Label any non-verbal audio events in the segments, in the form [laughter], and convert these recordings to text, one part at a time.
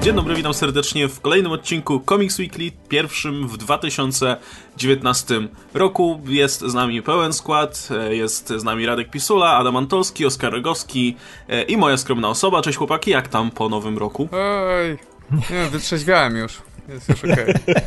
Dzień dobry, witam serdecznie w kolejnym odcinku Comics Weekly, pierwszym w 2019 roku. Jest z nami pełen skład, e, jest z nami Radek Pisula, Adam Antolski, Oskar Rogowski e, i moja skromna osoba. Cześć chłopaki, jak tam po nowym roku? Ej, nie, wytrzeźwiałem już. Jest już okej. [laughs] Okay.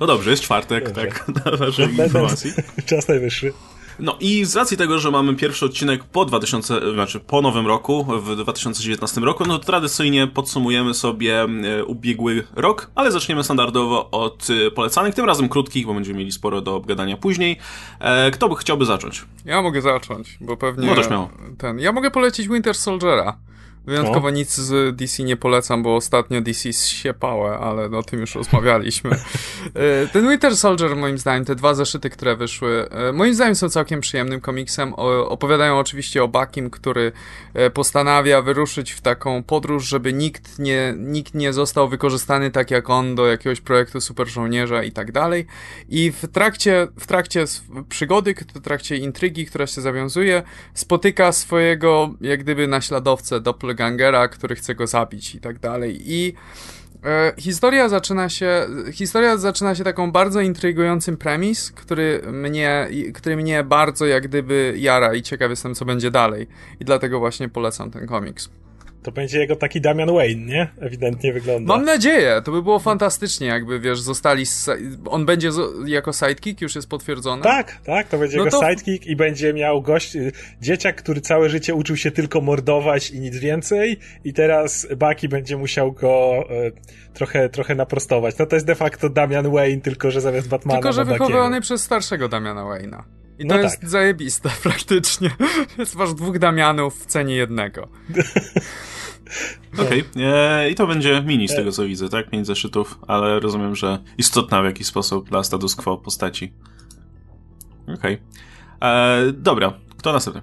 No dobrze, jest czwartek, tak, [laughs] na waszej informacji. [laughs] Czas najwyższy. No i z racji tego, że mamy pierwszy odcinek po 2000, znaczy po nowym roku, w 2019 roku, no to tradycyjnie podsumujemy sobie e, ubiegły rok, ale zaczniemy standardowo od e, polecanych, tym razem krótkich, bo będziemy mieli sporo do obgadania później. E, kto by chciałby zacząć? Ja mogę zacząć, bo pewnie... No też miał. Ten, ja mogę polecić Winter Soldiera. Wyjątkowo nic z DC nie polecam, bo ostatnio DC siepałe, ale o tym już rozmawialiśmy. [laughs] E, ten Winter Soldier, moim zdaniem, te dwa zeszyty, które wyszły, e, moim zdaniem są całkiem przyjemnym komiksem. Opowiadają oczywiście o Bakim, który e, postanawia wyruszyć w taką podróż, żeby nikt nie, nikt nie został wykorzystany tak jak on do jakiegoś projektu super żołnierza i tak dalej. I w trakcie, w trakcie przygody, w trakcie intrygi, która się zawiązuje, spotyka swojego, jak gdyby naśladowcę, doppel doppelgangera, który chce go zabić i tak dalej. I e, historia zaczyna się, historia zaczyna się taką bardzo intrygującym premis, który mnie, który mnie bardzo jak gdyby jara i ciekaw jestem, co będzie dalej. I dlatego właśnie polecam ten komiks. To będzie jego taki Damian Wayne, nie? Ewidentnie wygląda. Mam nadzieję, to by było fantastycznie, jakby wiesz, zostali. On będzie jako sidekick, już jest potwierdzone? Tak, tak, to będzie no jego to... sidekick i będzie miał gość, y, dzieciak, który całe życie uczył się tylko mordować i nic więcej, i teraz Baki będzie musiał go e, trochę, trochę naprostować. No to jest de facto Damian Wayne, tylko że zamiast Batmana. Tylko, że wychowany przez starszego Damiana Wayne'a. I to no jest tak. zajebiste [laughs] praktycznie. Jest masz dwóch Damianów w cenie jednego. [laughs] Okej, okay. i to będzie mini z tego co widzę, tak? Pięć zeszytów, ale rozumiem, że istotna w jakiś sposób dla status quo postaci. Okej. Okay. Dobra, kto następny?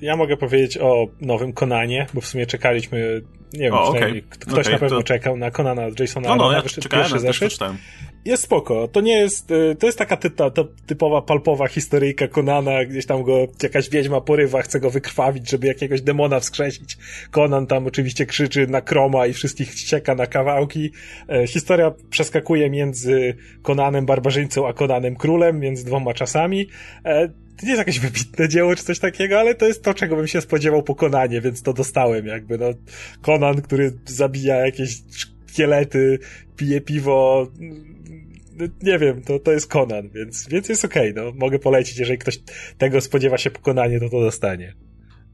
Ja mogę powiedzieć o nowym Konanie, bo w sumie czekaliśmy, nie wiem, o, okay. ktoś okay, na pewno to... czekał na Konana Jasona No, no, ja czekałem, ja też przeczytałem jest spoko. To nie jest, y, to jest taka ty, ta, ta typowa palpowa historyjka Konana, gdzieś tam go jakaś wiedźma porywa, chce go wykrwawić, żeby jakiegoś demona wskrzesić. Konan tam oczywiście krzyczy na kroma i wszystkich ścieka na kawałki. E, historia przeskakuje między Konanem barbarzyńcą a Konanem królem, między dwoma czasami. E, to nie jest jakieś wybitne dzieło czy coś takiego, ale to jest to, czego bym się spodziewał po Konanie, więc to dostałem jakby, no. Konan, który zabija jakieś szkielety, pije piwo, nie wiem, to, to jest Conan, więc, więc jest okej, okay, no. Mogę polecić, jeżeli ktoś tego spodziewa się pokonanie, to to dostanie.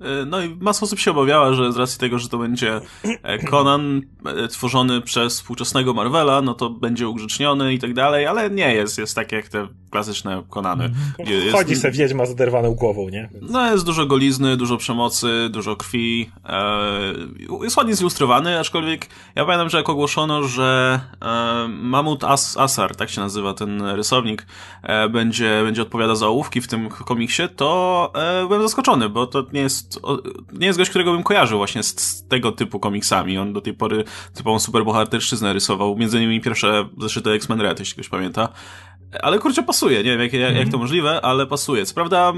E, no i masa osób się obawiała, że z racji tego, że to będzie e, Conan e, tworzony przez współczesnego Marvela, no to będzie ugrzeczniony i tak dalej, ale nie jest, jest tak jak te klasyczne Konany. Mhm. Jest, Chodzi se wiedźma z oderwaną głową, nie? No jest dużo golizny, dużo przemocy, dużo krwi. jest ładnie zilustrowany, aczkolwiek ja pamiętam, że jak ogłoszono, że Mamut As Asar, tak się nazywa ten rysownik, będzie, będzie odpowiadał za ołówki w tym komiksie, to byłem zaskoczony, bo to nie jest nie jest gość, którego bym kojarzył właśnie z, z tego typu komiksami. On do tej pory typową superbohaterszczyznę rysował, między innymi pierwsze zeszyty X-Men Red, jeśli ktoś pamięta. Ale kurczę, pasuje, nie wiem jak, jak, jak to mhm. możliwe, ale pasuje. Co prawda,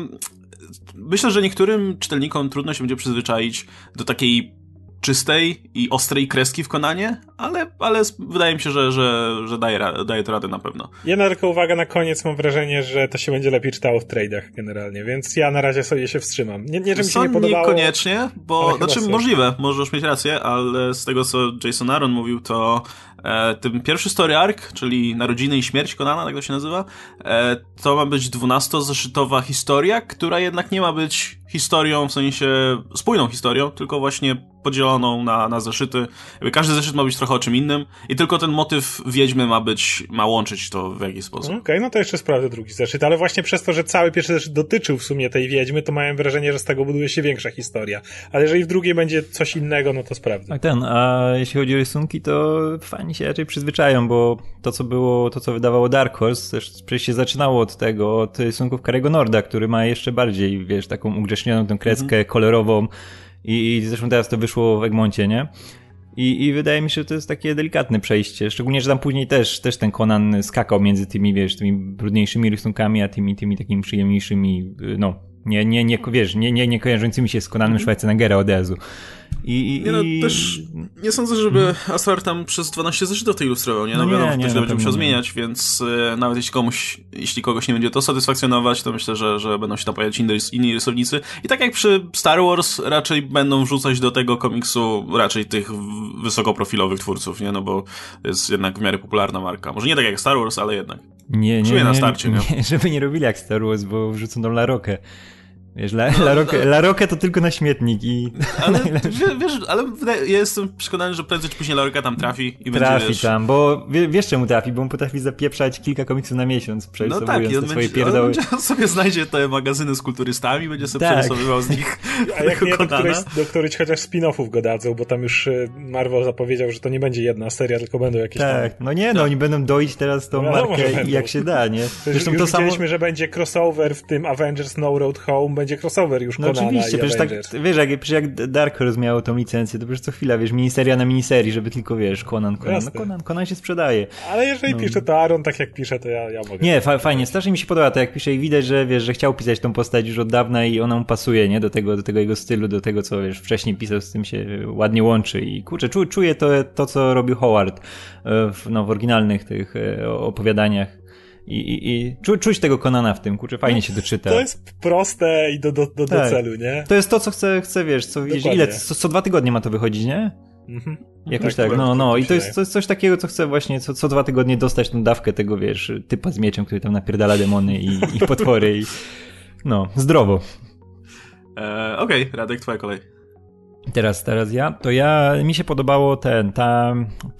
myślę, że niektórym czytelnikom trudno się będzie przyzwyczaić do takiej czystej i ostrej kreski w Konanie, ale, ale wydaje mi się, że, że, że daje, daje to radę na pewno. Jedna tylko uwaga na koniec, mam wrażenie, że to się będzie lepiej czytało w tradeach generalnie, więc ja na razie sobie się wstrzymam. Nie, nie że mi się nie podobało. Niekoniecznie, bo, znaczy możliwe, możesz mieć rację, ale z tego co Jason Aaron mówił, to ten pierwszy story arc, czyli Narodziny i Śmierć Konana, tak to się nazywa, e, to ma być dwunastozeszytowa historia, która jednak nie ma być historią, w sensie spójną historią, tylko właśnie podzieloną na, na zeszyty. Każdy zeszyt ma być trochę o czym innym i tylko ten motyw wiedźmy ma być, ma łączyć to w jakiś sposób. Okej, okay, no to jeszcze sprawdzę drugi zeszyt, ale właśnie przez to, że cały pierwszy zeszyt dotyczył w sumie tej wiedźmy, to miałem wrażenie, że z tego buduje się większa historia. Ale jeżeli w drugiej będzie coś innego, no to sprawdzę. Tak, ten, a jeśli chodzi o rysunki, to fani się raczej przyzwyczają, bo to, co było, to, co wydawało Dark Horse, też przecież się zaczynało od tego, od rysunków Karego Norda, który ma jeszcze bardziej, wiesz, taką ugrzecznioną tę kreskę mm -hmm. kolorową i, i zresztą teraz to wyszło w Egmoncie, nie? I, I wydaje mi się, że to jest takie delikatne przejście. Szczególnie, że tam później też, też ten Conan skakał między tymi, wiesz, tymi brudniejszymi rysunkami, a tymi, tymi takimi przyjemniejszymi, no, nie, nie, nie, wiesz, nie, nie, nie kojarzącymi się z Conanem mm. Schwarzeneggera od razu. I, i, nie, no, też nie sądzę, żeby hmm. Asar tam przez 12 zeszytów to ilustrował, nie? No, no wiadomo, nie, nie, ktoś będzie musiał zmieniać, więc y, nawet jeśli komuś, jeśli kogoś nie będzie to satysfakcjonować, to myślę, że, że będą się tam pojawiać inni, inni rysownicy. I tak jak przy Star Wars, raczej będą wrzucać do tego komiksu raczej tych wysokoprofilowych twórców, nie? No bo jest jednak w miarę popularna marka. Może nie tak jak Star Wars, ale jednak. Nie, nie, nie, na starcie, nie, nie, [laughs] żeby nie robili jak Star Wars, bo wrzucą tą Larokę. Wiesz, La, no, La, Roque, La Roque to tylko na śmietnik i... [laughs] Ale, wiesz, ale ja jestem przekonany, że prędzej czy później La Roque tam trafi i trafi będzie, Trafi tam, bo wiesz czemu trafi, bo on potrafi zapieprzać kilka komiksów na miesiąc, no tak, i on swoje pierdoły. On sobie znajdzie te magazyny z kulturystami, będzie sobie tak. przerysowywał z nich [laughs] A jak nie, do któryś, do któryś chociaż spin-offów go dadzą, bo tam już y, Marvel zapowiedział, że to nie będzie jedna seria, tylko będą jakieś Tak, tam... no nie, no tak. oni będą doić teraz tą no, markę jak się da, nie? Zresztą już to samo... że będzie crossover w tym Avengers No Road Home, będzie crossover już no oczywiście, przecież tak, wiesz, jak, przecież jak Dark Horse miało tą licencję, to przecież co chwila, wiesz, miniseria na miniserii, żeby tylko, wiesz, Conan, Conan, no Conan, Conan się sprzedaje. Ale jeżeli no. pisze to Aaron tak jak pisze, to ja, ja mogę. Nie, fa fajnie, strasznie mi się podoba to jak pisze i widać, że wiesz, że chciał pisać tą postać już od dawna i ona mu pasuje, nie, do tego, do tego jego stylu, do tego, co wiesz, wcześniej pisał, z tym się ładnie łączy i kurczę, czu, czuję to, to, co robił Howard e, w, no, w oryginalnych tych e, opowiadaniach i, i, i czu, czuć tego Konana w tym, kurczę, fajnie się doczyta. To jest proste i do, do, do, tak. do celu, nie? To jest to, co chcę, chcę wiesz, co wiesz, ile, co, co dwa tygodnie ma to wychodzić, nie? Mhm. Jakoś tak, tak no, no. I to jest, to jest coś takiego, co chcę właśnie co, co dwa tygodnie dostać tą dawkę tego, wiesz, typa z mieczem, który tam napierdala demony i, i potwory i no, zdrowo. E, Okej, okay, Radek, twoja kolej. Teraz, teraz ja. To ja, mi się podobało ten, ta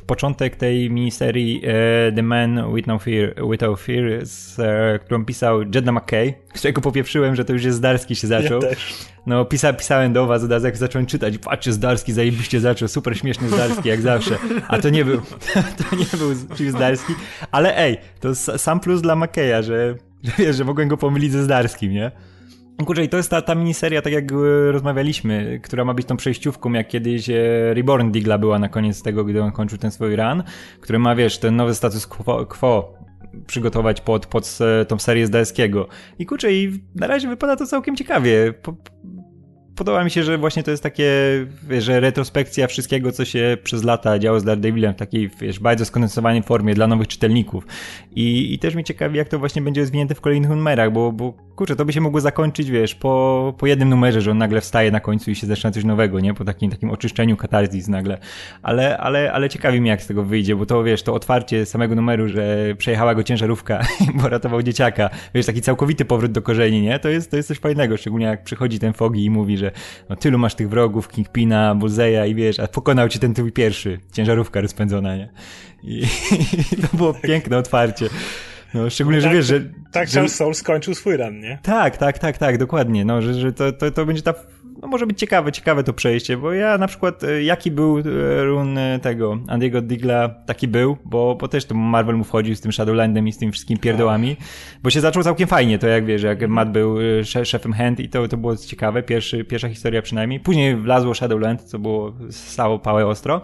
początek tej miniserii e, The Man With No Fear, Without Fear, z, e, którą pisał Jedna McKay, [laughs] którego popieprzyłem, że to już jest Zdarski się zaczął. Ja no, pisa, pisałem do was od razu, jak zacząłem czytać, patrzcie, Zdarski zajebiście zaczął, super śmieszny Zdarski, jak zawsze. A to nie był, [laughs] to nie był Chief Zdarski, ale ej, to sam plus dla McKeya, że, że [laughs] wiesz, że mogłem go pomylić ze Zdarskim, nie? Kurczę, i to jest ta, ta miniseria, tak jak e, rozmawialiśmy, która ma być tą przejściówką, jak kiedyś e, Reborn Digla była na koniec tego, gdy on kończył ten swój run, który ma, wiesz, ten nowy status quo, quo przygotować pod, pod e, tą serię z Daeskiego. I kurczę, i na razie wypada to całkiem ciekawie. Po, podoba mi się, że właśnie to jest takie, wiesz, że retrospekcja wszystkiego, co się przez lata działo z Daredevilem w takiej, wiesz, bardzo skondensowanej formie dla nowych czytelników. I, i też mi ciekawi, jak to właśnie będzie rozwinięte w kolejnych numerach, bo, bo kurczę, to by się mogło zakończyć, wiesz, po, po jednym numerze, że on nagle wstaje na końcu i się zaczyna coś nowego, nie? Po takim, takim oczyszczeniu katarzis nagle. Ale, ale, ale ciekawi mnie, jak z tego wyjdzie, bo to, wiesz, to otwarcie samego numeru, że przejechała go ciężarówka, [laughs] bo ratował dzieciaka, wiesz, taki całkowity powrót do korzeni, nie? To jest, to jest coś fajnego, szczególnie jak przychodzi ten Fogi i mówi, że no, tylu masz tych wrogów, Kingpina, Buzeja i wiesz, a pokonał ci ten twój pierwszy, ciężarówka rozpędzona, nie? I, i [laughs] to było piękne otwarcie. No, szczególnie, tak, że wiesz, że... Tak Charles Soul skończył swój run, nie? Tak, tak, tak, tak, dokładnie. No, że, że to, to, to będzie ta no może być ciekawe, ciekawe to przejście, bo ja na przykład, e, jaki był e, run e, tego Andiego Digla, taki był, bo, bo też to Marvel mu wchodził z tym Shadowlandem i z tymi wszystkimi pierdołami, bo się zaczął całkiem fajnie, to jak wiesz, jak Matt był szefem Hand i to, to było ciekawe, pierwszy, pierwsza historia przynajmniej. Później wlazło Shadowland, co było stało pałę ostro,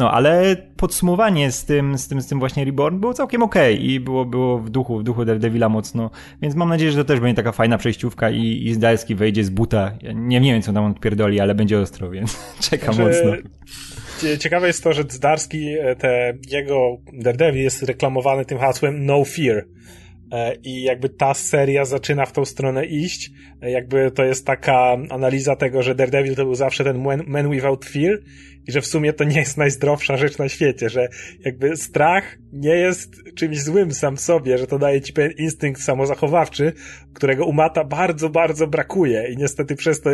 no ale podsumowanie z tym, z tym, z tym właśnie Reborn było całkiem okej okay i było, było w duchu, w duchu Daredevila mocno, więc mam nadzieję, że to też będzie taka fajna przejściówka i, i Zdalski wejdzie z buta. Ja nie, nie wiem, co tam on odpierdoli, ale będzie ostro, więc [laughs] czekam znaczy, mocno. Ciekawe jest to, że Zdarski, e, te, jego Daredevil jest reklamowany tym hasłem No Fear. E, I jakby ta seria zaczyna w tą stronę iść. E, jakby to jest taka analiza tego, że Daredevil to był zawsze ten man without fear i że w sumie to nie jest najzdrowsza rzecz na świecie, że jakby strach nie jest czymś złym sam w sobie, że to daje ci pewien instynkt samozachowawczy, którego u Mata bardzo, bardzo brakuje i niestety przez to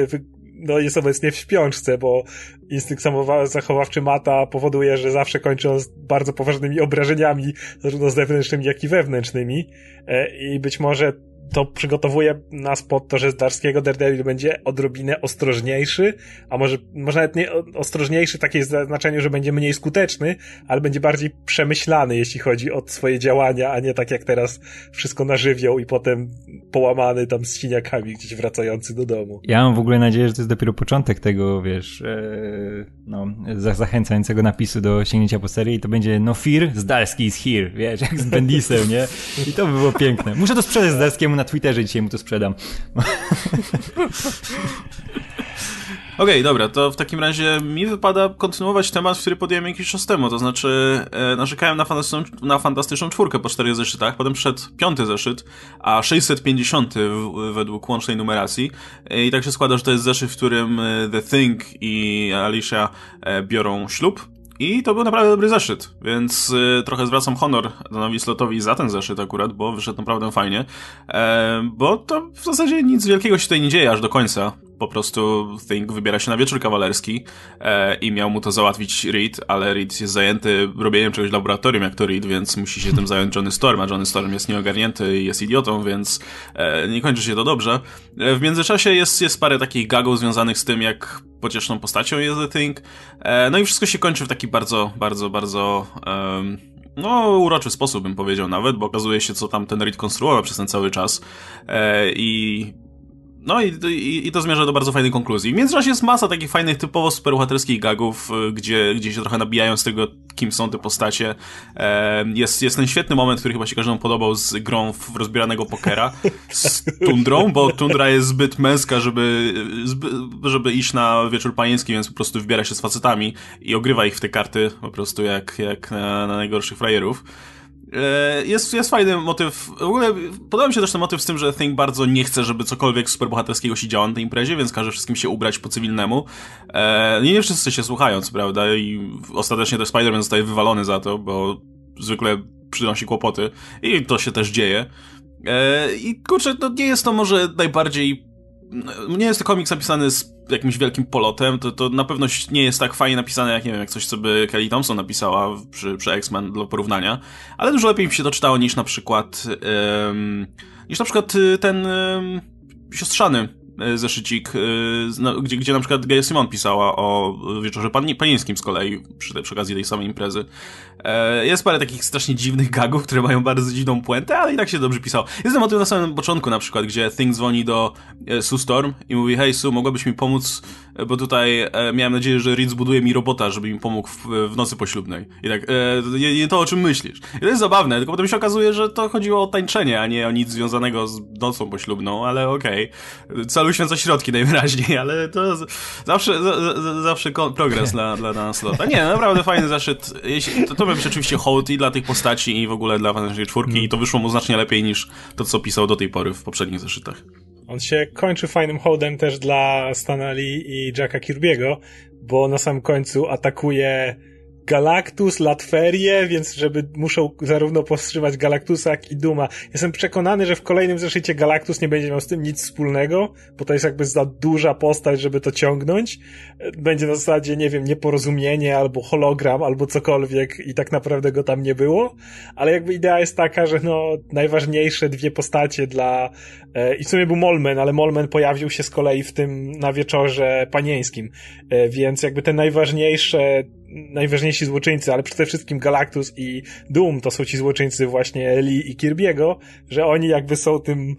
no, jest obecnie w śpiączce, bo instynkt samozachowawczy Mata powoduje, że zawsze kończy on z bardzo poważnymi obrażeniami, zarówno zewnętrznymi, jak i wewnętrznymi. E, I być może to przygotowuje nas pod to, że z Darskiego Daredevil będzie odrobinę ostrożniejszy, a może, może nawet nie ostrożniejszy w takim znaczeniu, że będzie mniej skuteczny, ale będzie bardziej przemyślany, jeśli chodzi o swoje działania, a nie tak jak teraz wszystko na żywioł i potem połamany tam z siniakami gdzieś wracający do domu. Ja mam w ogóle nadzieję, że to jest dopiero początek tego, wiesz, e, no, zachęcającego napisu do sięgnięcia po serię i to będzie no fear, Zdarski is here, wiesz, jak z Bendisem, nie? I to by było piękne. Muszę to sprzedać Zdarskiemu na Twitterze, dzisiaj mu to sprzedam. [laughs] okay, dobra, to w takim razie mi wypada kontynuować temat, który podjąłem jakiś czas temu, to znaczy e, narzekałem na fantastyczną, na fantastyczną czwórkę po czterech zeszytach, potem przyszedł piąty zeszyt, a 650 w, według łącznej numeracji e, i tak się składa, że to jest zeszyt, w którym e, The Thing i Alicia e, biorą ślub, i to był naprawdę dobry zeszyt, więc y, trochę zwracam honor Danowi Slotowi za ten zeszyt akurat, bo wyszedł naprawdę fajnie. E, bo to w zasadzie nic wielkiego się tutaj nie dzieje aż do końca po prostu Think wybiera się na wieczór kawalerski e, i miał mu to załatwić Reed, ale Reed jest zajęty robieniem czegoś w laboratorium jak to Reed, więc musi się tym zająć Johnny Storm, a Johnny Storm jest nieogarnięty i jest idiotą, więc e, nie kończy się to dobrze. E, w międzyczasie jest, jest parę takich gagów związanych z tym, jak pocieszną postacią jest The Thing. E, no i wszystko się kończy w taki bardzo, bardzo, bardzo... no, uroczy sposób bym powiedział nawet, bo okazuje się, co tam ten Reed konstruował przez ten cały czas. E, I no i, i, i, to zmierza do bardzo fajnej konkluzji. W międzyczasie jest masa takich fajnych, typowo superbohaterskich gagów, y, gdzie, gdzie się trochę nabijają z tego, kim są te postacie. Jest, jest ten świetny moment, który chyba się każdemu podobał z grą w rozbieranego pokera z Tundrą, bo Tundra jest zbyt męska, żeby, żeby iść na wieczór panieński, więc po prostu wybiera się z facetami i ogrywa ich w te karty po prostu jak, jak na, na najgorszych frajerów. E, jest, jest fajny motyw. W ogóle podoba mi się też ten motyw z tym, że Thing bardzo nie chce, żeby cokolwiek superbohaterskiego się działo na tej imprezie, więc każe wszystkim się ubrać po cywilnemu. E, nie, nie wszyscy się słuchają, co prawda, i ostatecznie też Spider-Man zostaje wywalony za to, bo zwykle przynosi kłopoty i to się też dzieje. E, I kurczę, no nie jest to może najbardziej nie jest to komiks napisany z jakimś wielkim polotem, to, to na pewno nie jest tak fajnie napisane, jak nie wiem, jak coś, co by Kelly Thompson napisała przy, przy X-Men dla porównania, ale dużo lepiej mi się to czytało niż na przykład niż na przykład y, ten siostrzany E, zeszycik, no, gdzie, gdzie na przykład Gaia Simon pisała o wieczorze pani, panieńskim z kolei, przy, przy okazji tej samej imprezy. E, jest parę takich strasznie dziwnych gagów, które mają bardzo dziwną puentę, ale i tak się dobrze pisało. Jest ten motyw na samym początku na przykład, gdzie Thing dzwoni do Sue Storm i mówi, hej Sue, mogłabyś mi pomóc, bo tutaj miałem nadzieję, że Reed zbuduje mi robota, żeby mi pomógł w, w nocy poślubnej. I tak, nie, nie to o czym myślisz. I to jest zabawne, tylko potem się okazuje, że to chodziło o tańczenie, a nie o nic związanego z nocą poślubną, ale okej. Okay uświęca środki najwyraźniej, ale to zawsze, z, zawsze progres [laughs] dla, dla Slota. Nie, naprawdę fajny zaszczyt. To, to miał być oczywiście hołd i dla tych postaci i w ogóle dla Fantastycznej Czwórki i to wyszło mu znacznie lepiej niż to, co pisał do tej pory w poprzednich zeszytach. On się kończy fajnym hołdem też dla Stanley i Jacka Kirby'ego, bo na samym końcu atakuje Galactus, Latferię, więc żeby muszą zarówno powstrzymać Galactusa, jak i Duma. Jestem przekonany, że w kolejnym zeszycie Galactus nie będzie miał z tym nic wspólnego, bo to jest jakby za duża postać, żeby to ciągnąć. Będzie na zasadzie, nie wiem, nieporozumienie, albo hologram, albo cokolwiek i tak naprawdę go tam nie było. Ale jakby idea jest taka, że no, najważniejsze dwie postacie dla, e, i w sumie był Molmen, ale Molmen pojawił się z kolei w tym na wieczorze panieńskim, e, więc jakby te najważniejsze najważniejsi złoczyńcy, ale przede wszystkim Galactus i Doom to są ci złoczyńcy właśnie Lee i Kirby'ego, że oni jakby są tym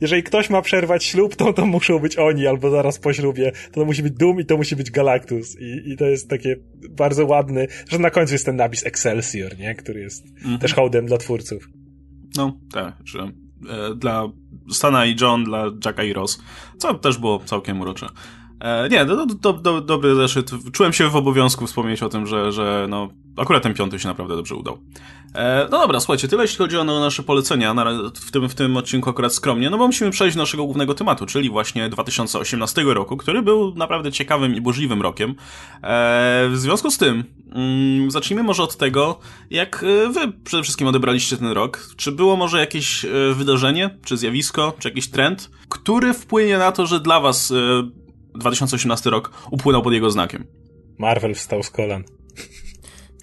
jeżeli ktoś ma przerwać ślub, to to muszą być oni, albo zaraz po ślubie. To, to musi być Doom i to musi być Galactus. I, i to jest takie bardzo ładny, że na końcu jest ten napis Excelsior, nie? Który jest mhm. też hołdem dla twórców. No, tak, że e, dla Stana i John, dla Jacka i Ross, co też było całkiem urocze. E, nie, do, do, do, dobry zeszyt. Czułem się w obowiązku wspomnieć o tym, że, że no, akurat ten piąty się naprawdę dobrze udał. E, no dobra, słuchajcie, tyle jeśli chodzi o nasze polecenia, na, w, tym, w tym odcinku akurat skromnie, no bo musimy przejść do naszego głównego tematu, czyli właśnie 2018 roku, który był naprawdę ciekawym i burzliwym rokiem. E, w związku z tym, mm, zacznijmy może od tego, jak e, wy przede wszystkim odebraliście ten rok. Czy było może jakieś e, wydarzenie, czy zjawisko, czy jakiś trend, który wpłynie na to, że dla was 2018 rok upłynął pod jego znakiem. Marvel wstał z kolan.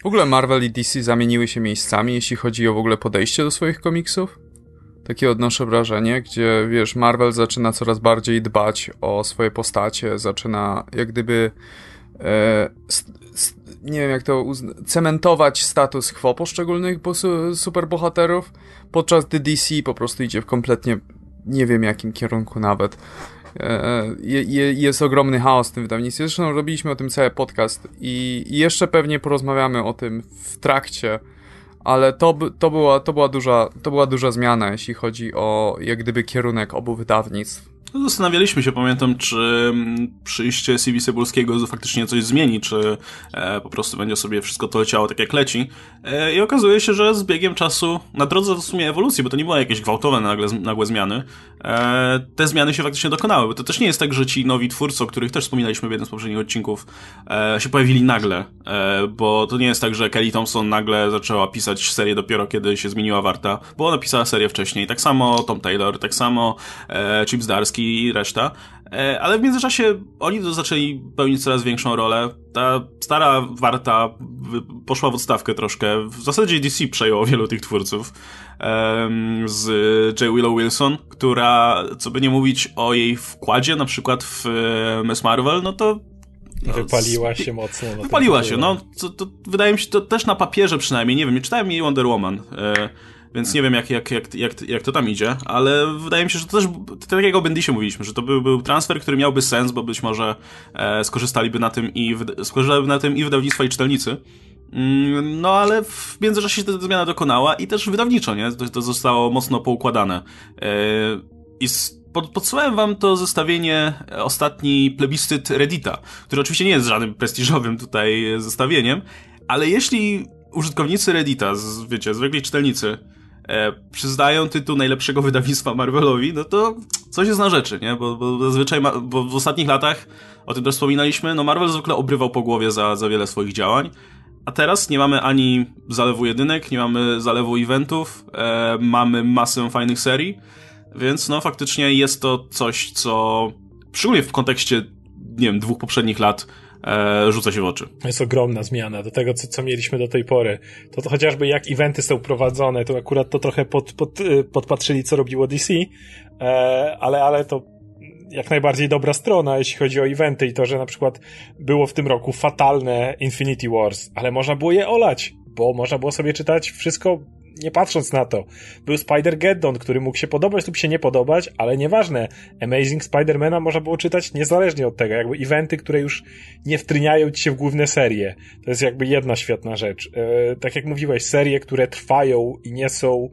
W ogóle Marvel i DC zamieniły się miejscami, jeśli chodzi o w ogóle podejście do swoich komiksów. Takie odnoszę wrażenie, gdzie wiesz, Marvel zaczyna coraz bardziej dbać o swoje postacie, zaczyna jak gdyby e, nie wiem jak to cementować status quo poszczególnych superbohaterów, podczas gdy DC po prostu idzie w kompletnie nie wiem jakim kierunku nawet. E, je, jest ogromny chaos w tym wydawnictwie. Zresztą robiliśmy o tym cały podcast i, i jeszcze pewnie porozmawiamy o tym w trakcie, ale to, to, była, to, była duża, to była duża zmiana, jeśli chodzi o jak gdyby kierunek obu wydawnictw. Zastanawialiśmy się, pamiętam, czy mm, przyjście CV Cebulskiego faktycznie coś zmieni, czy e, po prostu będzie sobie wszystko to leciało tak jak leci. E, I okazuje się, że z biegiem czasu, na drodze w sumie ewolucji, bo to nie były jakieś gwałtowne nagle, nagłe zmiany, e, te zmiany się faktycznie dokonały, bo to też nie jest tak, że ci nowi twórcy, o których też wspominaliśmy w jednym z poprzednich odcinków, się pojawili nagle, bo to nie jest tak, że Kelly Thompson nagle zaczęła pisać serię dopiero kiedy się zmieniła Warta, bo ona pisała serię wcześniej. Tak samo Tom Taylor, tak samo Chip Zdarsky, i reszta. E, ale w międzyczasie oni zaczęli pełnić coraz większą rolę. Ta stara warta poszła w odstawkę troszkę. W zasadzie DC przejęło wielu tych twórców. Z J. Willow Wilson, która, co by nie mówić o jej wkładzie, na przykład w e, Miss Marvel, no to no, wypaliła się mocno. Wypaliła się, no. To, to, wydaje mi się, to też na papierze przynajmniej, nie wiem, nie czytałem jej Wonder Woman. E, więc nie wiem, jak, jak, jak, jak, jak to tam idzie, ale wydaje mi się, że to też, tak jak o Bendisie mówiliśmy, że to był, był transfer, który miałby sens, bo być może e, skorzystaliby na tym i skorzystaliby na tym i wydawnictwa, i czytelnicy. Mm, no ale w międzyczasie się ta zmiana dokonała i też wydawniczo, nie? To, to zostało mocno poukładane. E, I pod, wam to zestawienie, e, ostatni plebiscyt Reddita, który oczywiście nie jest żadnym prestiżowym tutaj zestawieniem, ale jeśli użytkownicy Reddita, z, wiecie, zwykli czytelnicy, e, przyznają tytuł najlepszego wydawnictwa Marvelowi, no to coś jest na rzeczy, nie? Bo, bo zazwyczaj, ma, bo w ostatnich latach, o tym też wspominaliśmy, no Marvel zwykle obrywał po głowie za, za wiele swoich działań, a teraz nie mamy ani zalewu jedynek, nie mamy zalewu eventów, e, mamy masę fajnych serii, więc no faktycznie jest to coś, co szczególnie w kontekście, nie wiem, dwóch poprzednich lat e, rzuca się w oczy. Jest ogromna zmiana do tego, co, co mieliśmy do tej pory. To, to chociażby jak eventy są prowadzone, to akurat to trochę pod, pod, y, podpatrzyli, co robiło DC, e, ale, ale to jak najbardziej dobra strona, jeśli chodzi o eventy i to, że na przykład było w tym roku fatalne Infinity Wars, ale można było je olać, bo można było sobie czytać wszystko nie patrząc na to. Był Spider-Geddon, który mógł się podobać lub się nie podobać, ale nieważne. Amazing Spider-Mana można było czytać niezależnie od tego. Jakby eventy, które już nie wtryniają ci się w główne serie. To jest jakby jedna świetna rzecz. E, tak jak mówiłeś, serie, które trwają i nie są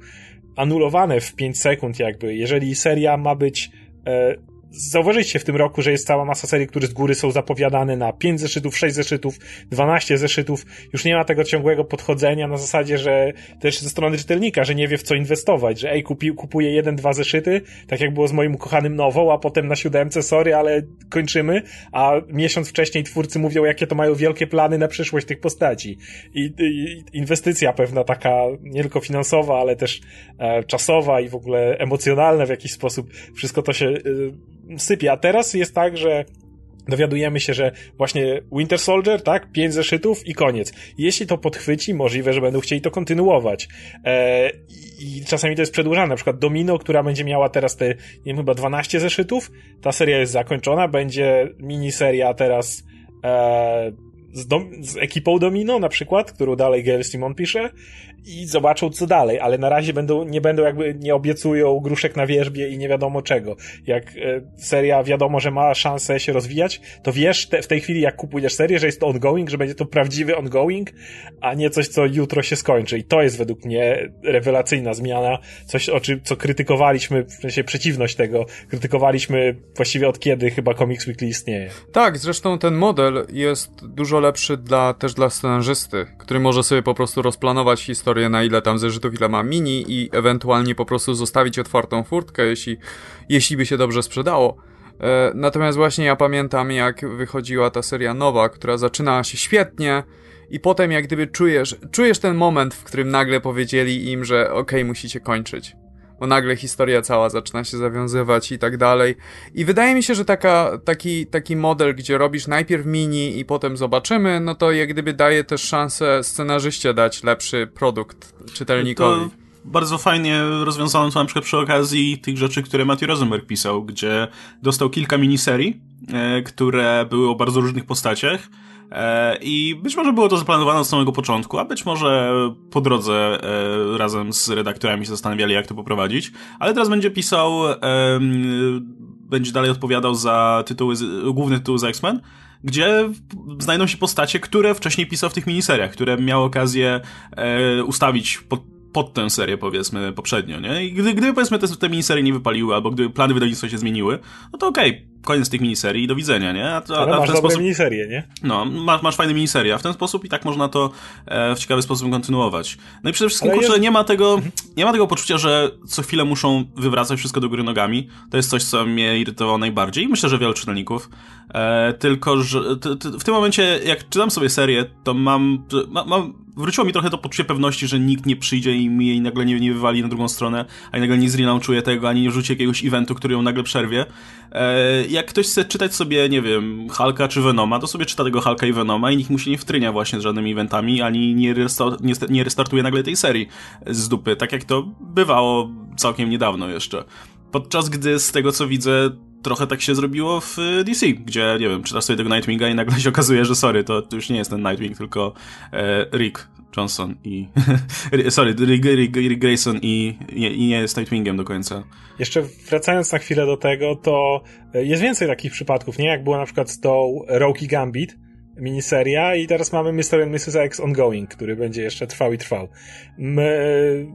anulowane w 5 sekund jakby. Jeżeli seria ma być e, zauważyliście w tym roku, że jest cała masa serii, które z góry są zapowiadane na 5 zeszytów, 6 zeszytów, 12 zeszytów. Już nie ma tego ciągłego podchodzenia na zasadzie, że też ze strony czytelnika, że nie wie w co inwestować, że ej, kupi, kupuje jeden, dwa zeszyty, tak jak było z moim ukochanym nową, a potem na siódemce, sorry, ale kończymy, a miesiąc wcześniej twórcy mówią, jakie to mają wielkie plany na przyszłość tych postaci. I, i inwestycja pewna taka, nie tylko finansowa, ale też e, czasowa i w ogóle emocjonalna w jakiś sposób, wszystko to się e, sypie. A teraz jest tak, że dowiadujemy się, że właśnie Winter Soldier, tak, pięć zeszytów i koniec. Jeśli to podchwyci, możliwe, że będą chcieli to kontynuować. E, I czasami to jest przedłużane. Na przykład Domino, która będzie miała teraz te, nie wiem, chyba 12 zeszytów. Ta seria jest zakończona. Będzie miniseria teraz e, z, dom, z ekipą Domino na przykład, którą dalej Gail Simon pisze i zobaczą co dalej, ale na razie będą, nie będą jakby, nie obiecują gruszek na wierzbie i nie wiadomo czego. Jak e, seria wiadomo, że ma szansę się rozwijać, to wiesz te, w tej chwili jak kupujesz serię, że jest to ongoing, że będzie to prawdziwy ongoing, a nie coś, co jutro się skończy. I to jest według mnie rewelacyjna zmiana, coś o czym, co krytykowaliśmy, w sensie przeciwność tego, krytykowaliśmy właściwie od kiedy chyba Comics Weekly istnieje. Tak, zresztą ten model jest dużo lepszy dla, też dla scenarzysty, który może sobie po prostu rozplanować historię historię, na ile tam zeszytów, ile ma mini i ewentualnie po prostu zostawić otwartą furtkę, jeśli, jeśli by się dobrze sprzedało. E, natomiast właśnie ja pamiętam, jak wychodziła ta seria nowa, która zaczynała się świetnie, i potem jak gdyby czujesz, czujesz ten moment, w którym nagle powiedzieli im, że okej, okay, musicie kończyć bo nagle historia cała zaczyna się zawiązywać i tak dalej. I wydaje mi się, że taka, taki, taki model, gdzie robisz najpierw mini i potem zobaczymy, no to jak gdyby daje też szansę scenarzyście dać lepszy produkt czytelnikowi. To bardzo fajnie rozwiązano to na przykład przy okazji tych rzeczy, które Matthew Rosenberg pisał, gdzie dostał kilka miniserii, e, które były o bardzo różnych postaciach I być może było to zaplanowane od samego początku, a być może po drodze e, razem z redaktorami się zastanawiali, jak to poprowadzić. Ale teraz będzie pisał, będzie dalej odpowiadał za tytuły, główny tytuł z X-Men, gdzie znajdą się postacie, które wcześniej pisał w tych miniseriach, które miał okazję e, ustawić pod pod tę serię, powiedzmy, poprzednio, nie? I gdy, gdyby, powiedzmy, te, te miniserie nie wypaliły, albo gdyby plany wydawnictwa się zmieniły, no to okej, okay, koniec tych miniserii i do widzenia, nie? A, a, Ale masz sposób... miniserie, nie? No, masz, masz fajne miniserie, a w ten sposób i tak można to e, w ciekawy sposób kontynuować. No i przede wszystkim, Ale kurczę, jest... nie ma tego, mhm. nie ma tego poczucia, że co chwilę muszą wywracać wszystko do góry nogami. To jest coś, co mnie irytowało najbardziej i myślę, że wielu czytelników. E, tylko, że t, t, w tym momencie, jak czytam sobie serię, to mam, ma, mam wróciło mi trochę to poczucie pewności, że nikt nie przyjdzie i mi jej nagle nie, nie wywali na drugą stronę, ani nagle nie zrelaunchuje tego, ani nie wrzuci jakiegoś eventu, który ją nagle przerwie. E, jak ktoś chce czytać sobie, nie wiem, Hulka czy Venoma, to sobie czyta tego Hulka i Venoma i nikt mu się nie wtrynia właśnie z żadnymi eventami, ani nie, nie, nie restartuje nagle tej serii z dupy, tak jak to bywało całkiem niedawno jeszcze. Podczas gdy z tego co widzę, trochę tak się zrobiło w DC, gdzie, nie wiem, czytasz sobie tego Nightwinga i nagle się [laughs] okazuje, że sorry, to, już nie jest ten Nightwing, tylko e, Rick Johnson i... [laughs] sorry, Rick, Rick, Rick Grayson i, i, nie jest Nightwingiem do końca. Jeszcze wracając na chwilę do tego, to jest więcej takich przypadków, nie? Jak było na przykład z tą Roki Gambit, miniseria i teraz mamy Mr. and Mrs. X Ongoing, który będzie jeszcze trwał i trwał.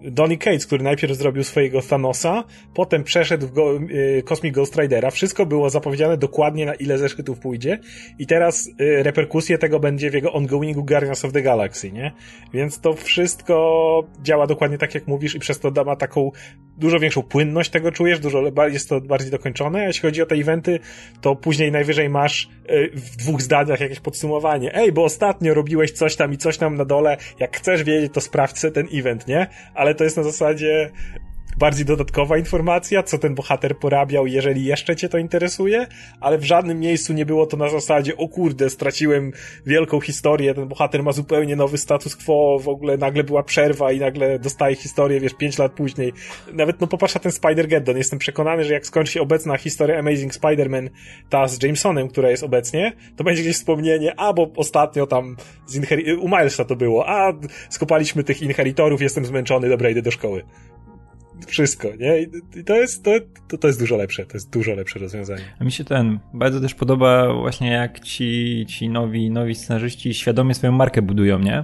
Donny Cates, który najpierw zrobił swojego Thanosa, potem przeszedł w Go y, Cosmic Ghost Ridera. Wszystko było zapowiedziane dokładnie na ile zeszytów pójdzie i teraz y, reperkusje tego będzie w jego ongoingu Guardians of the Galaxy, nie? Więc to wszystko działa dokładnie tak jak mówisz i przez to ma taką dużo większą płynność tego czujesz, dużo jest to bardziej dokończone, a jeśli chodzi o te eventy, to później najwyżej masz y, w dwóch zdaniach jakieś podsumowanie. Ej, bo ostatnio robiłeś coś tam i coś tam na dole, jak chcesz wiedzieć, to sprawdź sobie ten event, nie? Ale to jest na zasadzie bardziej dodatkowa informacja, co ten bohater porabiał, jeżeli jeszcze cię to interesuje, ale w żadnym miejscu nie było to na zasadzie, o kurde, straciłem wielką historię, ten bohater ma zupełnie nowy status quo, w ogóle nagle była przerwa i nagle dostaje historię, wiesz, pięć lat później. Nawet, no popatrz na ten Spider-Geddon, jestem przekonany, że jak skończy się obecna historia Amazing Spider-Man, ta z Jamesonem, która jest obecnie, to będzie gdzieś wspomnienie, a bo ostatnio tam z Inheri- u Milesa to było, a skopaliśmy tych inheritorów, jestem zmęczony, dobra, idę do szkoły wszystko, nie? I to jest, to, to, to jest dużo lepsze, to jest dużo lepsze rozwiązanie. A mi się ten bardzo też podoba właśnie jak ci, ci nowi, nowi scenarzyści świadomie swoją markę budują, nie?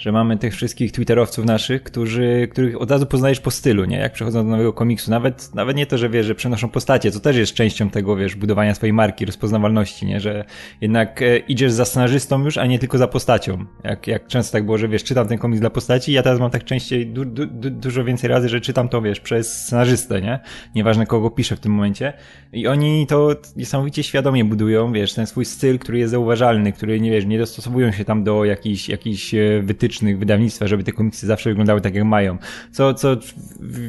Że mamy tych wszystkich twitterowców naszych, którzy, których od razu poznajesz po stylu, nie? Jak przechodzą do nowego komiksu. Nawet, nawet nie to, że wiesz, że przenoszą postacie, to też jest częścią tego, wiesz, budowania swojej marki, rozpoznawalności, nie? Że jednak e, idziesz za scenarzystą już, a nie tylko za postacią. Jak, jak często tak było, że wiesz, czytam ten komiks dla postaci, ja teraz mam tak częściej, du, du, du, dużo więcej razy, że czytam to, wiesz, przez scenarzystę, nie? Nieważne kogo piszę w tym momencie. I oni to niesamowicie świadomie budują, wiesz, ten swój styl, który jest zauważalny, który, nie wiesz, nie dostosowują się tam do jakichś, jakichś e, wytycznych wytycznych wydawnictwa, żeby te komiksy zawsze wyglądały tak jak mają. Co, co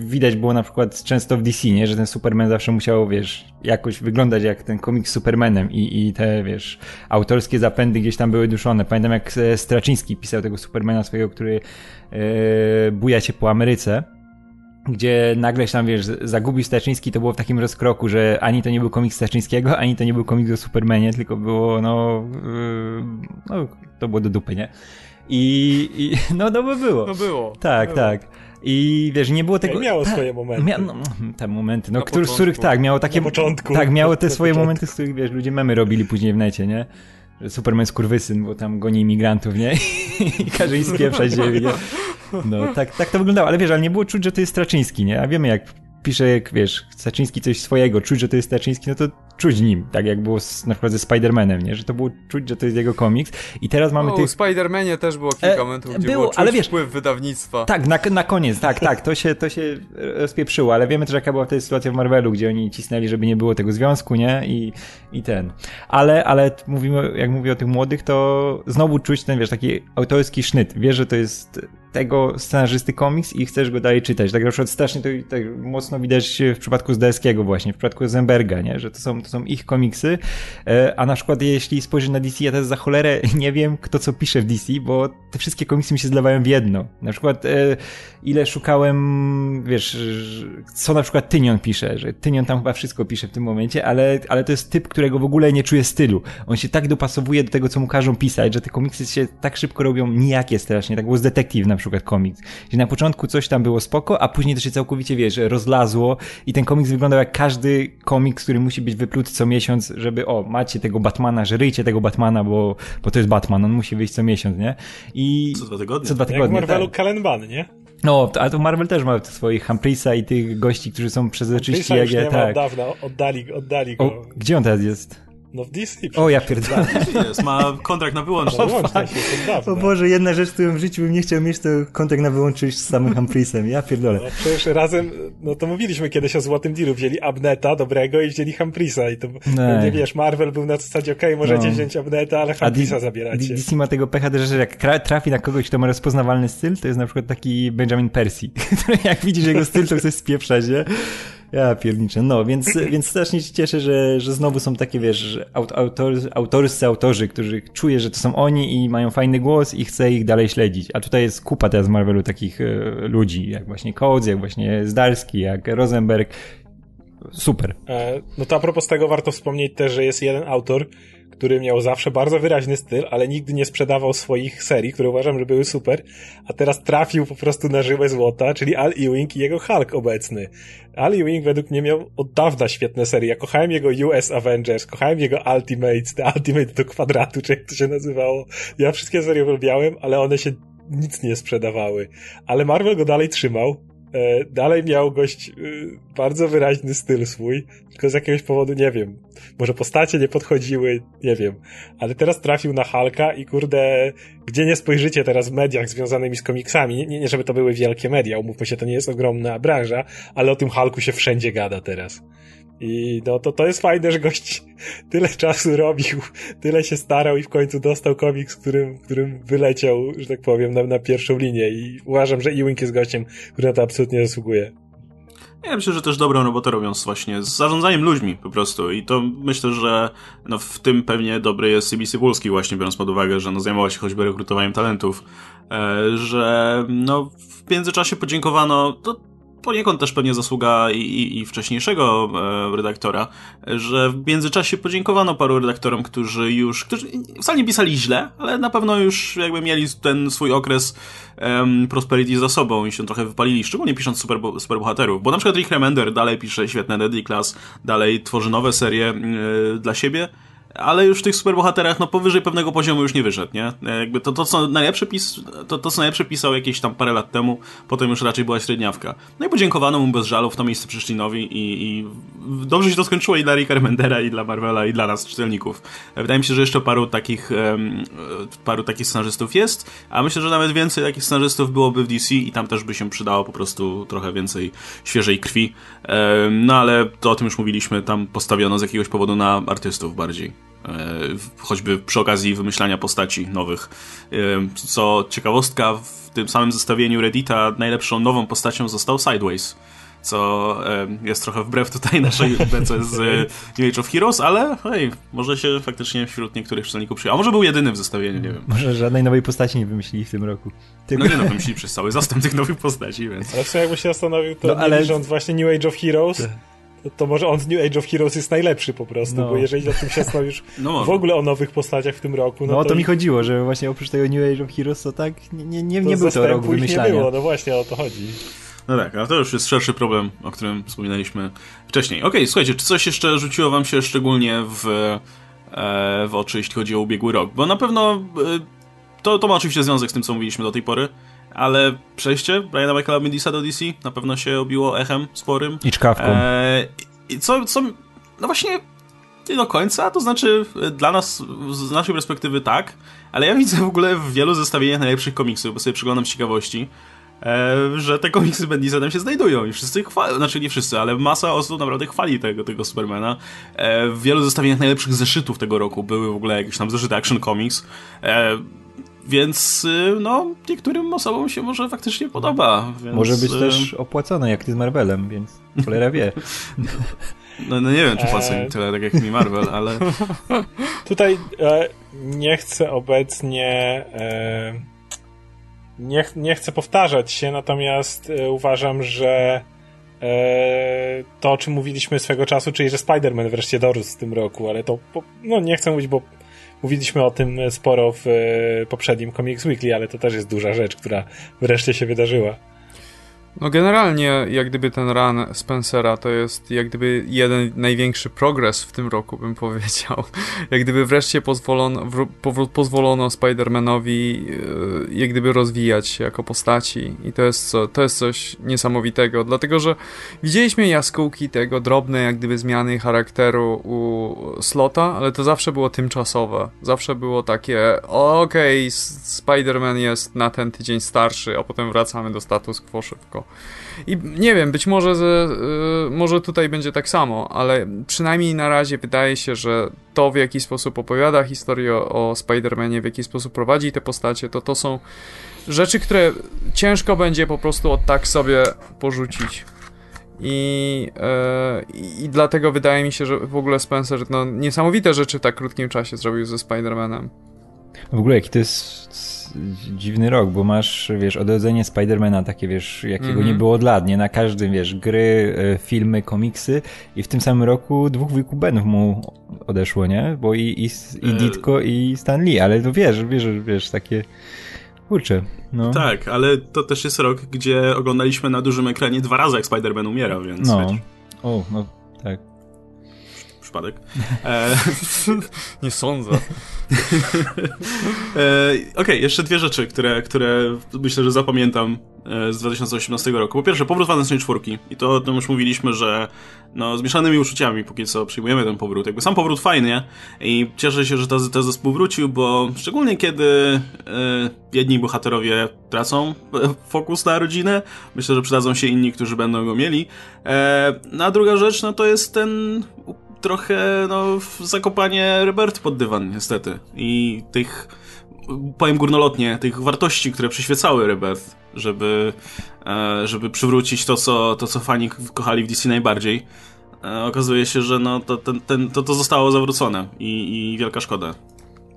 widać było na przykład często w DC, nie? Że ten Superman zawsze musiał, wiesz, jakoś wyglądać jak ten komiks z Supermanem i, i te, wiesz, autorskie zapędy gdzieś tam były duszone. Pamiętam jak Straczyński pisał tego Supermana swojego, który yy, buja się po Ameryce gdzie nagle się tam, wiesz, zagubił Staczyński, to było w takim rozkroku, że ani to nie był komiks Staczyńskiego, ani to nie był komiks o Supermanie, tylko było, no, yy, no, to było do dupy, nie? I, i [laughs] no, no by było. No było. Tak, było. tak. I wiesz, nie było tego. I miało swoje momenty. Mia, no, te momenty, no, który, z których tak, miało takie. Na początku. Tak, miało te swoje początku. momenty, z których wiesz, ludzie memy robili później w necie, nie? Superman skurwysyn, bo tam goni imigrantów, nie? I każe im spieprzać ziemi, nie? No, tak, tak to wyglądało, ale wiesz, ale nie było czuć, że to jest Straczyński, nie? A wiemy, jak pisze, jak wiesz, Staczyński coś swojego, czuć, że to jest Staczyński, no to czuć nim, tak jak było z, na przykład ze Spider-Manem, nie? Że to było czuć, że to jest jego komiks i teraz mamy o, tych... w Spider-Manie też było kilka e, momentów, gdzie było, było ale wiesz, wpływ wydawnictwa. Tak, na, na koniec, tak, tak, to się, to się rozpieprzyło, ale wiemy też jaka była wtedy sytuacja w Marvelu, gdzie oni cisnęli, żeby nie było tego związku, nie? I, i ten. Ale, ale mówimy, jak mówię o tych młodych, to znowu czuć ten, wiesz, taki autorski sznyt. Wiesz, że to jest tego scenarzysty komiks i chcesz go dalej czytać. Tak na przykład strasznie to tak mocno widać w przypadku Zdeskiego właśnie, w przypadku Zemberga, nie? Że to są, to są ich komiksy, e, a na przykład jeśli spojrzysz na DC, ja też za cholerę [laughs] nie wiem, kto co pisze w DC, bo te wszystkie komiksy mi się zlewają w jedno. Na przykład e, ile szukałem, wiesz, co na przykład Tynion pisze, że Tynion tam chyba wszystko pisze w tym momencie, ale, ale to jest typ, którego w ogóle nie czuje stylu. On się tak dopasowuje do tego, co mu każą pisać, że te komiksy się tak szybko robią nijakie strasznie. Tak było z Detektyw na przykład komiks, gdzie na początku coś tam było spoko, a później to się całkowicie, wiesz, rozlazło i ten komiks wyglądał jak każdy komiks, który musi być wypluty co miesiąc, żeby o, macie tego Batmana, że ryjcie tego Batmana, bo, bo to jest Batman, on musi wyjść co miesiąc, nie? I co dwa tygodnie. Co dwa tygodnie. Jak w Marvelu tak. Kalenban, nie? No, ale to Marvel też ma swoich Humphreys'a i tych gości, którzy są przezroczyści jak ja, tak. od dawna, oddali, oddali go. O, gdzie on teraz jest? No w DC. O, ja pierdolę. Jest, ma kontrakt na wyłączność. O, o Boże, jedna rzecz, którą w życiu bym nie chciał mieć, to kontrakt na wyłączność z samym Humphreysem. Ja pierdolę. No, przecież razem, no to mówiliśmy kiedyś o Złotym Dealu. Wzięli Abneta dobrego i wzięli Humphreisa. I to, no, nie wiesz, Marvel był na zasadzie, okej, okay, możecie no. wziąć Abneta, ale Humphreisa zabieracie. DC ma tego pecha też, że jak trafi na kogoś, kto ma rozpoznawalny styl, to jest na przykład taki Benjamin Percy, który [laughs] jak widzisz jego styl, to chcesz spieprzać, nie? Ja pierniczę. No, więc, [laughs] więc strasznie się cieszę, że, że znowu są takie, wiesz, autor, autorscy autorzy, którzy czuję, że to są oni i mają fajny głos i chcę ich dalej śledzić. A tutaj jest kupa teraz Marvelu takich e, ludzi, jak właśnie Coates, jak właśnie Zdarski, jak Rosenberg. Super. E, no to a propos tego warto wspomnieć też, że jest jeden autor, który miał zawsze bardzo wyraźny styl, ale nigdy nie sprzedawał swoich serii, które uważam, że były super, a teraz trafił po prostu na żywe złota, czyli Al Ewing i jego Hulk obecny. Al Ewing według mnie miał od dawna świetne serie. Ja kochałem jego US Avengers, kochałem jego Ultimates, te Ultimate do kwadratu, czy jak to się nazywało. Ja wszystkie serie lubiałem, ale one się nic nie sprzedawały. Ale Marvel go dalej trzymał dalej miał gość e, bardzo wyraźny styl swój, tylko z jakiegoś powodu nie wiem. Może postacie nie podchodziły, nie wiem. Ale teraz trafił na Halka i kurde, gdzie nie spojrzycie teraz w mediach związanymi z komiksami, nie, nie żeby to były wielkie media, umówmy się, to nie jest ogromna branża, ale o tym Halku się wszędzie gada teraz. I no to, to jest fajne, że gość tyle czasu robił, tyle się starał i w końcu dostał komiks, którym, którym wyleciał, że tak powiem, na, na pierwszą linię. I uważam, że Ewing jest gościem, który na to absolutnie zasługuje. Ja myślę, że też dobrą robotę robią właśnie z zarządzaniem ludźmi po prostu. I to myślę, że no w tym pewnie dobry jest CBC Polski właśnie biorąc pod uwagę, że no zajmował się choćby rekrutowaniem talentów, e, że no w międzyczasie podziękowano, to poniekąd też pewnie zasługa i, i, i wcześniejszego e, redaktora, że w międzyczasie podziękowano paru redaktorom, którzy już, którzy wcale nie pisali źle, ale na pewno już jakby mieli ten swój okres um, Prosperity za sobą i się trochę wypalili, szczególnie pisząc super, superbohaterów, bo na przykład Rick Remender dalej pisze świetne Deadly Class, dalej tworzy nowe serie y, dla siebie, ale już w tych superbohaterach, no powyżej pewnego poziomu już nie wyszedł, nie? Jakby to, to, co najlepsze pis, to, to, co najlepsze pisał jakieś tam parę lat temu, potem już raczej była średniawka. No i podziękowano mu bez żalu, w to miejsce przyszli nowi i, i dobrze się to skończyło i dla Ricka Remendera, i dla Marvela, i dla nas, czytelników. Wydaje mi się, że jeszcze paru takich, um, paru takich scenarzystów jest, a myślę, że nawet więcej takich scenarzystów byłoby w DC i tam też by się przydało po prostu trochę więcej świeżej krwi. Um, no ale to o tym już mówiliśmy, tam postawiono z jakiegoś powodu na artystów bardziej. E, choćby przy okazji wymyślania postaci nowych. E, co ciekawostka, w tym samym zestawieniu Reddita najlepszą nową postacią został Sideways co e, jest trochę wbrew tutaj [laughs] naszej [laughs] bece z New Age of Heroes, ale hej, może się faktycznie wśród niektórych czytelników przyjął. A może był jedyny w zestawieniu, nie wiem. Może żadnej nowej postaci nie wymyślili w tym roku. Tylko... No nie no, wymyślili przez cały zastęp tych nowych postaci, więc... Ale co jakby się zastanowił, to no, ale... licząc właśnie New Age of Heroes, tak to, to może on z New Age of Heroes jest najlepszy po prostu, no. bo jeżeli o tym się już no w ogóle o nowych postaciach w tym roku, no, no to... to mi chodziło, że właśnie oprócz tego New Age of Heroes to tak nie, nie, nie, nie był to rok wymyślania. nie było, no właśnie o to chodzi. No tak, ale to już jest szerszy problem, o którym wspominaliśmy wcześniej. Okej, okay, słuchajcie, czy coś jeszcze rzuciło wam się szczególnie w, e, w oczy, jeśli chodzi o ubiegły rok? Bo na pewno e, to, to ma oczywiście związek z tym, co mówiliśmy do tej pory, ale przejście Briana Michaela Bendisa do DC na pewno się obiło echem sporym. I czkawką. E, I co, co, no właśnie nie do końca, to znaczy dla nas, z naszej perspektywy tak, ale ja widzę w ogóle w wielu zestawieniach najlepszych komiksów, bo sobie przyglądam z ciekawości, e, że te komiksy Bendisa tam się znajdują i wszyscy chwalą, znaczy nie wszyscy, ale masa osób naprawdę chwali tego, tego Supermana. E, w wielu zestawieniach najlepszych zeszytów tego roku były w ogóle jakieś tam zeszyty Action Comics. Więc y, no, niektórym osobom się może faktycznie podoba. Więc... Może być y, też opłacone, jak ty z Marvelem, więc cholera wie. [laughs] No, no nie wiem, czy płacę im tyle, tak jak mi Marvel, ale... [laughs] Tutaj e, nie chcę obecnie... E, nie, nie chcę powtarzać się, natomiast e, uważam, że e, to, o czym mówiliśmy swego czasu, czyli że Spider-Man wreszcie dorósł w tym roku, ale to, no nie chcę mówić, bo Mówiliśmy o tym sporo w e, poprzednim Comics Weekly, ale to też jest duża rzecz, która wreszcie się wydarzyła. No generalnie, jak gdyby ten run Spencera to jest jak gdyby jeden największy progres w tym roku, bym powiedział. [laughs] Jak gdyby wreszcie pozwolono, pozwolono Spider-Manowi e, jak gdyby rozwijać się jako postaci i to jest, co, to jest coś niesamowitego, dlatego że widzieliśmy jaskółki tego, drobne jak gdyby zmiany charakteru u Slota, ale to zawsze było tymczasowe. Zawsze było takie, okej, okay, Spider-Man jest na ten tydzień starszy, a potem wracamy do status quo szybko. I nie wiem, być może, że, y, może tutaj będzie tak samo, ale przynajmniej na razie wydaje się, że to w jaki sposób opowiada historię o, o Spider-Manie, w jaki sposób prowadzi te postacie, to to są rzeczy, które ciężko będzie po prostu od tak sobie porzucić. I, yy, I dlatego wydaje mi się, że w ogóle Spencer no, niesamowite rzeczy w tak krótkim czasie zrobił ze Spider-Manem. W ogóle jaki to jest dziwny rok, bo masz, wiesz, odrodzenie Spidermana takie, wiesz, jakiego mm -hmm. nie było od lat, nie? Na każdym, wiesz, gry, e, filmy, komiksy i w tym samym roku dwóch wujków Benów mu odeszło, nie? Bo i, i, i e, Ditko i Stan Lee, ale to wiesz, wiesz, wiesz, takie... Kurczę, no. Tak, ale to też jest rok, gdzie oglądaliśmy na dużym ekranie dwa razy, jak Spider-Man umiera, więc No, wiesz. o, no, tak przypadek. E... [laughs] Nie sądzę. e... Okej, okay, jeszcze dwie rzeczy, które, które myślę, że zapamiętam e, z 2018 roku. Po pierwsze, powrót Fantasy czwórki. I to, to już mówiliśmy, że no, z mieszanymi uczuciami póki co przyjmujemy ten powrót. Jakby sam powrót fajnie i cieszę się, że ten, ten zespół wrócił, bo szczególnie kiedy e, jedni bohaterowie tracą fokus na rodzinę, myślę, że przydadzą się inni, którzy będą go mieli. E, no, a druga rzecz, no to jest ten trochę, no, zakopanie Rebirth pod dywan, niestety. I tych, powiem górnolotnie, tych wartości, które przyświecały Rebirth, żeby, e, żeby przywrócić to co, to, co fani kochali w DC najbardziej. E, okazuje się, że no, to, ten, ten, to, to zostało zawrócone i, i wielka szkoda.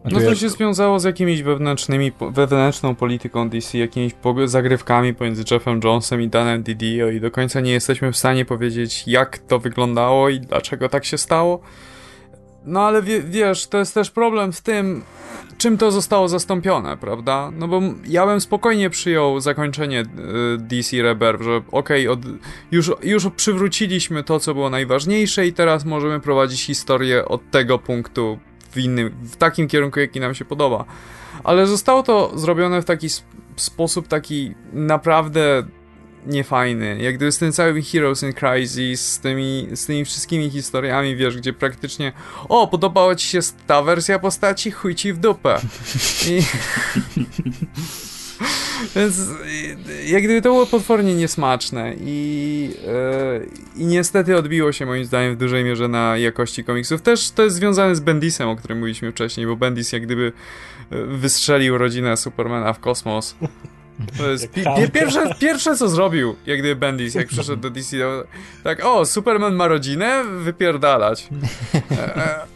No to się związało z jakimiś wewnętrznymi, wewnętrzną polityką DC, jakimiś zagrywkami pomiędzy Jeffem Jonesem i Danem Didio i do końca nie jesteśmy w stanie powiedzieć, jak to wyglądało i dlaczego tak się stało. No ale wiesz, to jest też problem z tym, czym to zostało zastąpione, prawda? No bo ja bym spokojnie przyjął zakończenie y, DC Rebirth, że okej, okay, już, już przywróciliśmy to, co było najważniejsze i teraz możemy prowadzić historię od tego punktu w innym, w takim kierunku, jaki nam się podoba. Ale zostało to zrobione w taki sp sposób taki naprawdę niefajny. Jak gdyby z tym całym Heroes in Crisis, z tymi, z tymi wszystkimi historiami, wiesz, gdzie praktycznie o, podobała ci się ta wersja postaci, chuj ci w dupę. I... [laughs] [laughs] Więc jak gdyby to było potwornie niesmaczne i, yy, i niestety odbiło się moim zdaniem w dużej mierze na jakości komiksów. Też to jest związane z Bendisem, o którym mówiliśmy wcześniej, bo Bendis jak gdyby e, wystrzelił rodzinę Supermana w kosmos. To [laughs] jest pi pierwsze, pierwsze, co zrobił, jak gdyby Bendis, jak przyszedł do DC, tak, o, Superman ma rodzinę, wypierdalać. E,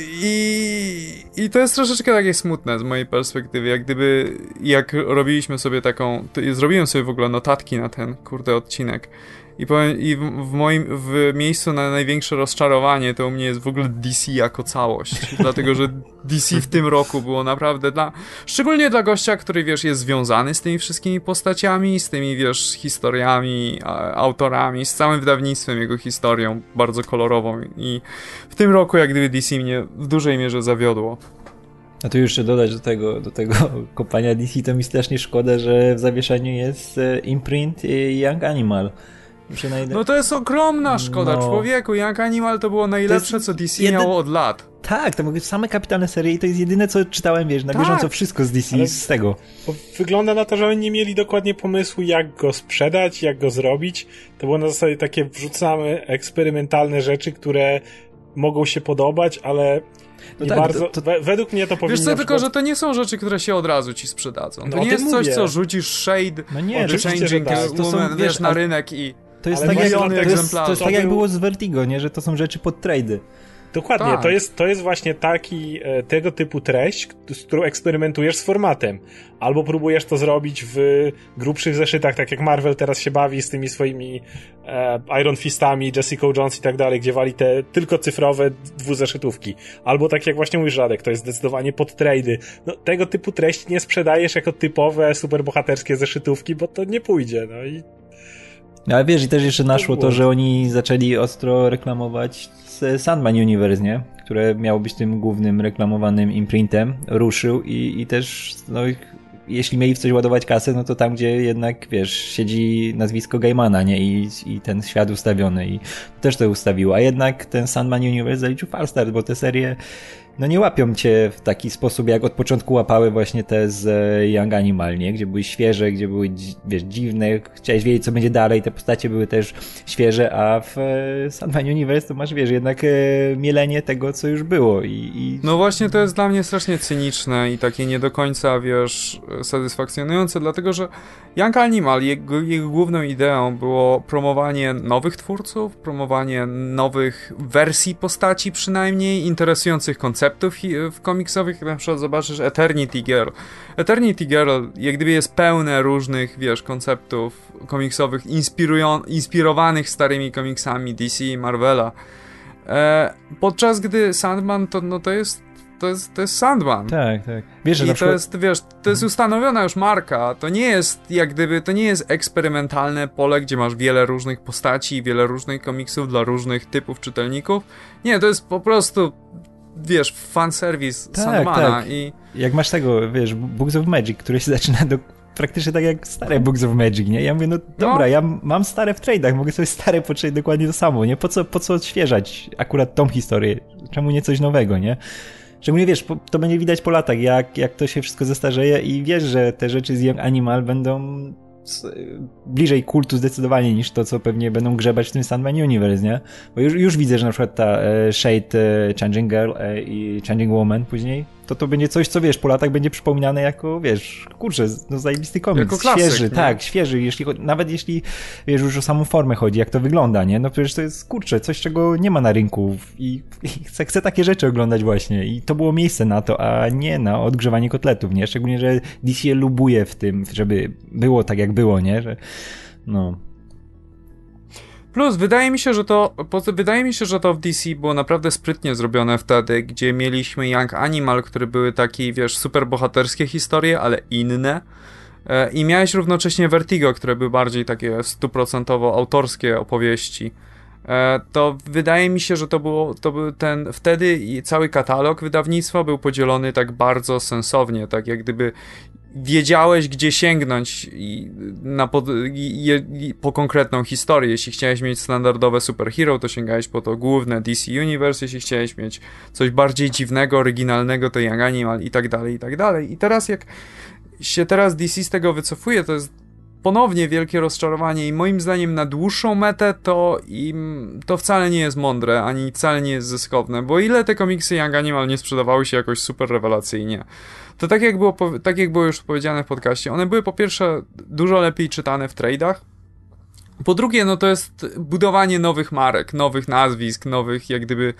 i, I to jest troszeczkę takie smutne z mojej perspektywy, jak gdyby, jak robiliśmy sobie taką, zrobiłem sobie w ogóle notatki na ten, kurde, odcinek i, powiem, i w, moim w miejscu na największe rozczarowanie to u mnie jest w ogóle DC jako całość. [laughs] dlatego, że DC w tym roku było naprawdę dla. Szczególnie dla gościa, który wiesz, jest związany z tymi wszystkimi postaciami, z tymi wiesz, historiami, autorami, z całym wydawnictwem, jego historią bardzo kolorową. I w tym roku, jak gdyby DC mnie w dużej mierze zawiodło. A tu jeszcze dodać do tego, do tego [laughs] kopania DC, to mi strasznie szkoda, że w zawieszeniu jest e, imprint Young Animal. No to jest ogromna szkoda, no. człowieku. Young Animal to było najlepsze, to co DC jeden... miało od lat. Tak, to mogły same kapitalne serie i to jest jedyne, co czytałem, wiesz, na tak. bieżąco wszystko z DC Ale z tego. Wygląda na to, że oni nie mieli dokładnie pomysłu, jak go sprzedać, jak go zrobić. To było na zasadzie takie wrzucamy eksperymentalne rzeczy, które mogą się podobać, ale no tak, bardzo, to, to... według mnie to powinno... Wiesz co, przykład... tylko, że to nie są rzeczy, które się od razu ci sprzedadzą. To no, nie jest mówię. coś, co rzucisz shade, no nie, changing, tak. to są, wiesz, na rynek i to jest, tak jak, to jest, to jest tak jak było z Vertigo, nie? że to są rzeczy pod trady. Dokładnie, tak. to, jest, to jest właśnie taki, e, tego typu treść, z którą eksperymentujesz z formatem. Albo próbujesz to zrobić w grubszych zeszytach, tak jak Marvel teraz się bawi z tymi swoimi e, Iron Fistami, Jessica Jones i tak dalej, gdzie wali te tylko cyfrowe dwuzeszytówki. Albo tak jak właśnie mój Radek, to jest zdecydowanie pod trady. No, tego typu treści nie sprzedajesz jako typowe superbohaterskie zeszytówki, bo to nie pójdzie, no i Ale wiesz, i też jeszcze naszło to, że oni zaczęli ostro reklamować Sandman Universe, nie? Które miało być tym głównym reklamowanym imprintem, ruszył i, i też, no, jeśli mieli w coś ładować kasę, no to tam, gdzie jednak, wiesz, siedzi nazwisko Gaimana, nie? I, i ten świat ustawiony i też to ustawiło. A jednak ten Sandman Universe zaliczył Falstart, bo te serie no nie łapią cię w taki sposób, jak od początku łapały właśnie te z e, Young Animal, nie? Gdzie były świeże, gdzie były, wiesz, dziwne, chciałeś wiedzieć, co będzie dalej, te postacie były też świeże, a w e, Sandman Universe to masz, wiesz, jednak e, mielenie tego, co już było i, i... No właśnie to jest dla mnie strasznie cyniczne i takie nie do końca, wiesz, satysfakcjonujące, dlatego, że Young Animal, jego, jego główną ideą było promowanie nowych twórców, promowanie nowych wersji postaci przynajmniej, interesujących konceptów, konceptów w komiksowych, na przykład zobaczysz Eternity Girl. Eternity Girl jak gdyby jest pełne różnych, wiesz, konceptów komiksowych inspirowanych starymi komiksami DC i Marvela. E, podczas gdy Sandman to, no, to jest to jest, to jest Sandman. Tak, tak. Wiesz, I to przykład... jest, wiesz, to jest ustanowiona już marka. To nie jest, jak gdyby, to nie jest eksperymentalne pole, gdzie masz wiele różnych postaci, wiele różnych komiksów dla różnych typów czytelników. Nie, to jest po prostu wiesz, fanserwis tak, Sandmana tak. i... Jak masz tego, wiesz, Books of Magic, który się [laughs] zaczyna do praktycznie tak jak stare Books of Magic, nie? Ja mówię, no dobra, no. ja mam stare w trade'ach, mogę sobie stare poczytać dokładnie to samo, nie? Po co, po co odświeżać akurat tą historię? Czemu nie coś nowego, nie? Szczególnie wiesz, to będzie widać po latach, jak, jak to się wszystko zestarzeje i wiesz, że te rzeczy z Young Animal będą bliżej kultu zdecydowanie niż to, co pewnie będą grzebać w tym Sandman Universe, nie? Bo już, już widzę, że na przykład ta e, Shade e, Changing Girl e, i Changing Woman później to to będzie coś, co wiesz, po latach będzie przypominane jako, wiesz, kurczę, no zajebisty komiks, jako klasyk, świeży, nie? tak, świeży, jeśli, nawet jeśli, wiesz, już o samą formę chodzi, jak to wygląda, nie, no przecież to jest, kurczę, coś, czego nie ma na rynku i, i chcę, chcę takie rzeczy oglądać właśnie. I to było miejsce na to, a nie na odgrzewanie kotletów, nie, szczególnie, że DC lubuje w tym, żeby było tak, jak było, nie, że, no, Plus, wydaje mi się, że to, wydaje mi się, że to w DC było naprawdę sprytnie zrobione wtedy, gdzie mieliśmy Young Animal, które były takie, wiesz, super bohaterskie historie, ale inne. E, I miałeś równocześnie Vertigo, które były bardziej takie stuprocentowo autorskie opowieści. E, to wydaje mi się, że to było, to był ten, wtedy cały katalog wydawnictwa był podzielony tak bardzo sensownie, tak jak gdyby wiedziałeś, gdzie sięgnąć i na i, i, po konkretną historię. Jeśli chciałeś mieć standardowe superhero, to sięgałeś po to główne DC Universe. Jeśli chciałeś mieć coś bardziej dziwnego, oryginalnego, to Young Animal i tak dalej, i tak dalej. I teraz jak się teraz DC z tego wycofuje, to jest ponownie wielkie rozczarowanie i moim zdaniem na dłuższą metę to im to wcale nie jest mądre, ani wcale nie jest zyskowne, bo ile te komiksy Young Animal nie sprzedawały się jakoś super rewelacyjnie to tak jak, było, tak jak było już powiedziane w podcaście, one były po pierwsze dużo lepiej czytane w trade'ach, po drugie, no to jest budowanie nowych marek, nowych nazwisk, nowych jak gdyby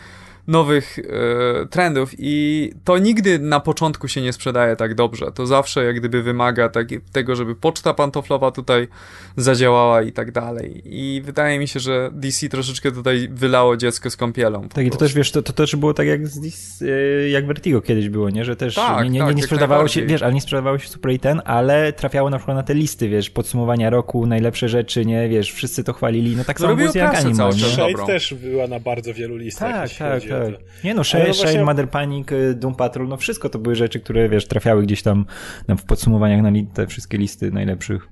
nowych e, trendów i to nigdy na początku się nie sprzedaje tak dobrze. To zawsze jak gdyby wymaga tak, tego, żeby poczta pantoflowa tutaj zadziałała i tak dalej. I wydaje mi się, że DC troszeczkę tutaj wylało dziecko z kąpielą. Tak i to też wiesz, to, to też było tak jak z DC, e, jak Vertigo kiedyś było, nie? Że też tak, nie, nie, tak, nie, sprzedawało się, wiesz, ale nie sprzedawało się Super i ten, ale trafiało na przykład na te listy, wiesz, podsumowania roku, najlepsze rzeczy, nie? Wiesz, wszyscy to chwalili, no tak samo było z jak Animal. Shade też była na bardzo wielu listach. Tak, tak, tak tak. Nie no, Shade, no właśnie... Mother Panic, y, Doom Patrol, no wszystko to były rzeczy, które wiesz, trafiały gdzieś tam w podsumowaniach na te wszystkie listy najlepszych.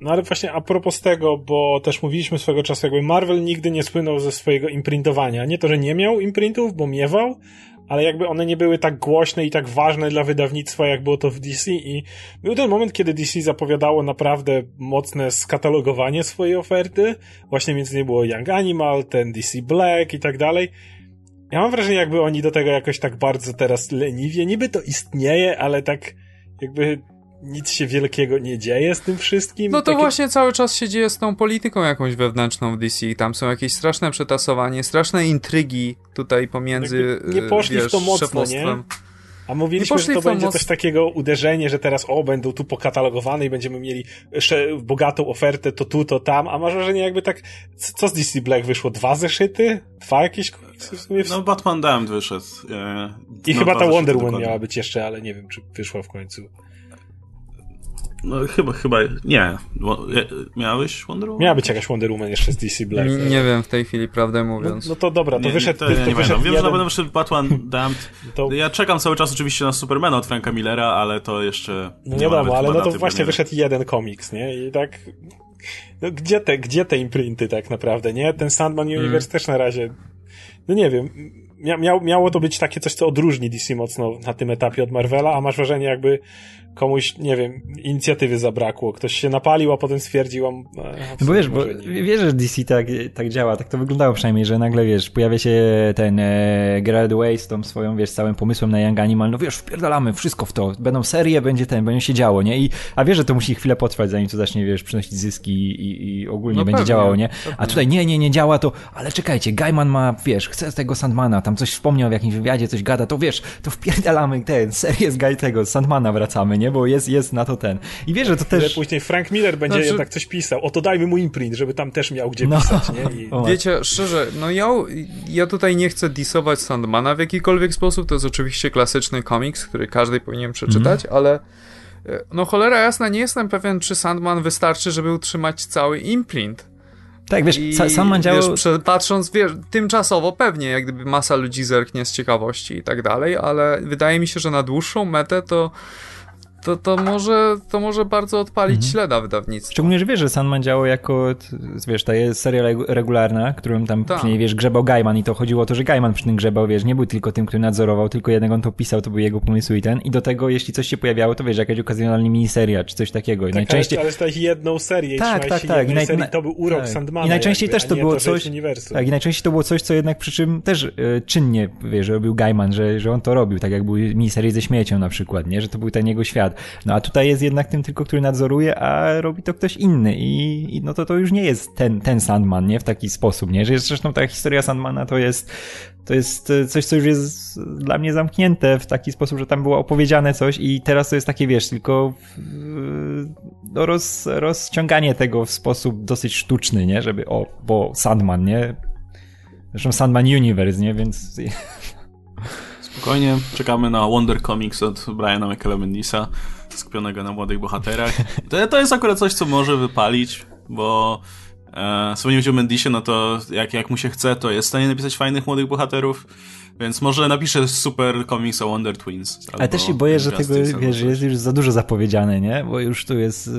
No ale właśnie a propos tego, bo też mówiliśmy swego czasu, jakby Marvel nigdy nie słynął ze swojego imprintowania. Nie to, że nie miał imprintów, bo miewał, ale jakby one nie były tak głośne i tak ważne dla wydawnictwa, jak było to w DC i był ten moment, kiedy DC zapowiadało naprawdę mocne skatalogowanie swojej oferty, właśnie między innymi było Young Animal, ten DC Black i tak dalej. Ja mam wrażenie, jakby oni do tego jakoś tak bardzo teraz leniwie, niby to istnieje, ale tak jakby nic się wielkiego nie dzieje z tym wszystkim. No to Takie... właśnie cały czas się dzieje z tą polityką jakąś wewnętrzną w DC. Tam są jakieś straszne przetasowanie, straszne intrygi tutaj pomiędzy nie poszli wiesz, w to mocno, nie? A mówiliśmy, że to będzie moc... coś takiego uderzenie, że teraz o, będą tu pokatalogowane i będziemy mieli bogatą ofertę, to tu, to tam, a masz wrażenie jakby tak, co z DC Black wyszło? Dwa zeszyty? Dwa jakieś sumie? No Batman Damned wyszedł. I no, chyba ta Wonder Woman miała być jeszcze, ale nie wiem, czy wyszła w końcu. No chyba, chyba, nie. Miałeś Wonder Woman? Miała być jakaś Wonder Woman jeszcze z DC Black. Nie, nie wiem w tej chwili, prawdę mówiąc. No, no to dobra, to nie, wyszedł... Nie, to, ja to nie wyszedł Wiem, jeden... że na pewno wyszedł Batman Damned. To... Ja czekam cały czas oczywiście na Supermana od Franka Millera, ale to jeszcze... No nie wiadomo, ale no to właśnie premiery. wyszedł jeden komiks, nie? I tak... No gdzie te, gdzie te imprinty tak naprawdę, nie? Ten Sandman. Universe hmm. też na razie... No nie wiem, mia miało to być takie coś, co odróżni DC mocno na tym etapie od Marvela, a masz wrażenie jakby komuś, nie wiem, inicjatywy zabrakło. Ktoś się napalił, a potem stwierdził, a no bo wiesz, bo wiesz, że DC tak, tak działa, tak to wyglądało przynajmniej, że nagle, wiesz, pojawia się ten e, Gerard Way z tą swoją, wiesz, całym pomysłem na Young Animal, no wiesz, wpierdalamy wszystko w to, będą serie, będzie ten, będzie się działo, nie? I, a wiesz, że to musi chwilę potrwać, zanim to zacznie, wiesz, przynosić zyski i, i ogólnie no będzie pewnie, działało, nie? A tutaj nie, nie, nie działa to, ale czekajcie, Gaiman ma, wiesz, chce tego Sandmana, tam coś wspomniał w jakimś wywiadzie, coś gada, to wiesz, to wpierdalamy ten, serię z Guy tego, Sandmana wracamy, nie? Bo jest, jest na to ten. I wiesz, że to też... później Frank Miller będzie znaczy... jednak coś pisał. Oto dajmy mu imprint, żeby tam też miał gdzie no. pisać, nie? I... [laughs] Wiecie, szczerze, no ja, ja tutaj nie chcę disować Sandmana w jakikolwiek sposób, to jest oczywiście klasyczny komiks, który każdy powinien przeczytać, mm. ale e, no cholera jasna, nie jestem pewien, czy Sandman wystarczy, żeby utrzymać cały imprint. Tak, wiesz, I, Sandman działał... Wiesz, patrząc, wiesz, tymczasowo pewnie, jak gdyby masa ludzi zerknie z ciekawości i tak dalej, ale wydaje mi się, że na dłuższą metę to to, to, może, to może bardzo odpalić mhm. źle na wydawnictwo. Szczególnie, że wiesz, że Sandman działał jako, wiesz, ta jest seria regularna, którą tam Ta. później, wiesz, grzebał Gaiman i to chodziło o to, że Gaiman przy tym grzebał, wiesz, nie był tylko tym, który nadzorował, tylko jednego on to pisał, to był jego pomysł i ten. I do tego, jeśli coś się pojawiało, to wiesz, jakaś okazjonalna miniseria, czy coś takiego. I tak, najczęściej... ale, ale jedną serię tak, tak, tak. I naj... serii, to był urok tak. Sandmana. I najczęściej jakby, też to było to, coś, tak, i najczęściej to było coś, co jednak przy czym też e, czynnie, wiesz, robił Gaiman, że, że on to robił, tak jak były miniserie ze śmiecią na przykład, nie, że to był ten jego świat. No a tutaj jest jednak tym tylko, który nadzoruje, a robi to ktoś inny i, i no to to już nie jest ten, ten Sandman, nie? W taki sposób, nie? Że zresztą ta historia Sandmana to jest to jest coś, co już jest dla mnie zamknięte w taki sposób, że tam było opowiedziane coś i teraz to jest takie, wiesz, tylko no, roz, rozciąganie tego w sposób dosyć sztuczny, nie? Żeby, o, bo Sandman, nie? Zresztą Sandman Universe, nie? Więc... Spokojnie, czekamy na Wonder Comics od Briana McKellen Bendisa skupionego na młodych bohaterach. To, to jest akurat coś, co może wypalić, bo e, wspomnieć o Mendisie, no to jak, jak mu się chce, to jest w stanie napisać fajnych młodych bohaterów. Więc może napiszę super komiks o Wonder Twins. Ale też się boję, że tego wiesz, jest już za dużo zapowiedziane, nie? Bo już tu jest.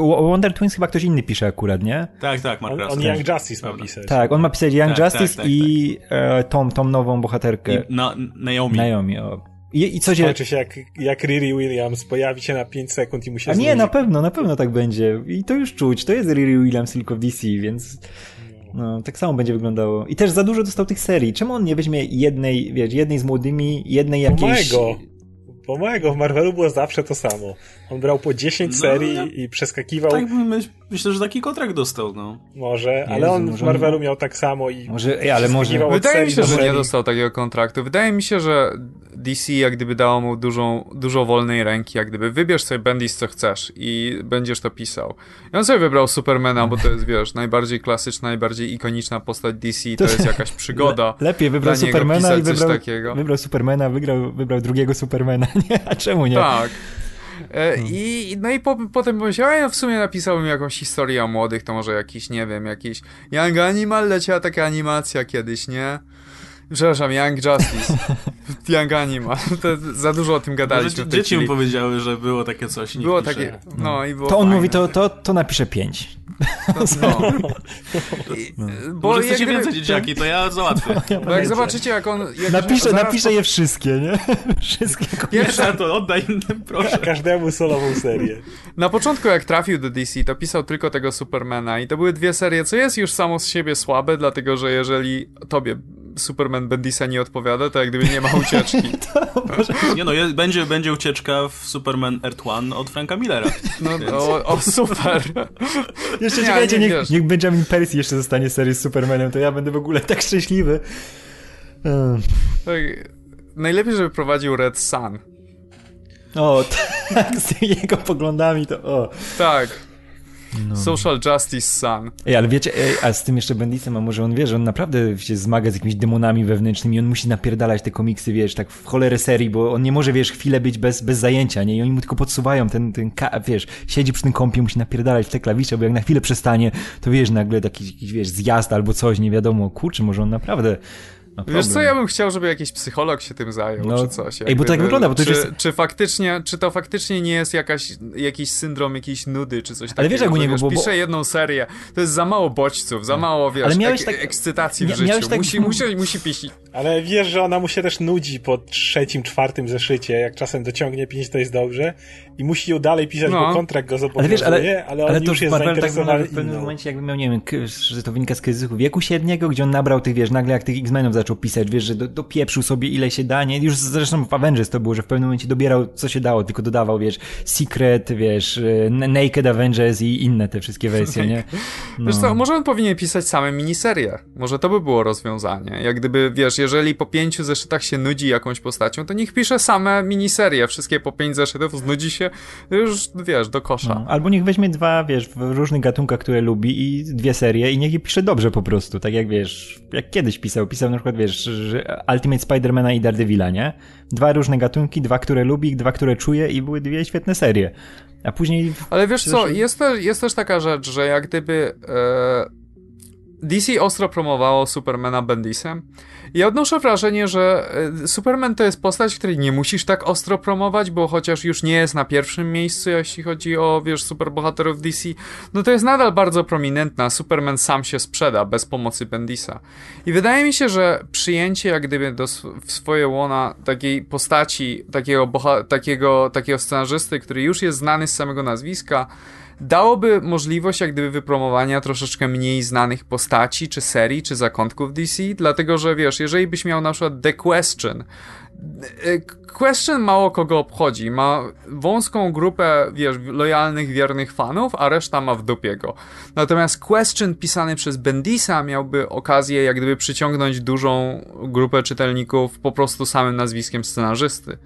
O Wonder Twins chyba ktoś inny pisze akurat, nie? Tak, tak, Mark On, on Young Justice ma pisać. Tak, on ma pisać Young tak, Justice tak, tak, i tak. E, Tom, Tom nową bohaterkę. I na, Naomi. Naomi, o. I, i co się... Skończy się jak, jak Riri Williams, pojawi się na 5 sekund i musi A nie, na pewno, na pewno tak będzie. I to już czuć. To jest Riri Williams tylko w DC, więc... No, tak samo będzie wyglądało. I też za dużo dostał tych serii. Czemu on nie weźmie jednej, wiesz, jednej z młodymi, jednej jakiejś... Mojego. Bo mojego w Marvelu było zawsze to samo. On brał po 10 no, serii ja... i przeskakiwał. Tak, myślę, że taki kontrakt dostał, no. Może, Jezu, ale on może w Marvelu miał tak samo i. Może, ale może. Wydaje mi się, że nie dostał takiego kontraktu. Wydaje mi się, że DC jak gdyby dało mu dużą, dużo wolnej ręki, jak gdyby wybierz sobie Bendis co chcesz i będziesz to pisał. I on sobie wybrał Supermana, bo to jest, wiesz, najbardziej klasyczna, najbardziej ikoniczna postać DC, to, to jest jakaś przygoda. Le [laughs] lepiej wybrał Supermana i wybrał, wybrał Supermana, wygrał, wybrał drugiego Supermana, [laughs] nie? A czemu nie? Tak. E, I, no i po, potem pomyślałem, ja w sumie napisałbym jakąś historię o młodych, to może jakiś, nie wiem, jakiś Young Animal, leciała taka animacja kiedyś, nie? Przepraszam, Young Justice. [laughs] Young Animal. To za dużo o tym gadaliśmy. Dzieci mu powiedziały, że było takie coś. Było takie. No, i było to on mówi, to, to, to napisze pięć. No. [laughs] I, no. Bo Może chcecie więcej dzieciaki, to ja załatwię. [laughs] Ja bo jak zobaczycie, jak on... Jak napiszę napiszę po... je wszystkie, nie? Wszystkie Pierwsze to oddaj innym, proszę. Każdemu solową serię. Na początku, jak trafił do DC, to pisał tylko tego Supermana i to były dwie serie, co jest już samo z siebie słabe, dlatego, że jeżeli tobie Superman Bendisa nie odpowiada, to jak gdyby nie ma [laughs] ucieczki. [laughs] nie no, jest, będzie, będzie ucieczka w Superman Earth One od Franka Millera. No, o, o, super. [laughs] Jeszcze nie, czekajcie, nie, niech, niech Benjamin Percy jeszcze zostanie serii z Supermanem, to ja będę w ogóle tak szczęśliwy. Tak, najlepiej, żeby prowadził Red Sun. O, tak, z jego poglądami to o. Tak. No. Social Justice Sun. Ej, ale wiecie, ej, a z tym jeszcze Bendisem, a może on wie, że on naprawdę się zmaga z jakimiś demonami wewnętrznymi, on musi napierdalać te komiksy, wiesz, tak w cholerę serii, bo on nie może, wiesz, chwilę być bez, bez zajęcia, nie? I oni mu tylko podsuwają ten, ten, wiesz, siedzi przy tym kompie, musi napierdalać te klawisze, bo jak na chwilę przestanie, to wiesz, nagle taki, jakiś, wiesz, zjazd albo coś, nie wiadomo, kurczę, może on naprawdę no Wiesz co, ja bym chciał, żeby jakiś psycholog się tym zajął, no, czy coś. Ej, bo tak wygląda, bo to czy, jest... czy faktycznie, czy to faktycznie nie jest jakaś, jakiś syndrom jakiejś nudy, czy coś takiego. Ale wiesz, jak u niego, bo... pisze jedną serię, to jest za mało bodźców, za mało, wiesz, Ale miałeś tak... ekscytacji w życiu. Tak... Musi, musi, musi pić. Ale wiesz, że ona mu się też nudzi po trzecim, czwartym zeszycie, jak czasem dociągnie pięć, to jest dobrze i musi ją dalej pisać, no. bo kontrakt go zobowiązuje, ale, wiesz, ale, ale on ale już jest tak zainteresowany tak w pewnym momencie jakby miał, nie wiem, że to wynika z kryzysu wieku średniego, gdzie on nabrał tych, wiesz, nagle jak tych X-Menów zaczął pisać, wiesz, że do, dopieprzył sobie ile się da, nie? Już zresztą w Avengers to było, że w pewnym momencie dobierał co się dało, tylko dodawał, wiesz, Secret, wiesz, e, Naked Avengers i inne te wszystkie wersje, nie? No. [laughs] Wiesz co, może on powinien pisać same miniserie. Może to by było rozwiązanie. Jak gdyby, wiesz, jeżeli po pięciu zeszytach się nudzi jakąś postacią, to niech pisze same miniserie. Wszystkie po pięć zeszytów znudzi się, już, wiesz, do kosza. No. Albo niech weźmie dwa, wiesz, w różnych gatunkach, które lubi i dwie serie i niech je pisze dobrze po prostu. Tak jak, wiesz, jak kiedyś pisał. Pisał na przykład, wiesz, Ultimate Spidermana i Daredevila, nie? Dwa różne gatunki, dwa, które lubi, dwa, które czuje i były dwie świetne serie. A później... Ale wiesz co, jest też, jest też taka rzecz, że jak gdyby... E... DC ostro promowało Supermana Bendisem ja odnoszę wrażenie, że e, Superman to jest postać, której nie musisz tak ostro promować, bo chociaż już nie jest na pierwszym miejscu, jeśli chodzi o, wiesz, superbohaterów DC, no to jest nadal bardzo prominentna. Superman sam się sprzeda bez pomocy Bendisa. I wydaje mi się, że przyjęcie jak gdyby do, w swoje łona takiej postaci, takiego, boha- takiego, takiego scenarzysty, który już jest znany z samego nazwiska, dałoby możliwość jak gdyby wypromowania troszeczkę mniej znanych postaci, czy serii, czy zakątków DC, dlatego że wiesz, jeżeli byś miał na przykład The Question, e, Question mało kogo obchodzi, ma wąską grupę, wiesz, lojalnych, wiernych fanów, a reszta ma w dupie go. Natomiast Question pisany przez Bendisa miałby okazję jak gdyby przyciągnąć dużą grupę czytelników po prostu samym nazwiskiem scenarzysty.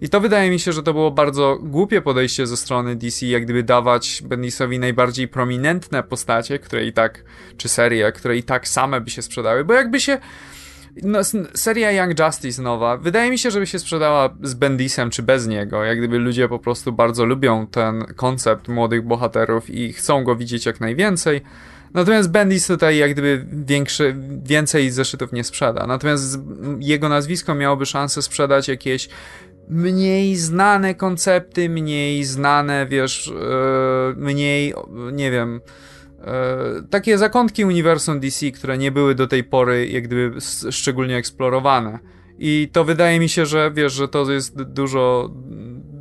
I to wydaje mi się, że to było bardzo głupie podejście ze strony DC, jak gdyby dawać Bendisowi najbardziej prominentne postacie, które i tak, czy serie, które i tak same by się sprzedały, bo jakby się no, seria Young Justice nowa, wydaje mi się, żeby się sprzedała z Bendisem czy bez niego, jak gdyby ludzie po prostu bardzo lubią ten koncept młodych bohaterów i chcą go widzieć jak najwięcej. Natomiast Bendis tutaj jak gdyby większy, więcej zeszytów nie sprzeda. Natomiast jego nazwisko miałoby szansę sprzedać jakieś mniej znane koncepty, mniej znane, wiesz, e, mniej, nie wiem, e, takie zakątki uniwersum DC, które nie były do tej pory jak gdyby szczególnie eksplorowane. I to wydaje mi się, że wiesz, że to jest dużo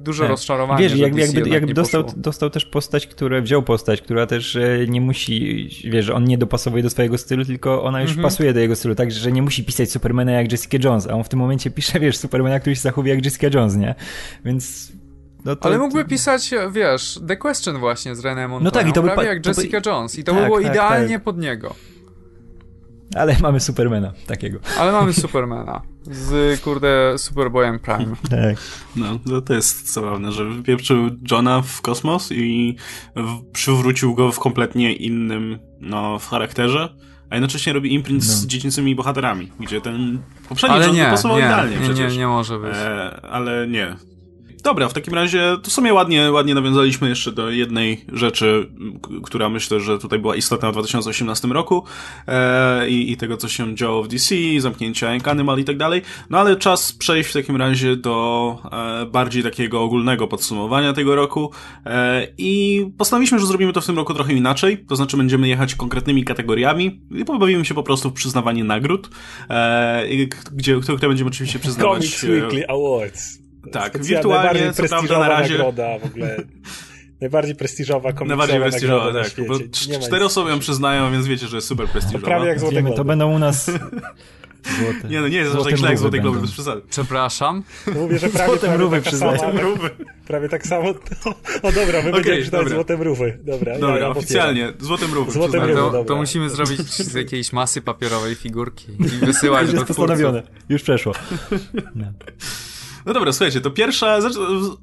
duże tak. rozczarowanie. Wiesz, jakby, jakby, jakby dostał, dostał też postać, która wziął postać, która też e, nie musi, wiesz, on nie dopasowuje do swojego stylu, tylko ona już mhm. pasuje do jego stylu, tak, że nie musi pisać Supermana jak Jessica Jones, a on w tym momencie pisze, wiesz, Supermana, który się zachowuje jak Jessica Jones, nie? Więc no to, Ale mógłby pisać, wiesz, The Question właśnie z René Montoya, no tak, i to by jak Jessica by... Jones i to tak, by było tak, idealnie tak. pod niego. Ale mamy Supermana takiego. Ale mamy Supermana. Z, kurde, Superboyem Prime. [laughs] Tak. No, to jest zabawne, że wypieprzył Johna w kosmos i w, przywrócił go w kompletnie innym, no, w charakterze, a jednocześnie robi imprint no. z dziecięcymi bohaterami, gdzie ten poprzedni ale John nie, pasował nie, idealnie nie, przecież. Nie, nie może być. E, ale nie, Dobra, w takim razie to w sumie ładnie, ładnie nawiązaliśmy jeszcze do jednej rzeczy, która myślę, że tutaj była istotna w 2018 roku e, i, i tego, co się działo w DC, zamknięcia Ink Animal i tak dalej. No ale czas przejść w takim razie do e, bardziej takiego ogólnego podsumowania tego roku e, i postanowiliśmy, że zrobimy to w tym roku trochę inaczej, to znaczy będziemy jechać konkretnymi kategoriami i pobawimy się po prostu w przyznawanie nagród, e, gdzie, które będziemy oczywiście przyznawać. Comics Weekly Awards. Tak, wirtualnie, co prawda na razie... nagroda w ogóle. [laughs] Najbardziej prestiżowa komiksowa Najbardziej prestiżowa, tak. Bo cztery osoby ją przyznają, więc wiecie, że jest super prestiżowa. Prawie jak Złote. To będą u nas... [laughs] Złote. Nie, no nie jest aż tak źle jak Złote Globy, bez przesady. Przepraszam. No mówię, że prawie, złote mrówy tak samo, Prawie tak samo. No, dobra, my okay, będziemy czytać Złote Mrówy. Dobra, dobra ja, oficjalnie. Złote Mrówy. Złote mrówy to, to, musimy zrobić [laughs] z jakiejś masy papierowej figurki i wysyłać Już do jest postanowione. Już przeszło. No. No dobra, słuchajcie, to pierwsza,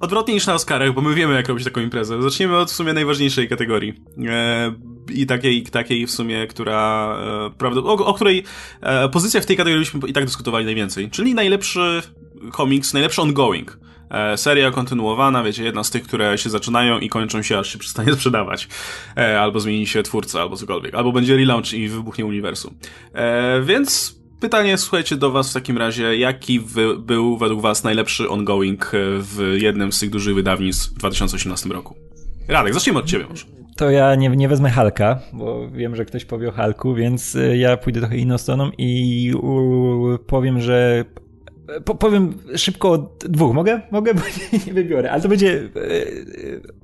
odwrotnie niż na Oscarach, bo my wiemy, jak robić taką imprezę. Zaczniemy od w sumie najważniejszej kategorii. E, I takiej, takiej w sumie, która, e, prawda, o, o której e, pozycja w tej kategorii byśmy i tak dyskutowali najwięcej. Czyli najlepszy komiks, najlepszy ongoing. E, seria kontynuowana, wiecie, jedna z tych, które się zaczynają i kończą się, aż się przestanie [laughs] sprzedawać. E, albo zmieni się twórca, albo cokolwiek. Albo będzie relaunch i wybuchnie uniwersum. E, więc pytanie, słuchajcie, do was w takim razie, jaki wy, był według was najlepszy ongoing w jednym z tych dużych wydawnictw w 2018 roku? Radek, zacznijmy od ciebie może. To ja nie, nie wezmę Halka, bo wiem, że ktoś powie o Halku, więc ja pójdę trochę inną stroną i powiem, że po, powiem szybko o dwóch. Mogę? Mogę, [laughs] bo nie, nie wybiorę, ale to będzie... E,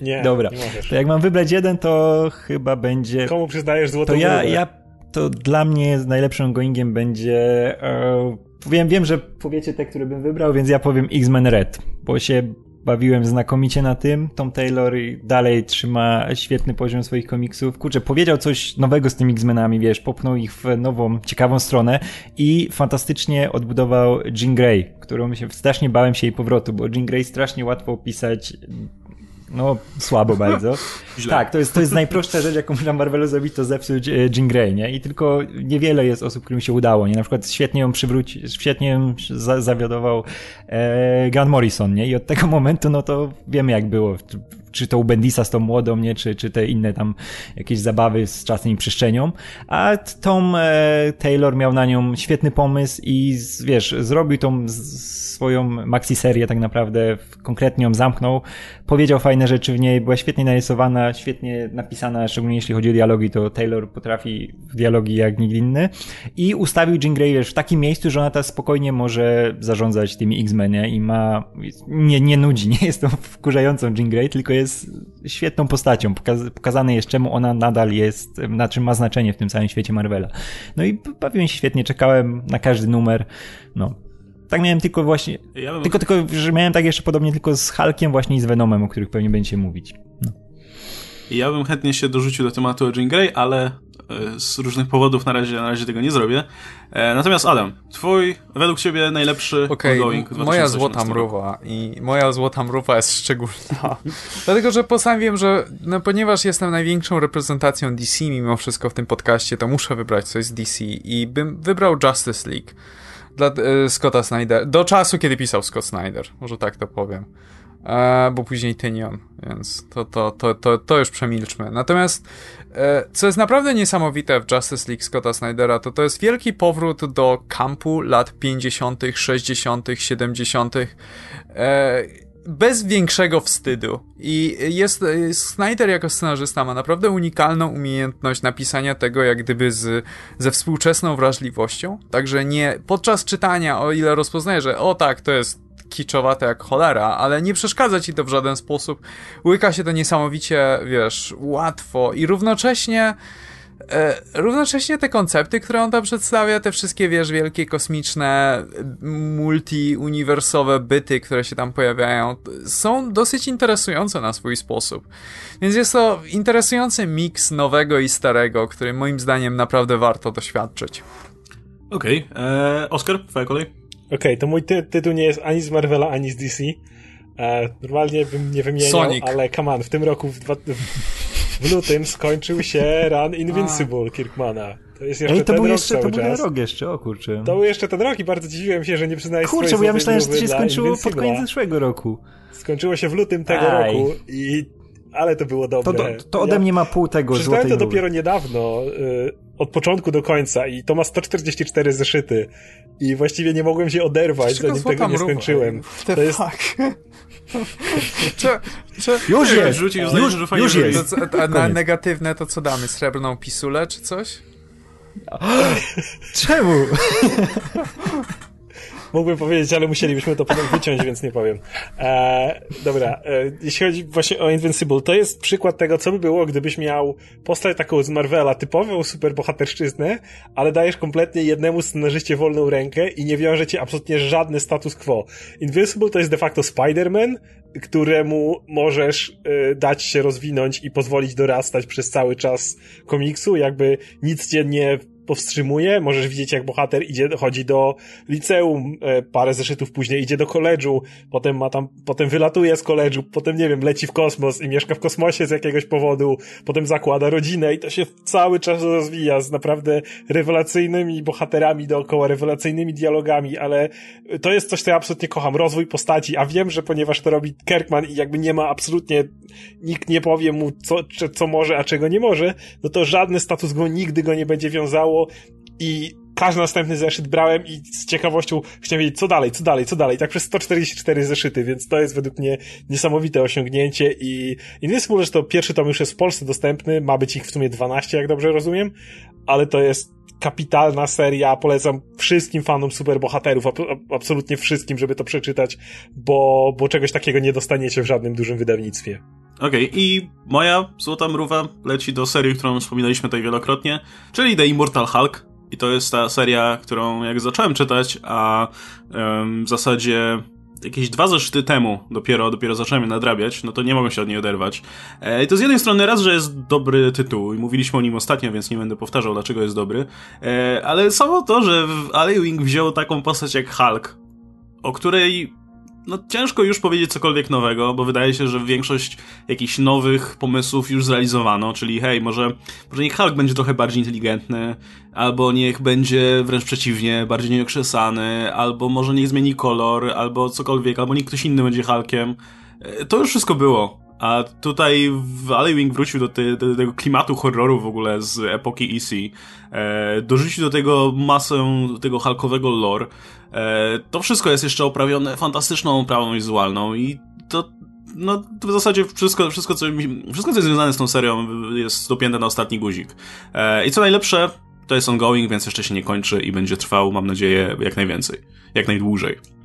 nie, Dobra. Nie to jak mam wybrać jeden, to chyba będzie... Komu przyznajesz złotą To ja, ja, to dla mnie najlepszym goingiem będzie... E, wiem, wiem, że powiecie te, które bym wybrał, więc ja powiem X-Men Red, bo się bawiłem znakomicie na tym. Tom Taylor dalej trzyma świetny poziom swoich komiksów. Kurczę, powiedział coś nowego z tymi X-Menami, wiesz, popchnął ich w nową, ciekawą stronę i fantastycznie odbudował Jean Grey, którą się strasznie bałem się jej powrotu, bo Jean Grey strasznie łatwo opisać no, słabo [laughs] bardzo. tak, to jest, to jest najprostsza rzecz, jaką można Marvelu zrobić, to zepsuć e, Jean Grey, nie? I tylko niewiele jest osób, którym się udało, nie? Na przykład świetnie ją przywrócić, świetnie ją za, zawiodował e, Grant Morrison, nie? I od tego momentu, no to wiemy jak było. Czy to u Bendisa z tą młodą, nie? Czy, czy te inne tam jakieś zabawy z czasem i przestrzenią. A Tom e, Taylor miał na nią świetny pomysł i wiesz, zrobił tą swoją maxi-serię tak naprawdę, konkretnie ją zamknął, powiedział fajne rzeczy w niej, była świetnie narysowana, świetnie napisana, szczególnie jeśli chodzi o dialogi, to Taylor potrafi w dialogi jak nikt inny i ustawił Jean Grey w takim miejscu, że ona teraz spokojnie może zarządzać tymi X-Men i ma, nie, nie nudzi, nie jest tą wkurzającą Jean Grey, tylko jest świetną postacią, Pokaz, pokazane jest czemu ona nadal jest, na czym ma znaczenie w tym całym świecie Marvela. No i bawiłem się świetnie, czekałem na każdy numer, no, tak miałem tylko właśnie. Ja bym... Tylko, tylko, że miałem tak jeszcze podobnie tylko z Hulkiem właśnie i z Venomem, o których pewnie będziecie mówić. No. Ja bym chętnie się dorzucił do tematu o Jean Grey, ale z różnych powodów na razie, na razie tego nie zrobię. E, natomiast Adam, twój, według ciebie najlepszy okay, ongoing moja złota mruwa i moja złota mruwa jest szczególna. [laughs] Dlatego, że postanowiłem, że no, ponieważ jestem największą reprezentacją DC mimo wszystko w tym podcaście, to muszę wybrać coś z DC i bym wybrał Justice League dla e, Scotta Snyder. Do czasu, kiedy pisał Scott Snyder, może tak to powiem. E, bo później Tynion, więc to, to, to, to, to już przemilczmy. Natomiast, e, co jest naprawdę niesamowite w Justice League Scotta Snydera, to to jest wielki powrót do kampu lat 50., 60., 70. E, bez większego wstydu. I jest, Snyder jako scenarzysta ma naprawdę unikalną umiejętność napisania tego jak gdyby z, ze współczesną wrażliwością. Także nie podczas czytania, o ile rozpoznaje, że o tak, to jest kiczowate jak cholera, ale nie przeszkadza ci to w żaden sposób. Łyka się to niesamowicie, wiesz, łatwo i równocześnie E, równocześnie te koncepty, które on tam przedstawia, te wszystkie, wiesz, wielkie kosmiczne, multi-uniwersowe byty, które się tam pojawiają, są dosyć interesujące na swój sposób. Więc jest to interesujący miks nowego i starego, który moim zdaniem naprawdę warto doświadczyć. Okej, okay. E, Oskar, twoja kolej? Okej, okay, to mój ty tytuł nie jest ani z Marvela, ani z DC. E, normalnie bym nie wymieniał, Sonic. ale come on, w tym roku w, dwa, w lutym skończył się Run Invincible Kirkmana. To jest jeszcze Ej, to ten był rok jeszcze, to był ten rok jeszcze, o kurczę. To był jeszcze ten rok i bardzo dziwiłem się, że nie przyznałeś Kurczę, bo ja myślałem, że to się skończyło pod koniec zeszłego roku. Skończyło się w lutym tego Aj. roku i ale to było dobre. To, to, ode ja mnie ma pół tego Przeczytałem to dopiero niedawno, y, od początku do końca i to ma 144 zeszyty i właściwie nie mogłem się oderwać, zanim tego nie skończyłem. To jest... Cze, [laughs] cze, już jest! Rzucił, już, już, już jest! To, a na negatywne to co damy? Srebrną pisulę czy coś? Czemu? [laughs] Mógłbym powiedzieć, ale musielibyśmy to potem wyciąć, więc nie powiem. E, dobra, e, jeśli chodzi właśnie o Invincible, to jest przykład tego, co by było, gdybyś miał postać taką z Marvela, typową superbohaterszczyznę, ale dajesz kompletnie jednemu scenarzyście wolną rękę i nie wiąże cię absolutnie żadny status quo. Invincible to jest de facto Spider-Man, któremu możesz y, dać się rozwinąć i pozwolić dorastać przez cały czas komiksu, jakby nic cię nie powstrzymuje. Możesz widzieć, jak bohater idzie, chodzi do liceum, e, parę zeszytów później idzie do koledżu, potem ma tam, potem wylatuje z koledżu, potem, nie wiem, leci w kosmos i mieszka w kosmosie z jakiegoś powodu, potem zakłada rodzinę i to się cały czas rozwija z naprawdę rewelacyjnymi bohaterami dookoła, rewelacyjnymi dialogami, ale to jest coś, co ja absolutnie kocham. Rozwój postaci, a wiem, że ponieważ to robi Kirkman i jakby nie ma absolutnie, nikt nie powie mu, co, co może, a czego nie może, no to żadny status quo nigdy go nie będzie wiązało i każdy następny zeszyt brałem i z ciekawością chciałem wiedzieć, co dalej, co dalej, co dalej. Tak przez 144 zeszyty, więc to jest według mnie niesamowite osiągnięcie i Invincible, że to pierwszy tom już jest w Polsce dostępny, ma być ich w sumie 12, jak dobrze rozumiem, ale to jest kapitalna seria, polecam wszystkim fanom superbohaterów, absolutnie wszystkim, żeby to przeczytać, bo, bo czegoś takiego nie dostaniecie w żadnym dużym wydawnictwie. Okej, okay, i moja złota mruwa leci do serii, którą wspominaliśmy tutaj wielokrotnie, czyli The Immortal Hulk. I to jest ta seria, którą jak zacząłem czytać, a um, w zasadzie jakieś dwa zeszyty temu dopiero, dopiero zacząłem je nadrabiać, no to nie mogę się od niej oderwać. E, I to z jednej strony raz, że jest dobry tytuł i mówiliśmy o nim ostatnio, więc nie będę powtarzał, dlaczego jest dobry, e, ale samo to, że Wing wziął taką postać jak Hulk, o której no ciężko już powiedzieć cokolwiek nowego, bo wydaje się, że większość jakichś nowych pomysłów już zrealizowano, czyli hej, może, może niech Hulk będzie trochę bardziej inteligentny, albo niech będzie wręcz przeciwnie, bardziej nieokrzesany, albo może niech zmieni kolor, albo cokolwiek, albo niech ktoś inny będzie Hulkiem. E, to już wszystko było. A tutaj Wing wrócił do, te, do, tego klimatu horroru w ogóle z epoki EC. E, dorzucił do tego masę tego halkowego lore. E, to wszystko jest jeszcze oprawione fantastyczną oprawą wizualną i to no, w zasadzie wszystko, wszystko, co, wszystko, co jest związane z tą serią jest dopięte na ostatni guzik. E, I co najlepsze, to jest ongoing, więc jeszcze się nie kończy i będzie trwał, mam nadzieję, jak najwięcej. Jak najdłużej.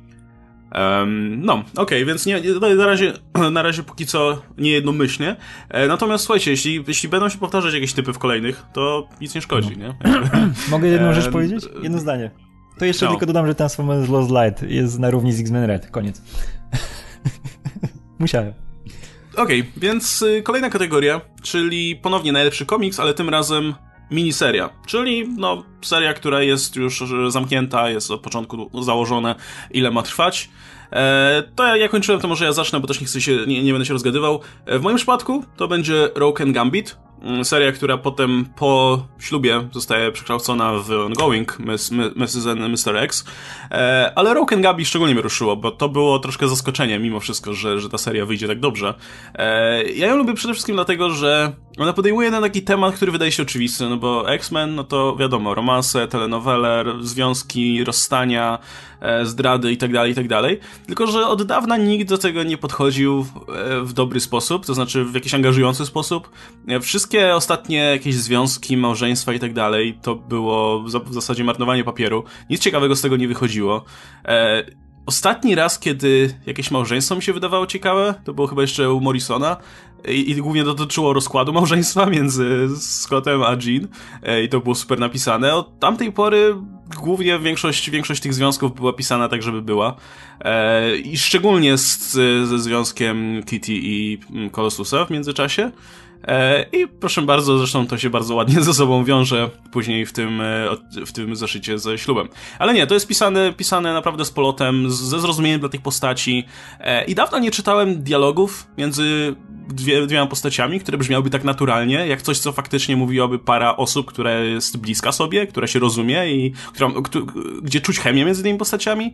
Um, no, okej, okay, więc nie, na, razie, [clears throat] na razie póki co nie jednomyślnie. E, natomiast słuchajcie, jeśli, jeśli będą się powtarzać jakieś typy w kolejnych, to nic nie szkodzi, no. nie? [clears throat] Mogę jedną e, rzecz powiedzieć? Jedno zdanie. To jeszcze no. tylko dodam, że Transformers Lost Light jest na równi z X-Men Red. Koniec. [laughs] Musiałem. Okej, okay, więc y, kolejna kategoria, czyli ponownie najlepszy komiks, ale tym razem miniseria, czyli no, seria, która jest już zamknięta, jest od początku założone, ile ma trwać. E, to ja, ja kończyłem, to może ja zacznę, bo też nie chcę się, nie, nie będę się rozgadywał. E, w moim przypadku to będzie Roken Gambit, Mm, seria, która potem po ślubie zostaje przekształcona w ongoing Mrs. and Mr. X. E, ale Rogue and szczególnie mnie ruszyło, bo to było troszkę zaskoczenie mimo wszystko, że, że ta seria wyjdzie tak dobrze. E, ja ją lubię przede wszystkim dlatego, że ona podejmuje na taki temat, który wydaje się oczywisty, no bo X-Men, no to wiadomo, romanse, telenowele, związki, rozstania, e, zdrady itd., tak itd. Tak Tylko, że od dawna nikt do tego nie podchodził w dobry sposób, to znaczy w jakiś angażujący sposób. Wszystkie wszystkie ostatnie jakieś związki, małżeństwa i tak to było w zasadzie marnowanie papieru. Nic ciekawego z tego nie wychodziło. E, ostatni raz, kiedy jakieś małżeństwo mi się wydawało ciekawe, to było chyba jeszcze u Morrisona i, i głównie dotyczyło rozkładu [laughs] małżeństwa między Scottem a Jean e, i to było super napisane. Od tamtej pory głównie większość, większość tych związków była pisana tak, żeby była. E, I szczególnie z, ze związkiem Kitty i Colossusa w międzyczasie. E, I proszę bardzo, zresztą to się bardzo ładnie ze sobą wiąże później w tym, e, w tym zaszycie ze ślubem. Ale nie, to jest pisane, pisane naprawdę z polotem, ze zrozumieniem dla tych postaci. E, I dawno nie czytałem dialogów między dwie, dwiema postaciami, które brzmiałyby tak naturalnie, jak coś, co faktycznie mówiłaby para osób, która jest bliska sobie, która się rozumie i która, gdzie czuć chemię między tymi postaciami.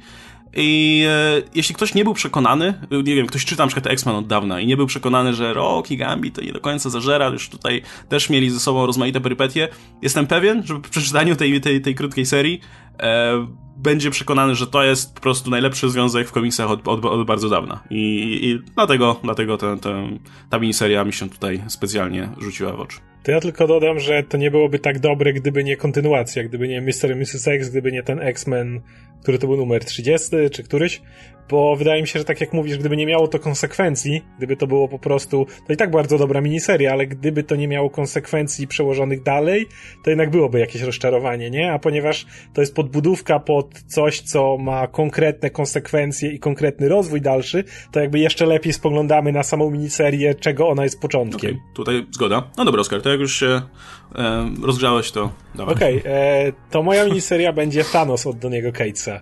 I e, jeśli ktoś nie był przekonany, nie wiem, ktoś czyta na przykład X-Men od dawna i nie był przekonany, że Rock i Gambit to nie do końca zażera, już tutaj też mieli ze sobą rozmaite perypetie, jestem pewien, że po przeczytaniu tej, tej, tej krótkiej serii e, będzie przekonany, że to jest po prostu najlepszy związek w komiksach od, od, od bardzo dawna. I, i dlatego, dlatego ten, ten, ta miniseria mi się tutaj specjalnie rzuciła w oczy. To ja tylko dodam, że to nie byłoby tak dobre, gdyby nie kontynuacja, gdyby nie Mr. Mrs. X, gdyby nie ten X-Men, który to był numer 30 czy któryś, bo wydaje mi się, że tak jak mówisz, gdyby nie miało to konsekwencji, gdyby to było po prostu, to i tak bardzo dobra miniseria, ale gdyby to nie miało konsekwencji przełożonych dalej, to jednak byłoby jakieś rozczarowanie, nie? A ponieważ to jest podbudówka pod coś, co ma konkretne konsekwencje i konkretny rozwój dalszy, to jakby jeszcze lepiej spoglądamy na samą miniserię, czego ona jest początkiem. Okay, tutaj zgoda. No dobra, Oskar, to jak już się e, rozgrzałeś, to dawaj. Okej, okay, e, to moja miniseria [laughs] będzie Thanos od Doniego Catesa.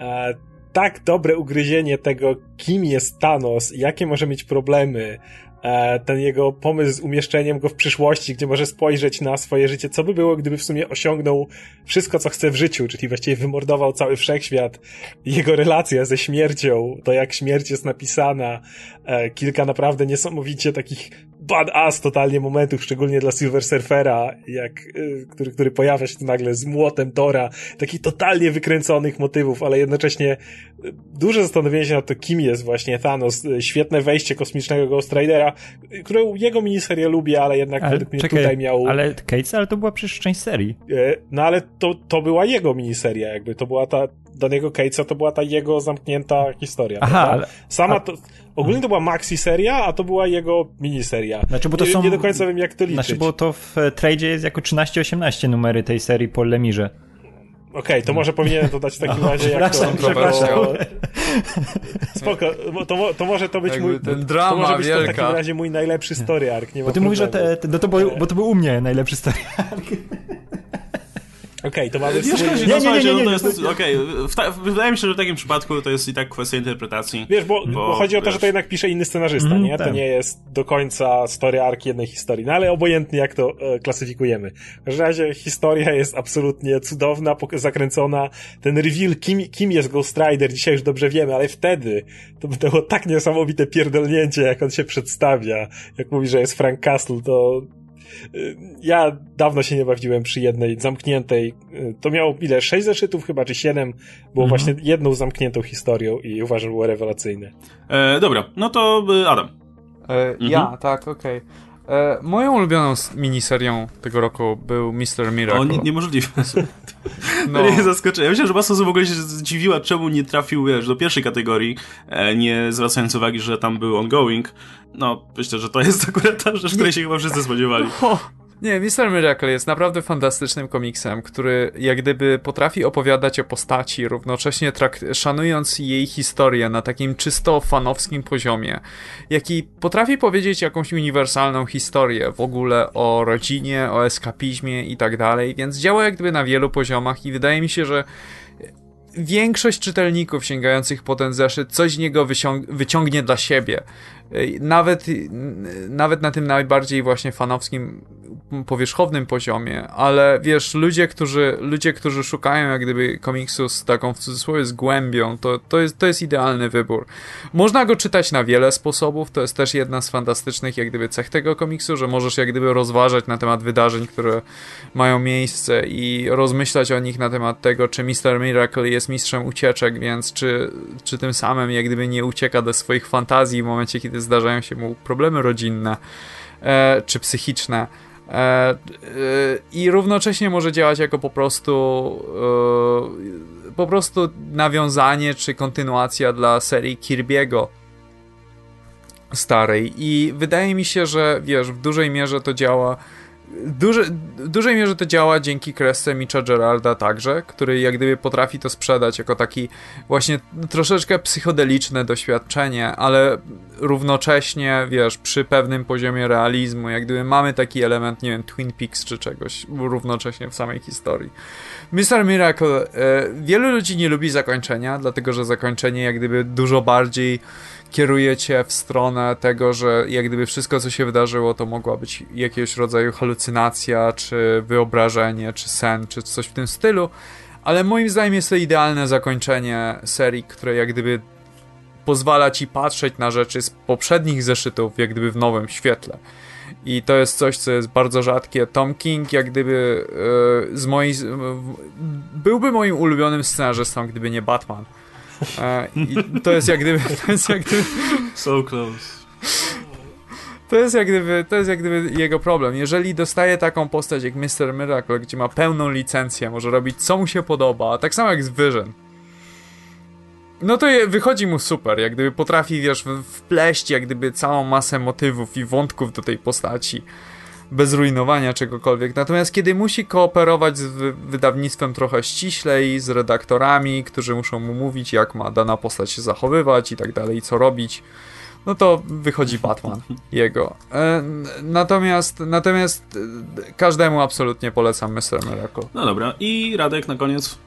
E, tak dobre ugryzienie tego, kim jest Thanos, jakie może mieć problemy, E, ten jego pomysł z umieszczeniem go w przyszłości, gdzie może spojrzeć na swoje życie, co by było, gdyby w sumie osiągnął wszystko, co chce w życiu, czyli właściwie wymordował cały wszechświat, jego relacja ze śmiercią, to jak śmierć jest napisana, e, kilka naprawdę niesamowicie takich badass totalnie momentów, szczególnie dla Silver Surfera, jak, y, który, który pojawia się tu nagle z młotem Tora, takich totalnie wykręconych motywów, ale jednocześnie y, duże zastanowienie się nad to, kim jest właśnie Thanos, y, świetne wejście kosmicznego Ghost Ridera, którą jego miniserię lubię, ale jednak ale, według mnie czekaj, tutaj miał... Ale Cates, ale to była przecież część serii. No ale to, to była jego miniseria jakby, to była ta, do niego Catesa to była ta jego zamknięta historia. Aha, ale... Sama a... to Ogólnie to była maxi seria, a to była jego miniseria. Znaczy, bo to nie, są... nie do końca wiem, jak to liczyć. Znaczy, bo to w e, trade jest jako 13-18 numery tej serii po Lemirze. Okej, okay, to może powinienem dodać w takim razie, jak to... Przepraszam. Spoko, to, to może to być Jakby mój... Ten drama to może być wielka. to w takim razie mój najlepszy story arc, nie Bo ty mówisz, że te, te, no to był, bo to był u mnie najlepszy story arc. Okej, okay, to mamy nie, nie, nie, nie, nie, nie, to jest, okej, okay. wydaje mi się, że w takim przypadku to jest i tak kwestia interpretacji. Wiesz, bo, bo, bo chodzi o to, wiesz... że to jednak pisze inny scenarzysta, mm, nie? To tak. nie jest do końca story arc jednej historii, no ale obojętnie jak to e, klasyfikujemy. W każdym razie historia jest absolutnie cudowna, zakręcona. Ten reveal, kim, kim jest Ghost Rider, dzisiaj już dobrze wiemy, ale wtedy to było tak niesamowite pierdolnięcie, jak on się przedstawia, jak mówi, że jest Frank Castle, to ja dawno się nie bawiłem przy jednej zamkniętej. Y, to miało ile? Sześć zeszytów chyba, czy siedem? Było mhm. właśnie jedną zamkniętą historią i uważam, że było rewelacyjne. E, dobra, no to y, Adam. E, mhm. Ja, tak, okej. Okay. E, moją ulubioną miniserią tego roku był Mr. Miracle. O, nie, niemożliwe. [laughs] No. [laughs] nie zaskoczę. Ja myślę, że masa osób w ogóle się zdziwiła, czemu nie trafił, wiesz, do pierwszej kategorii, e, nie zwracając uwagi, że tam był ongoing. No, myślę, że to jest [laughs] akurat ta rzecz, której się chyba wszyscy spodziewali. Nie, Mr. Miracle jest naprawdę fantastycznym komiksem, który jak gdyby potrafi opowiadać o postaci, równocześnie szanując jej historię na takim czysto fanowskim poziomie, jaki potrafi powiedzieć jakąś uniwersalną historię w ogóle o rodzinie, o eskapizmie i tak dalej, więc działa jak gdyby na wielu poziomach i wydaje mi się, że większość czytelników sięgających po ten zeszyt coś z niego wyciągnie dla siebie. Nawet, nawet na tym najbardziej właśnie fanowskim, powierzchownym poziomie, ale wiesz, ludzie, którzy, ludzie, którzy szukają jak gdyby komiksu z taką w cudzysłowie z głębią, to, to, jest, to jest idealny wybór. Można go czytać na wiele sposobów, to jest też jedna z fantastycznych jak gdyby cech tego komiksu, że możesz jak gdyby rozważać na temat wydarzeń, które mają miejsce i rozmyślać o nich na temat tego, czy Mr. Miracle jest mistrzem ucieczek, więc czy, czy tym samym jak gdyby nie ucieka do swoich fantazji w momencie, kiedy zdarzają się mu problemy rodzinne e, czy psychiczne. E, e, I równocześnie może działać jako po prostu e, po prostu nawiązanie czy kontynuacja dla serii Kirby'ego starej. I wydaje mi się, że wiesz, w dużej mierze to działa Duże, w dużej mierze to działa dzięki kresce Mitcha Geralda także, który jak gdyby potrafi to sprzedać jako taki właśnie troszeczkę psychodeliczne doświadczenie, ale równocześnie, wiesz, przy pewnym poziomie realizmu, jak gdyby mamy taki element, nie wiem, Twin Peaks czy czegoś równocześnie w samej historii. Mr. Miracle, e, wielu ludzi nie lubi zakończenia, dlatego że zakończenie jak gdyby dużo bardziej kieruje cię w stronę tego, że jak gdyby wszystko, co się wydarzyło, to mogła być jakiegoś rodzaju halucynacja, czy wyobrażenie, czy sen, czy coś w tym stylu. Ale moim zdaniem jest to idealne zakończenie serii, które jak gdyby pozwala ci patrzeć na rzeczy z poprzednich zeszytów, jak gdyby w nowym świetle. I to jest coś, co jest bardzo rzadkie. Tom King, jak gdyby yy, z mojej. Byłby moim ulubionym scenarzystą, gdyby nie Batman. I to jest jak gdyby. To jest jak gdyby. So close. To jest, jak gdyby, to jest jak gdyby jego problem. Jeżeli dostaje taką postać jak Mr. Miracle, gdzie ma pełną licencję, może robić co mu się podoba, tak samo jak z Vision, no to wychodzi mu super, jak gdyby potrafi, wiesz, wpleść jak gdyby całą masę motywów i wątków do tej postaci bez rujnowania czegokolwiek. Natomiast kiedy musi kooperować z wydawnictwem trochę ściślej, z redaktorami, którzy muszą mu mówić, jak ma dana postać się zachowywać i tak dalej, co robić, no to wychodzi Batman [laughs] jego. E, natomiast, natomiast e, każdemu absolutnie polecam Mr. Miracle. No dobra, i Radek na koniec.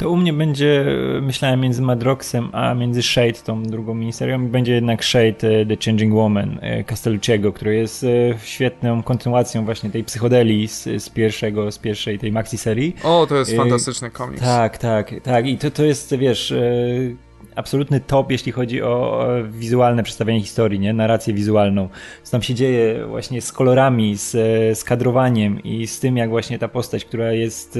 To u mnie będzie, myślałem, między Madroxem a między Shade, tą drugą miniserią, będzie jednak Shade The Changing Woman Castellucciego, który jest świetną kontynuacją właśnie tej psychodelii z, z pierwszego, z pierwszej tej maxi serii. O, to jest fantastyczny komiks. Tak, tak, tak. I to, to jest, wiesz absolutny top, jeśli chodzi o wizualne przedstawienie historii, nie? narrację wizualną. Co tam się dzieje właśnie z kolorami, z, z kadrowaniem i z tym, jak właśnie ta postać, która jest,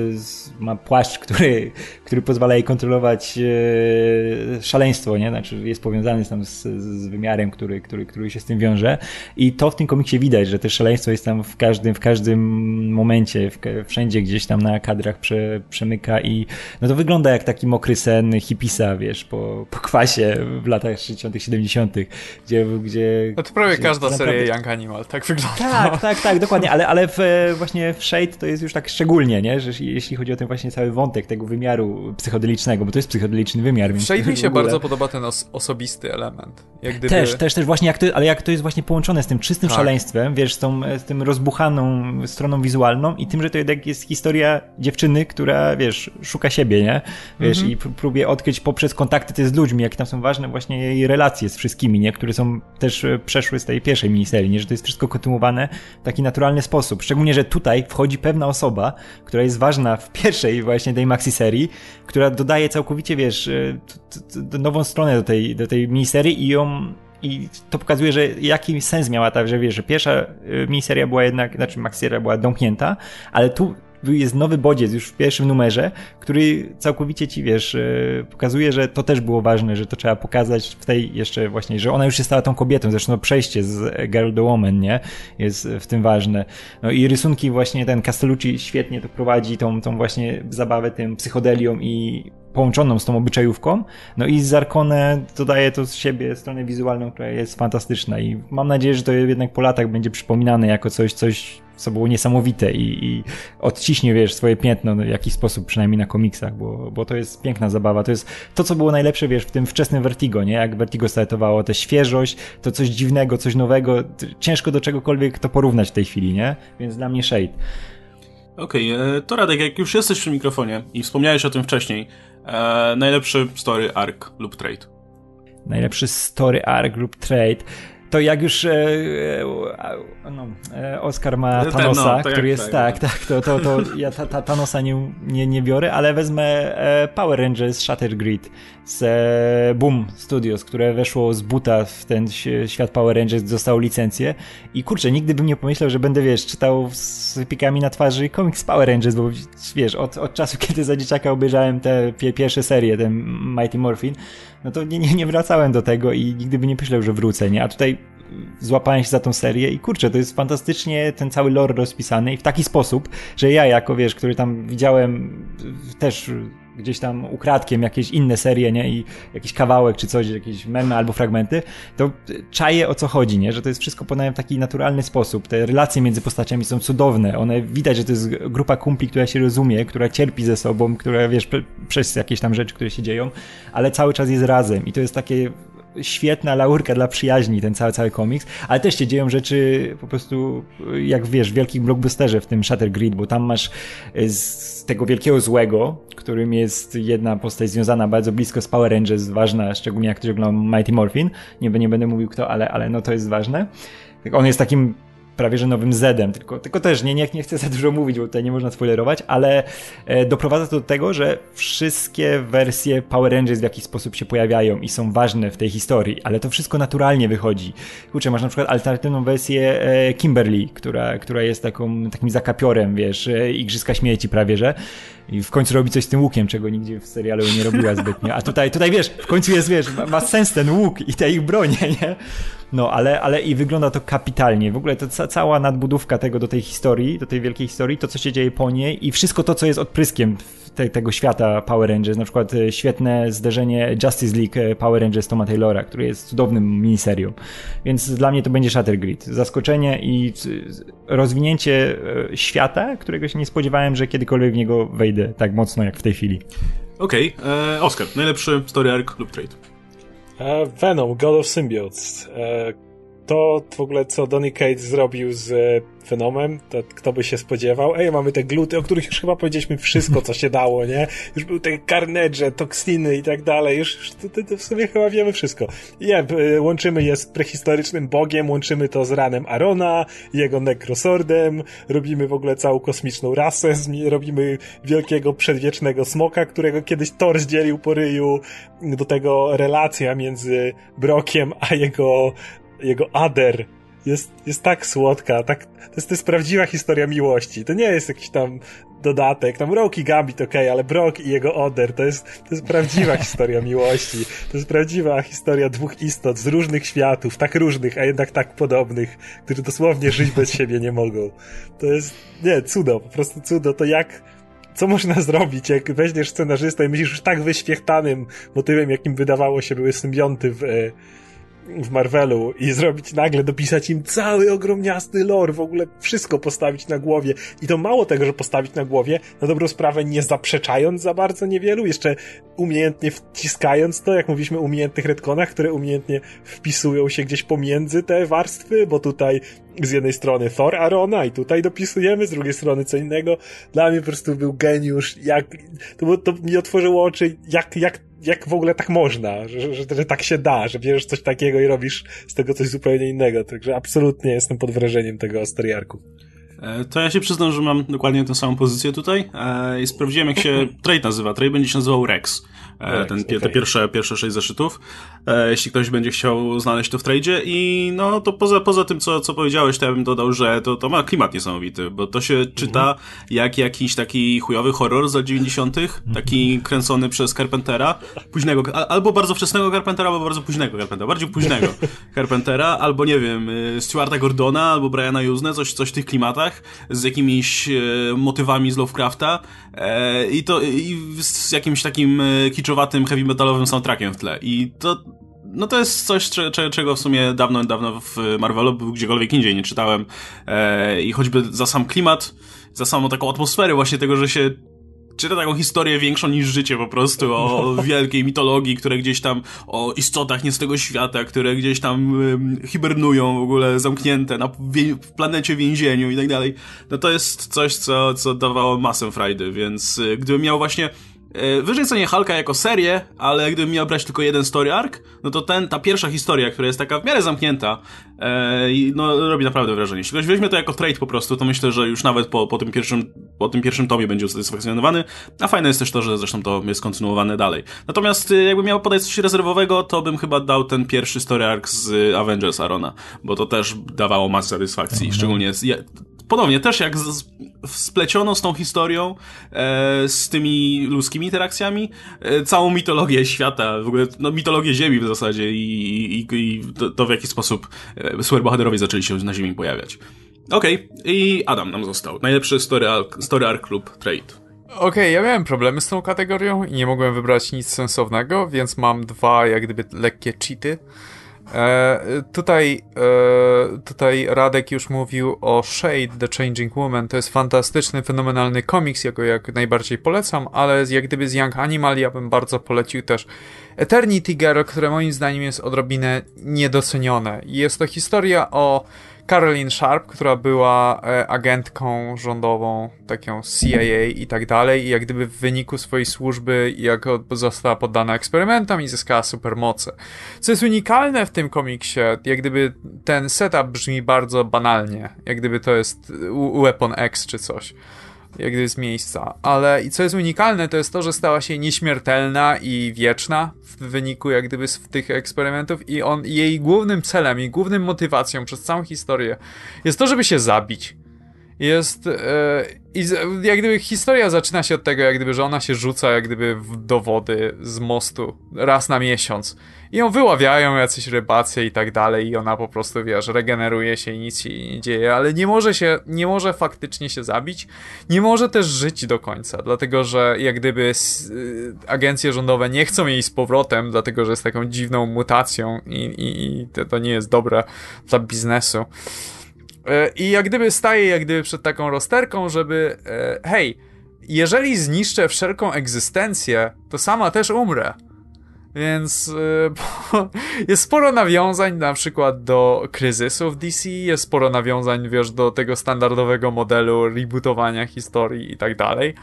ma płaszcz, który, który pozwala jej kontrolować e, szaleństwo, nie? Znaczy jest powiązany tam z, z wymiarem, który, który, który się z tym wiąże. I to w tym komiksie widać, że to szaleństwo jest tam w każdym, w każdym momencie, w, wszędzie gdzieś tam na kadrach prze, przemyka i no to wygląda jak taki mokry sen hipisa, wiesz, po, po kwasie w latach 60., 70., gdzie. gdzie no to prawie gdzie każda naprawdę... seria Young Animal, tak wygląda. Tak, [laughs] tak, tak, dokładnie, ale, ale w, właśnie w Shade to jest już tak szczególnie, nie? że jeśli chodzi o ten właśnie cały wątek tego wymiaru psychodelicznego, bo to jest psychodeliczny wymiar. W Shade mi się ogóle... bardzo podoba ten os osobisty element. Gdyby... Też, też, też właśnie, jak to, ale jak to jest właśnie połączone z tym czystym tak. szaleństwem, wiesz, z, tą, z tym rozbuchaną stroną wizualną i tym, że to jednak jest historia dziewczyny, która, wiesz, szuka siebie, nie? Wiesz, -hmm. i próbuje odkryć poprzez kontakty te z ludźmi, jakie tam są ważne właśnie jej relacje z wszystkimi, nie? Które są też e, przeszły z tej pierwszej miniserii, nie? Że to jest wszystko kontynuowane w taki naturalny sposób. Szczególnie, że tutaj wchodzi pewna osoba, która jest ważna w pierwszej właśnie tej maxi serii, która dodaje całkowicie, wiesz, e, nową stronę do tej, do tej miniserii i ją i to pokazuje, że jaki sens miała ta, że wiesz, że pierwsza e, miniseria była jednak, znaczy maxi była domknięta, ale tu jest nowy bodziec już w pierwszym numerze, który całkowicie ci, wiesz, e, pokazuje, że to też było ważne, że to trzeba pokazać w tej jeszcze właśnie, że ona już się stała tą kobietą, zresztą przejście z Girl do Woman, nie? Jest w tym ważne. No i rysunki właśnie ten Castellucci świetnie to prowadzi, tą, tą właśnie zabawę tym psychodelią i połączoną z tą obyczajówką. No i Zarkone dodaje to z siebie stronę wizualną, która jest fantastyczna i mam nadzieję, że to jednak po latach będzie przypominane jako coś, coś co było niesamowite i, i odciśnie, wiesz, swoje piętno w jakiś sposób, przynajmniej na komiksach, bo, bo to jest piękna zabawa. To jest to, co było najlepsze, wiesz, w tym wczesnym Vertigo, nie? Jak Vertigo startowało, tę świeżość, to coś dziwnego, coś nowego. Ciężko do czegokolwiek to porównać w tej chwili, nie? Więc dla mnie Shade. Okej, okay, e, to Radek, jak już jesteś przy mikrofonie i wspomniałeś o tym wcześniej, e, najlepszy story arc lub trade? Najlepszy story arc lub trade. To jak już e, e, no, e, Oscar ma no, Thanosa, no, który jest tak, tak, tak, to, to, to ja ta, ta, Thanosa nie, nie, nie biorę, ale wezmę e, Power Rangers Shattered Grid z Boom Studios, które weszło z buta w ten świat Power Rangers, dostało licencję i kurczę, nigdy bym nie pomyślał, że będę, wiesz, czytał z pikami na twarzy komiks Power Rangers, bo wiesz, od, od czasu, [laughs] kiedy za dzieciaka obejrzałem te pierwsze serie, ten Mighty Morphin, no to nie, nie, nie wracałem do tego i nigdy by nie myślał, że wrócę, nie? A tutaj złapałem się za tą serię i kurczę, to jest fantastycznie ten cały lore rozpisany i w taki sposób, że ja jako, wiesz, który tam widziałem też gdzieś tam ukradkiem jakieś inne serie, nie? I jakiś kawałek czy coś, jakieś memy albo fragmenty, to czaję o co chodzi, nie? Że to jest wszystko podane w taki naturalny sposób. Te relacje między postaciami są cudowne. One widać, że to jest grupa kumpli, która się rozumie, która cierpi ze sobą, która wiesz, przez jakieś tam rzeczy, które się dzieją, ale cały czas jest razem i to jest takie świetna laurka dla przyjaźni, ten cały, cały komiks, ale też się dzieją rzeczy po prostu, jak wiesz, w wielkim blockbusterze w tym Shutter Grid, bo tam masz e, z tego wielkiego złego, którym jest jedna postać związana bardzo blisko z Power Rangers, ważna, szczególnie jak ktoś ogląda Mighty Morphin, nie, nie będę mówił kto, ale, ale no to jest ważne. On jest takim prawie że nowym Zedem, tylko, tylko też nie, nie, nie chcę za dużo mówić, bo tutaj nie można spoilerować, ale e, doprowadza to do tego, że wszystkie wersje Power Rangers w jakiś sposób się pojawiają i są ważne w tej historii, ale to wszystko naturalnie wychodzi. Kurczę, masz na przykład alternatywną wersję e, Kimberly, która, która jest taką, takim zakapiorem, wiesz, e, Igrzyska Śmieci prawie, że i w końcu robi coś z tym łukiem, czego nigdzie w serialu nie robiła zbytnio. A tutaj, tutaj wiesz, w końcu jest, wiesz, ma, ma sens ten łuk i te ich bronie, [laughs] nie? No, ale, ale i wygląda to kapitalnie. W ogóle to ca cała nadbudówka tego do tej historii, do tej wielkiej historii, to co się dzieje po niej i wszystko to, co jest odpryskiem te, tego świata Power Rangers, na przykład e, świetne zderzenie Justice League e, Power Rangers Toma Taylora, który jest cudownym miniserią. Więc dla mnie to będzie Shatter Grid. Zaskoczenie i rozwinięcie e, świata, którego się nie spodziewałem, że kiedykolwiek w niego wejdę tak mocno jak w tej chwili. Okej, okay. Oscar, najlepszy story arc lub trade. Venom, God of Symbiotes. E, to w ogóle, co Donny Cates zrobił z Fenomem, to kto by się spodziewał. Ej, mamy te gluty, o których już chyba powiedzieliśmy wszystko, co się dało, nie? Już były te carnage, toksiny i tak dalej. Już, już to, to, to, w sumie chyba wiemy wszystko. Nie, łączymy je z prehistorycznym bogiem, łączymy to z ranem Arona, jego nekrosordem, robimy w ogóle całą kosmiczną rasę, robimy wielkiego przedwiecznego smoka, którego kiedyś Thor zdzielił po ryju, do tego relacja między Brokiem a jego jego Ader jest, jest tak słodka, tak, to jest, to jest prawdziwa historia miłości. To nie jest jakiś tam dodatek, tam Rock i Gambit, okej, okay, ale Brock i jego Oder to jest, to jest prawdziwa [laughs] historia miłości. To jest prawdziwa historia dwóch istot z różnych światów, tak różnych, a jednak tak podobnych, którzy dosłownie żyć bez siebie nie mogą. To jest, nie, cudo, po prostu cudo, to jak, co można [laughs] zrobić, jak weźmiesz scenarzysta i myślisz już tak wyświechtanym motywem, jakim wydawało się były symbionty w, w Marvelu i zrobić nagle, dopisać im cały ogromniasty lore, w ogóle wszystko postawić na głowie. I to mało tego, że postawić na głowie, na dobrą sprawę nie zaprzeczając za bardzo niewielu, jeszcze umiejętnie wciskając to, jak mówiliśmy umiejętnych retkonach, które umiejętnie wpisują się gdzieś pomiędzy te warstwy, bo tutaj z jednej strony Thor Arona i tutaj dopisujemy, z drugiej strony co innego. Dla mnie po prostu był geniusz, jak, to, to mi otworzyło oczy, jak, jak jak w ogóle tak można, że, że, że, tak się da, że bierzesz coś takiego i robisz z tego coś zupełnie innego. Także absolutnie jestem pod wrażeniem tego Asteriarku. E, to ja się przyznam, że mam dokładnie tę samą pozycję tutaj e, i sprawdziłem jak się [laughs] trade nazywa. Trade będzie się nazywał Rex. E, ten, okay. Te pierwsze, pierwsze sześć zeszytów. E, jeśli ktoś będzie chciał znaleźć to w tradzie i no to poza, poza tym, co, co powiedziałeś, to ja bym dodał, że to, to ma klimat niesamowity, bo to się czyta mm -hmm. jak jakiś taki chujowy horror z lat 90., taki kręcony przez Carpentera, późnego, albo bardzo wczesnego Carpentera, albo bardzo późnego Carpentera, bardziej późnego [laughs] Carpentera, albo nie wiem, y, Stuarta Gordona, albo Briana Yuzne, coś, coś w tych klimatach, z jakimiś e, motywami z Lovecrafta i to i z jakimś takim e, kiczowatym, heavy metalowym soundtrackiem w tle. I to no to jest coś, czego w sumie dawno, dawno w Marvelu gdziekolwiek indziej nie czytałem. E, I choćby za sam klimat, za samą taką atmosferę właśnie tego, że się czyta taką historię większą niż życie po prostu, o wielkiej mitologii, które gdzieś tam, o istotach nie z tego świata, które gdzieś tam hibernują w ogóle zamknięte na w planecie więzieniu i tak dalej. No to jest coś, co, co dawało masę frajdy, więc y, gdybym miał właśnie wyżej cenię Halka jako serię, ale gdybym miał brać tylko jeden story arc, no to ten, ta pierwsza historia, która jest taka w miarę zamknięta, e, no robi naprawdę wrażenie. Jeśli ktoś weźmie to jako trade po prostu, to myślę, że już nawet po, po, tym, pierwszym, po tym pierwszym tomie będzie usatysfakcjonowany, a fajne jest też to, że zresztą to jest kontynuowane dalej. Natomiast e, jakbym miał podać coś rezerwowego, to bym chyba dał ten pierwszy story arc z Avengers Arona, bo to też dawało masę satysfakcji, mhm. szczególnie z, ponownie też jak z, spleciono z tą historią, e, z tymi ludzkimi interakcjami, e, całą mitologię świata, w ogóle no, mitologię Ziemi w zasadzie i, i, i to, to, w jaki sposób e, superbohaterowie zaczęli się na Ziemi pojawiać. Okej, okay. i Adam nam został. Najlepszy story arc, story arc klub trade. Okej, okay, ja miałem problemy z tą kategorią i nie mogłem wybrać nic sensownego, więc mam dwa jak gdyby lekkie cheaty. E, tutaj, e, tutaj Radek już mówił o Shade, The Changing Woman. To jest fantastyczny, fenomenalny komiks, jego jak najbardziej polecam, ale jak gdyby z Young Animal ja bym bardzo polecił też Eternity Girl, które moim zdaniem jest odrobinę niedocenione. Jest to historia o Caroline Sharp, która była e, agentką rządową, taką CIA i tak dalej, i jak gdyby w wyniku swojej służby jak została poddana eksperymentom i zyskała supermoce. Co jest unikalne w tym komiksie, jak gdyby ten setup brzmi bardzo banalnie, jak gdyby to jest Weapon X czy coś jak gdyby z miejsca. Ale i co jest unikalne, to jest to, że stała się nieśmiertelna i wieczna w wyniku jak gdyby z tych eksperymentów i on jej głównym celem, jej głównym motywacją przez całą historię jest to, żeby się zabić. Jest e, i jak gdyby historia zaczyna się od tego, jak gdyby, że ona się rzuca jak gdyby do wody z mostu raz na miesiąc i ją wyławiają jacyś rybacy i tak dalej i ona po prostu, wiesz, regeneruje się i nic się nie dzieje, ale nie może się, nie może faktycznie się zabić, nie może też żyć do końca, dlatego, że jak gdyby y, agencje rządowe nie chcą jej z powrotem, dlatego, że jest taką dziwną mutacją i, i, i to nie jest dobre dla biznesu. E, I jak gdyby staje jak gdyby przed taką rozterką, żeby e, hej, jeżeli zniszczę wszelką egzystencję, to sama też umrę. Więc y, [laughs] jest sporo nawiązań na przykład do kryzysów DC, jest sporo nawiązań, wiesz, do tego standardowego modelu rebootowania historii i tak dalej.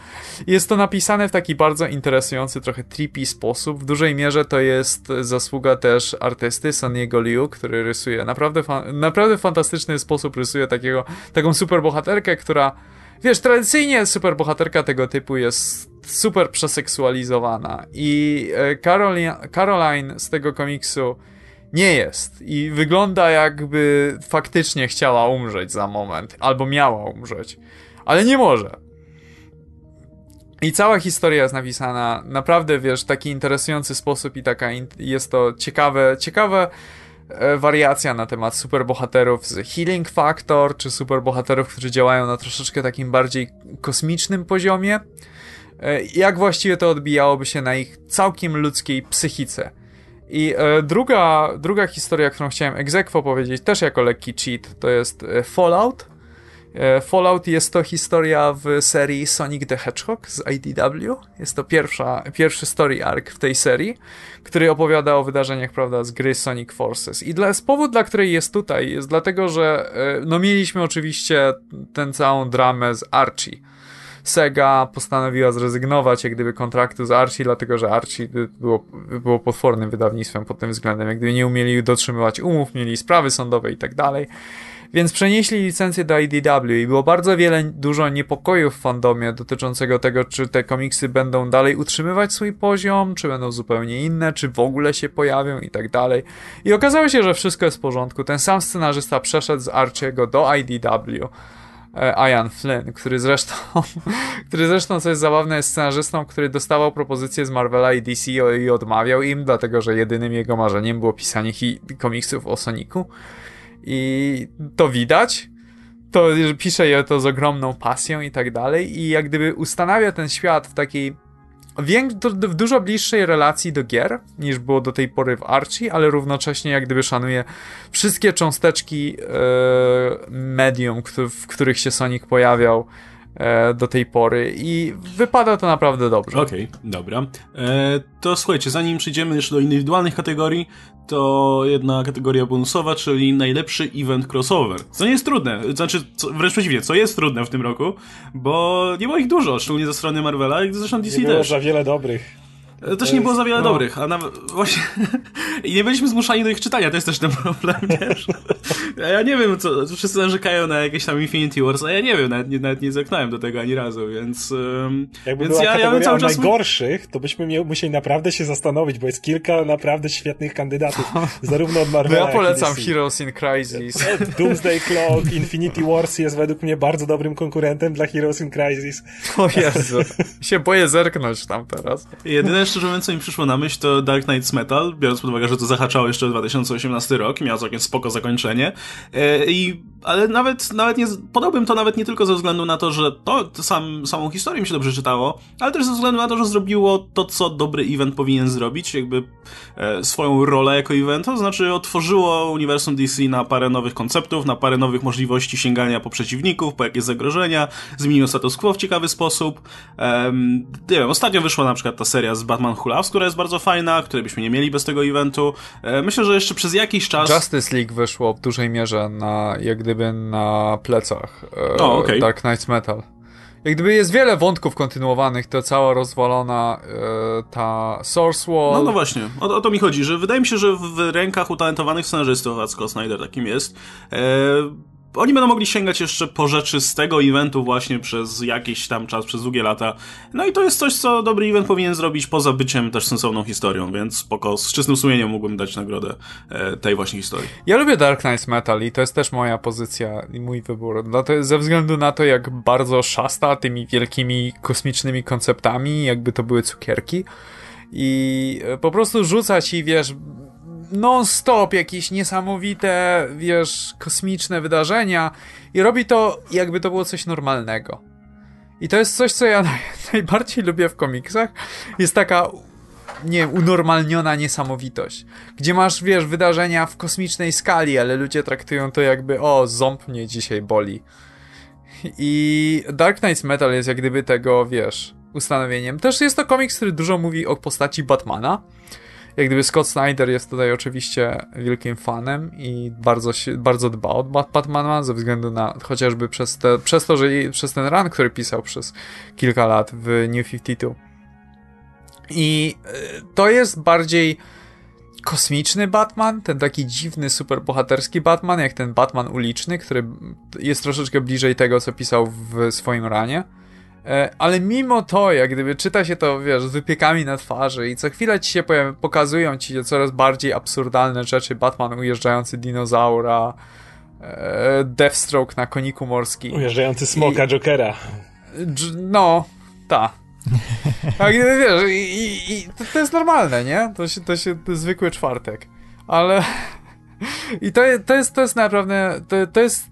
Jest to napisane w taki bardzo interesujący, trochę trippy sposób. W dużej mierze to jest zasługa też artysty Sonny'ego Liu, który rysuje naprawdę, fa naprawdę fantastyczny sposób, rysuje takiego, taką superbohaterkę, która Wiesz, tradycyjnie superbohaterka tego typu jest super przeseksualizowana i e, Caroline, Caroline z tego komiksu nie jest i wygląda jakby faktycznie chciała umrzeć za moment, albo miała umrzeć, ale nie może. I cała historia jest napisana naprawdę, wiesz, w taki interesujący sposób i taka jest to ciekawe, ciekawe E, wariacja na temat superbohaterów z Healing Factor, czy superbohaterów, którzy działają na troszeczkę takim bardziej kosmicznym poziomie. E, jak właściwie to odbijałoby się na ich całkiem ludzkiej psychice. I e, druga, druga historia, którą chciałem egzekwo powiedzieć, też jako lekki cheat, to jest Fallout E, Fallout jest to historia w serii Sonic the Hedgehog z IDW. Jest to pierwsza, pierwszy story arc w tej serii, który opowiada o wydarzeniach, prawda, z gry Sonic Forces. I dla, powód, dla której jest tutaj, jest dlatego, że no mieliśmy oczywiście tę całą dramę z Archie. Sega postanowiła zrezygnować jak gdyby kontraktu z Archie, dlatego że Archie było, było potwornym wydawnictwem pod tym względem. Jak gdyby nie umieli dotrzymywać umów, mieli sprawy sądowe i tak dalej. Więc przenieśli licencję do IDW i było bardzo wiele, dużo niepokojów w fandomie dotyczącego tego, czy te komiksy będą dalej utrzymywać swój poziom, czy będą zupełnie inne, czy w ogóle się pojawią i tak dalej. I okazało się, że wszystko jest w porządku. Ten sam scenarzysta przeszedł z Archiego do IDW. E, Ian Flynn, który zresztą, [laughs] który zresztą, co jest zabawne, jest scenarzystą, który dostawał propozycje z Marvela i DC i odmawiał im, dlatego że jedynym jego marzeniem było pisanie komiksów o Sonicu i to widać. To pisze je to z ogromną pasją i tak dalej. I jak gdyby ustanawia ten świat w takiej w dużo bliższej relacji do gier niż było do tej pory w Archie, ale równocześnie jak gdyby szanuje wszystkie cząsteczki e, medium, w których się Sonic pojawiał do tej pory i wypada to naprawdę dobrze. Okej, okay, dobra. E, to słuchajcie, zanim przejdziemy jeszcze do indywidualnych kategorii, to jedna kategoria bonusowa, czyli najlepszy event crossover. Co nie jest trudne, znaczy co, wręcz przeciwnie, co jest trudne w tym roku, bo nie było ich dużo, szczególnie ze strony Marvela i zresztą DC nie też. było za wiele dobrych. Też nie było za wiele no. dobrych, a nawet [laughs] właśnie i nie byliśmy zmuszani do ich czytania, to jest też ten problem, [laughs] wiesz? Ja nie wiem, co, wszyscy narzekają na jakieś tam Infinity Wars, a ja nie wiem, nawet nie, nawet nie zerknąłem do tego ani razu, więc um, Jakby więc była ja, ja bym cały czas najgorszych, to byśmy musieli naprawdę się zastanowić, bo jest kilka naprawdę świetnych kandydatów, [laughs] zarówno od Marvela, Ja polecam Heroes in Crisis. Doomsday Clock, Infinity Wars jest według mnie bardzo dobrym konkurentem dla Heroes in Crisis. O Jezu, się boję zerknąć tam teraz. Jedyne szczerze mówiąc, co mi przyszło na myśl, to Dark Knights Metal, biorąc pod uwagę, że to zahaczało jeszcze 2018 rok miało całkiem spoko zakończenie. E, I, ale nawet, nawet nie, podałbym to nawet nie tylko ze względu na to, że to sam, samą historię mi się dobrze czytało, ale też ze względu na to, że zrobiło to, co dobry event powinien zrobić, jakby e, swoją rolę jako event, to znaczy otworzyło uniwersum DC na parę nowych konceptów, na parę nowych możliwości sięgania po przeciwników, po jakieś zagrożenia, zmieniło status quo w ciekawy sposób. Nie wiem, ostatnio wyszła na przykład ta seria z Batman Who Loves, która jest bardzo fajna, której byśmy nie mieli bez tego eventu. E, myślę, że jeszcze przez jakiś czas... Justice League wyszło w dużej mierze na, jak gdyby na plecach e, o, okay. Dark Knights Metal. Jak gdyby jest wiele wątków kontynuowanych, to cała rozwalona e, ta Source Wall. No, no właśnie, o, o, to mi chodzi, że wydaje mi się, że w rękach utalentowanych scenarzystów, a Scott Snyder takim jest, e, oni będą mogli sięgać jeszcze po rzeczy z tego eventu właśnie przez jakiś tam czas, przez długie lata. No i to jest coś, co dobry event powinien zrobić poza byciem też sensowną historią, więc spoko, z czystym sumieniem mógłbym dać nagrodę e, tej właśnie historii. Ja lubię Dark Knights Metal i to jest też moja pozycja i mój wybór. No to ze względu na to, jak bardzo szasta tymi wielkimi kosmicznymi konceptami, jakby to były cukierki. I e, po prostu rzuca ci, wiesz, non-stop jakieś niesamowite, wiesz, kosmiczne wydarzenia i robi to jakby to było coś normalnego. I to jest coś, co ja [laughs] najbardziej lubię w komiksach. Jest taka, nie unormalniona niesamowitość. Gdzie masz, wiesz, wydarzenia w kosmicznej skali, ale ludzie traktują to jakby, o, ząb mnie dzisiaj boli. I Dark Knights Metal jest jak gdyby tego, wiesz, ustanowieniem. Też jest to komiks, który dużo mówi o postaci Batmana Jak gdyby Scott Snyder jest tutaj oczywiście wielkim fanem i bardzo, się, bardzo dba o Batmana ze względu na chociażby przez, te, przez to, że przez ten run, który pisał przez kilka lat w New 52. I e, to jest bardziej kosmiczny Batman, ten taki dziwny, superbohaterski Batman, jak ten Batman uliczny, który jest troszeczkę bliżej tego, co pisał w swoim ranie. E, ale mimo to, jak gdyby czyta się to, wiesz, z wypiekami na twarzy i co chwilę ci się pokazują ci coraz bardziej absurdalne rzeczy, Batman ujeżdżający dinozaura, e, Deathstroke na koniku morskim. Ujeżdżający smoka I, Jokera. No, ta. [laughs] Tak, wiesz, i, i, i to, to, jest normalne, nie? To się, to się, to jest zwykły czwartek. Ale... I to, to, jest, to jest naprawdę, to, to jest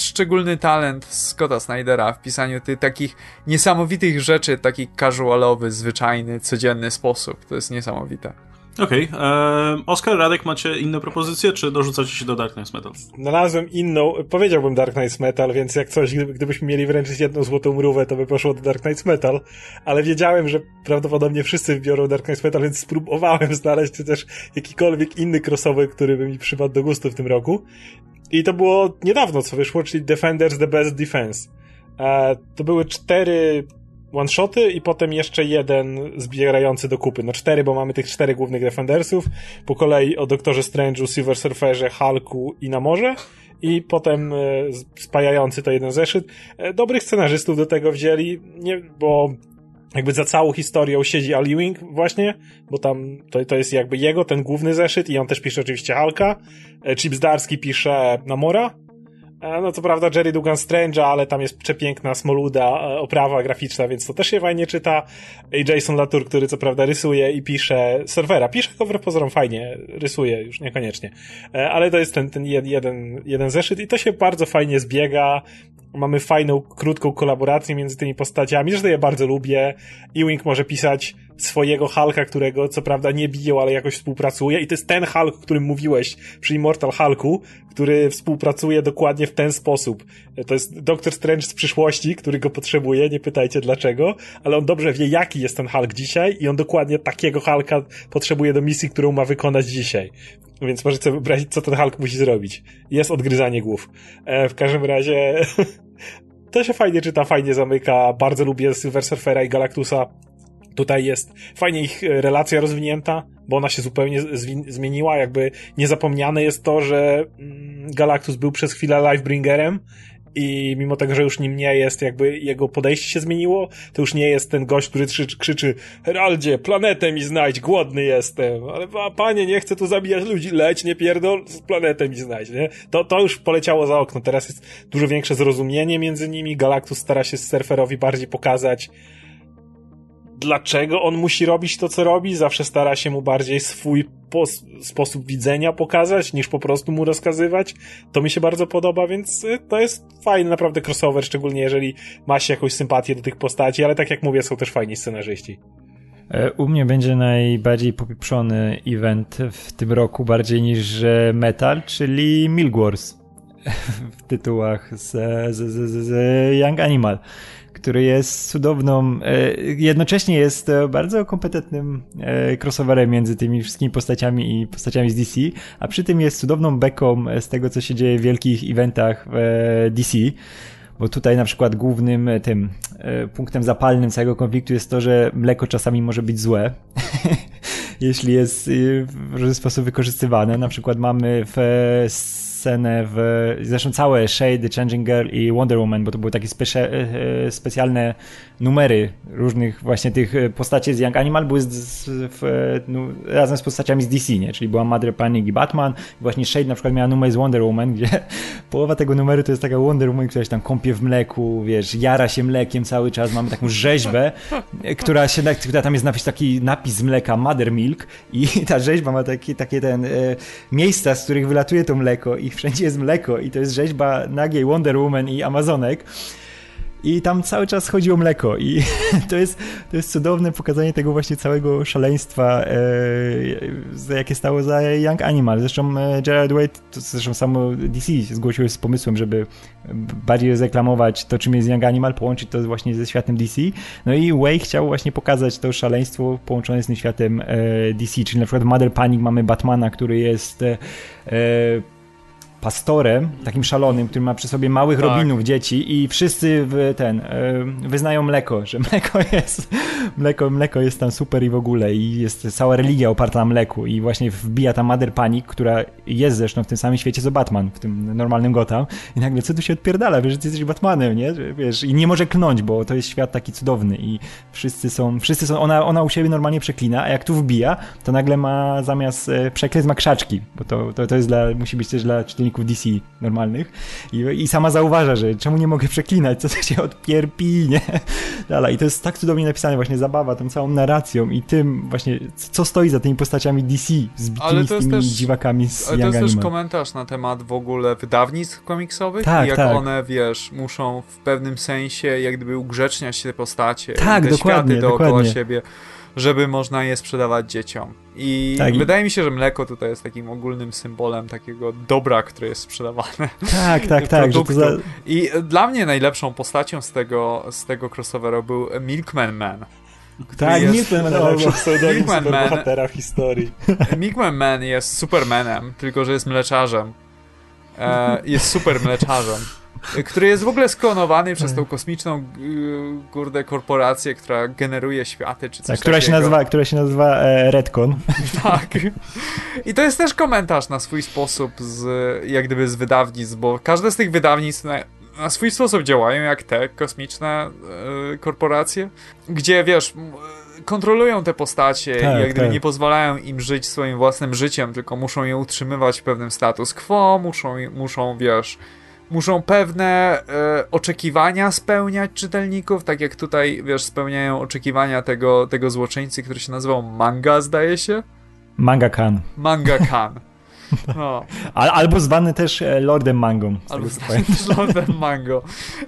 szczególny talent Scotta Snydera w pisaniu tych takich niesamowitych rzeczy, taki casualowy, zwyczajny, codzienny sposób. To jest niesamowite. Okej. Okay. Oskar, Radek, macie inne propozycje, czy dorzucacie się do Dark Knight Metal? Znalazłem inną, powiedziałbym Dark Knight Metal, więc jak coś, gdybyśmy mieli wręczyć jedną złotą mrówę, to by poszło do Dark Knight Metal, ale wiedziałem, że prawdopodobnie wszyscy wybiorą Dark Knight Metal, więc spróbowałem [laughs] znaleźć też jakikolwiek inny crossover, który by mi przypadł do gustu w tym roku. I to było niedawno, co wyszło, czyli Defenders The Best Defense. Eee, to były cztery one-shoty i potem jeszcze jeden zbierający do kupy. No cztery, bo mamy tych czterech głównych Defendersów. Po kolei o Doktorze Strange'u, Silver Surferze, Hulku i Namorze. I potem e, spajający to jeden zeszyt. E, dobrych scenarzystów do tego wzięli, nie, bo jakby za całą historią siedzi Ali Wing właśnie, bo tam to, to jest jakby jego, ten główny zeszyt i on też pisze oczywiście Hulka. E, Chip Zdarski pisze Namora, no co prawda Jerry Dugan Strange'a, ale tam jest przepiękna, smoluda e, oprawa graficzna, więc to też się fajnie czyta. I Jason Latour, który co prawda rysuje i pisze serwera. Pisze go wbrew pozorom fajnie, rysuje już niekoniecznie. E, ale to jest ten, ten jeden, jeden zeszyt i to się bardzo fajnie zbiega mamy fajną, krótką kolaborację między tymi postaciami. Zresztą ja bardzo lubię. Ewing może pisać swojego Hulka, którego co prawda nie biją, ale jakoś współpracuje. I to jest ten Hulk, o którym mówiłeś przy Immortal Hulku, który współpracuje dokładnie w ten sposób. To jest Doctor Strange z przyszłości, który go potrzebuje, nie pytajcie dlaczego, ale on dobrze wie, jaki jest ten Hulk dzisiaj i on dokładnie takiego Hulka potrzebuje do misji, którą ma wykonać dzisiaj. Więc możecie sobie wyobrazić, co ten Hulk musi zrobić. Jest odgryzanie głów. E, w każdym razie [laughs] to się fajnie czyta, fajnie zamyka. Bardzo lubię Silver Surfera i Galactusa. Tutaj jest fajnie ich e, relacja rozwinięta, bo ona się zupełnie zmieniła. Jakby niezapomniane jest to, że mm, Galactus był przez chwilę Lifebringerem i mimo tego, że już nim nie jest, jakby jego podejście się zmieniło, to już nie jest ten gość, który krzyczy, Heraldzie, planetę mi znajdź, głodny jestem. Ale a, panie, nie chcę tu zabijać ludzi, leć, nie pierdol, planetę mi znajdź, nie? To, to już poleciało za okno. Teraz jest dużo większe zrozumienie między nimi. Galactus stara się surferowi bardziej pokazać, dlaczego on musi robić to, co robi. Zawsze stara się mu bardziej swój sposób widzenia pokazać, niż po prostu mu rozkazywać. To mi się bardzo podoba, więc y, to jest fajny naprawdę crossover, szczególnie jeżeli ma się jakąś sympatię do tych postaci, ale tak jak mówię, są też fajni scenarzyści. E, u mnie będzie najbardziej popieprzony event w tym roku, bardziej niż Metal, czyli Milk [laughs] w tytułach z, z, z, z Young Animal który jest cudowną, e, jednocześnie jest bardzo kompetentnym e, crossoverem między tymi wszystkimi postaciami i postaciami z DC, a przy tym jest cudowną beką z tego, co się dzieje w wielkich eventach w e, DC bo tutaj na przykład głównym tym punktem zapalnym całego konfliktu jest to, że mleko czasami może być złe, [laughs] jeśli jest w różny sposób wykorzystywane. Na przykład mamy w scenę w, zresztą całe Shade, Changing Girl i Wonder Woman, bo to były takie e, e, specjalne numery różnych właśnie tych postaci z Young Animal były z, z, w, no, razem z postaciami z DC, nie? Czyli była Mother Panic i Batman. Właśnie Shade na przykład miała numer z Wonder Woman, [laughs] gdzie połowa tego numeru to jest taka Wonder Woman, która się tam kąpie w mleku, wiesz, jara się mlekiem cały czas. Mamy taką rzeźbę, która się, która tam jest napis, taki napis mleka Mother Milk i [laughs] ta rzeźba ma takie, takie ten, e, miejsca, z których wylatuje to mleko i wszędzie jest mleko i to jest rzeźba nagiej Wonder Woman i Amazonek. I tam cały czas chodzi o mleko i [laughs] to jest, to jest cudowne pokazanie tego właśnie całego szaleństwa, e, jakie stało za Young Animal. Zresztą e, Gerard Way, to zresztą samo DC zgłosił z pomysłem, żeby bardziej zreklamować to, czym jest Young Animal, połączyć to właśnie ze światem DC. No i Way chciał właśnie pokazać to szaleństwo połączone z tym światem e, DC, czyli na przykład Mother Panic mamy Batmana, który jest e, pastorem, takim szalonym, który ma przy sobie małych tak. robinów dzieci i wszyscy w ten wyznają mleko, że [laughs] mleko jest mleko, mleko jest tam super i w ogóle i jest cała religia oparta na mleku i właśnie wbija ta Mother Panic, która jest zresztą w tym samym świecie co Batman, w tym normalnym Gotham i nagle co tu się odpierdala, wiesz, że ty jesteś Batmanem, nie? Wiesz, i nie może klnąć, bo to jest świat taki cudowny i wszyscy są, wszyscy są, ona, ona u siebie normalnie przeklina, a jak tu wbija, to nagle ma zamiast e, przekleństw ma krzaczki, bo to, to, to jest dla, musi być też dla czytelników DC normalnych i, i sama zauważa, że czemu nie mogę przeklinać, co to się odpierpi, [laughs] nie? Dalej. I to jest tak cudownie napisane, właśnie zabawa tą całą narracją i tym właśnie, co stoi za tymi postaciami DC, z, tymi, z tymi też, dziwakami z Ale to jest też komentarz na temat w ogóle wydawnictw komiksowych tak, i jak tak. one, wiesz, muszą w pewnym sensie jak gdyby ugrzeczniać te postacie, tak, te dokładnie, światy dookoła dokładnie. siebie żeby można je sprzedawać dzieciom. I tak, wydaje mi się, że mleko tutaj jest takim ogólnym symbolem takiego dobra, które jest sprzedawane. Tak, tak, [laughs] tak. Za... I dla mnie najlepszą postacią z tego, z tego crossovera był Milkman Man. Tak, jest... Milkman Man. [laughs] Milkman Man w historii. [laughs] Milkman Man jest Supermanem, tylko że jest mleczarzem. E, jest super mleczarzem który jest w ogóle sklonowany przez tą kosmiczną kurde korporację, która generuje światy czy coś tak, która takiego. Się nazywa, która się nazywa e, Redcon. [laughs] Tak. I to jest też komentarz na swój sposób z, jak gdyby z wydawnictw, bo każde z tych wydawnictw na, na swój sposób działają jak te kosmiczne e, korporacje, gdzie wiesz kontrolują te postacie tak, i jak gdyby tak. nie pozwalają im żyć swoim własnym życiem, tylko muszą je utrzymywać w pewnym status quo, muszą, muszą wiesz, muszą pewne e, oczekiwania spełniać czytelników, tak jak tutaj, wiesz, spełniają oczekiwania tego, tego złoczyńcy, który się nazywał Manga, zdaje się? Manga Khan. Manga [laughs] Khan. No. Al, albo zwany też e, Lordem Mangą. Albo zwany też [laughs] Lordem Mango.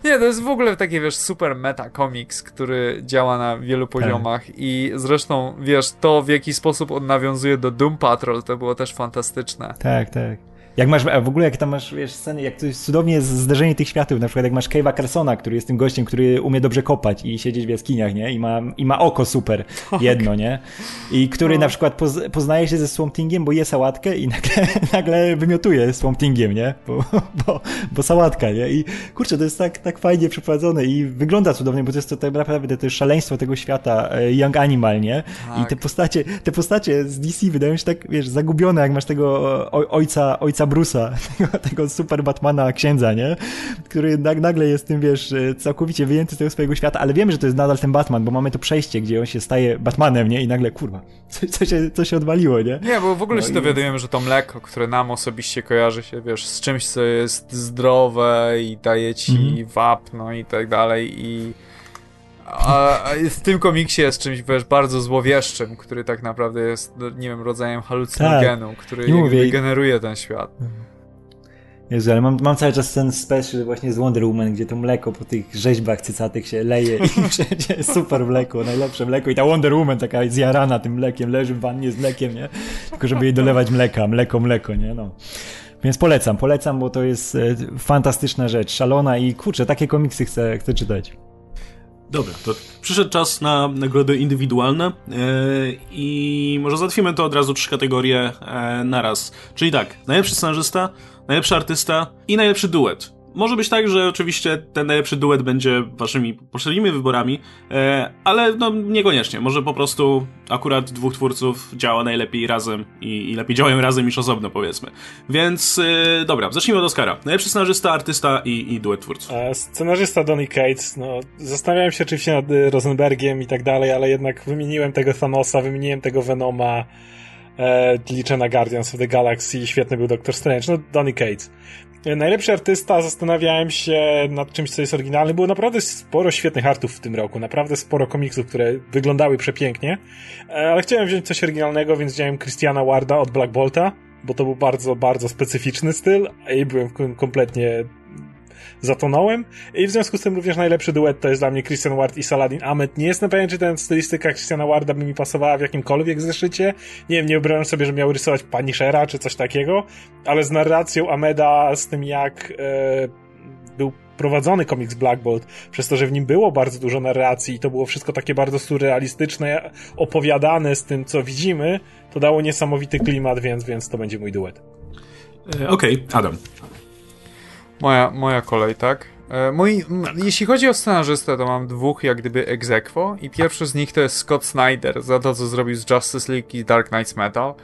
Nie, to jest w ogóle taki, wiesz, super meta komiks, który działa na wielu poziomach tak. i zresztą, wiesz, to w jaki sposób on nawiązuje do Doom Patrol, to było też fantastyczne. Tak, tak. Jak masz, w ogóle jak tam masz, wiesz, sceny, jak to jest cudownie zderzenie tych światów, na przykład jak masz Cave'a Carsona, który jest tym gościem, który umie dobrze kopać i siedzieć w jaskiniach, nie? I ma, i ma oko super, tak. jedno, nie? I który no. na przykład poz, poznaje się ze Swamp Thingiem, bo je sałatkę i [laughs] nagle, nagle wymiotuje Swamp Thingiem, nie? Bo, bo, bo sałatka, nie? I kurczę, to jest tak, tak fajnie przeprowadzone i wygląda cudownie, bo to jest to tak naprawdę to jest szaleństwo tego świata e, Young Animal, nie? Tak. I te postacie, te postacie z DC wydają się tak, wiesz, zagubione, jak masz tego ojca, ojca Bruce'a, [laughs] tego, tego super Batmana księdza, nie? Który nagle jest tym, wiesz, całkowicie wyjęty z tego swojego świata, ale wiemy, że to jest nadal ten Batman, bo mamy to przejście, gdzie on się staje Batmanem, nie? I nagle, kurwa, [laughs] co, co, się, co się odwaliło, nie? Nie, bo w ogóle no się dowiadujemy, że to mleko, które nam osobiście kojarzy się, wiesz, z czymś, co jest zdrowe i daje ci mhm. wapno i tak dalej i a, w tym komiksie jest czymś wiesz, bardzo złowieszczym, który tak naprawdę jest, no, nie wiem, rodzajem halucynogenu, tak, który mówię. generuje ten świat. Jezu, ale mam, mam cały czas ten special właśnie z Wonder Woman, gdzie to mleko po tych rzeźbach cycatych się leje i [laughs] wszędzie super mleko, najlepsze mleko i ta Wonder Woman taka zjarana tym mlekiem, leży w wannie z mlekiem, nie? Tylko żeby jej dolewać mleka, mleko, mleko, nie? No. Więc polecam, polecam, bo to jest e, fantastyczna rzecz, szalona i kurczę, takie komiksy chcę, chcę czytać. Dobra, to przyszedł czas na nagrody indywidualne yy, i może załatwimy to od razu trzy kategorie yy, naraz. Czyli tak, najlepszy scenarzysta, najlepszy artysta i najlepszy duet może być tak, że oczywiście ten najlepszy duet będzie waszymi poprzednimi wyborami, e, ale no niekoniecznie. Może po prostu akurat dwóch twórców działa najlepiej razem i, i lepiej działają razem niż osobno, powiedzmy. Więc e, dobra, zacznijmy od Oscara. Najlepszy scenarzysta, artysta i, i duet twórców. E, scenarzysta Donny Cates, no zastanawiałem się oczywiście nad Rosenbergiem i tak dalej, ale jednak wymieniłem tego Thanosa, wymieniłem tego Venoma, e, liczę na Guardians of the Galaxy, świetny był Doctor Strange, no Donny Cates. Najlepszy artysta, zastanawiałem się nad czymś, co jest oryginalne. Było naprawdę sporo świetnych artów w tym roku, naprawdę sporo komiksów, które wyglądały przepięknie, e, ale chciałem wziąć coś oryginalnego, więc wziąłem Christiana Warda od Black Bolta, bo to był bardzo, bardzo specyficzny styl i byłem kompletnie zatonąłem. I w związku z tym również najlepszy duet to jest dla mnie Christian Ward i Saladin Ahmed. Nie jestem pewien, czy ten stylistyka Christiana Warda by mi pasowała w jakimkolwiek zeszycie. Nie wiem, nie wyobrażam sobie, że miał rysować Punishera czy coś takiego, ale z narracją Ahmeda, z tym jak e, był prowadzony komiks Black Bolt, przez to, że w nim było bardzo dużo narracji i to było wszystko takie bardzo surrealistyczne, opowiadane z tym, co widzimy, to dało niesamowity klimat, więc, więc to będzie mój duet. E, Okej, okay, Adam. Moja, moja kolej, tak? E, moi, jeśli chodzi o scenarzystę, to mam dwóch jak gdyby egzekwo i pierwszy z nich to jest Scott Snyder za to, co zrobił z Justice League i Dark Knights Metal.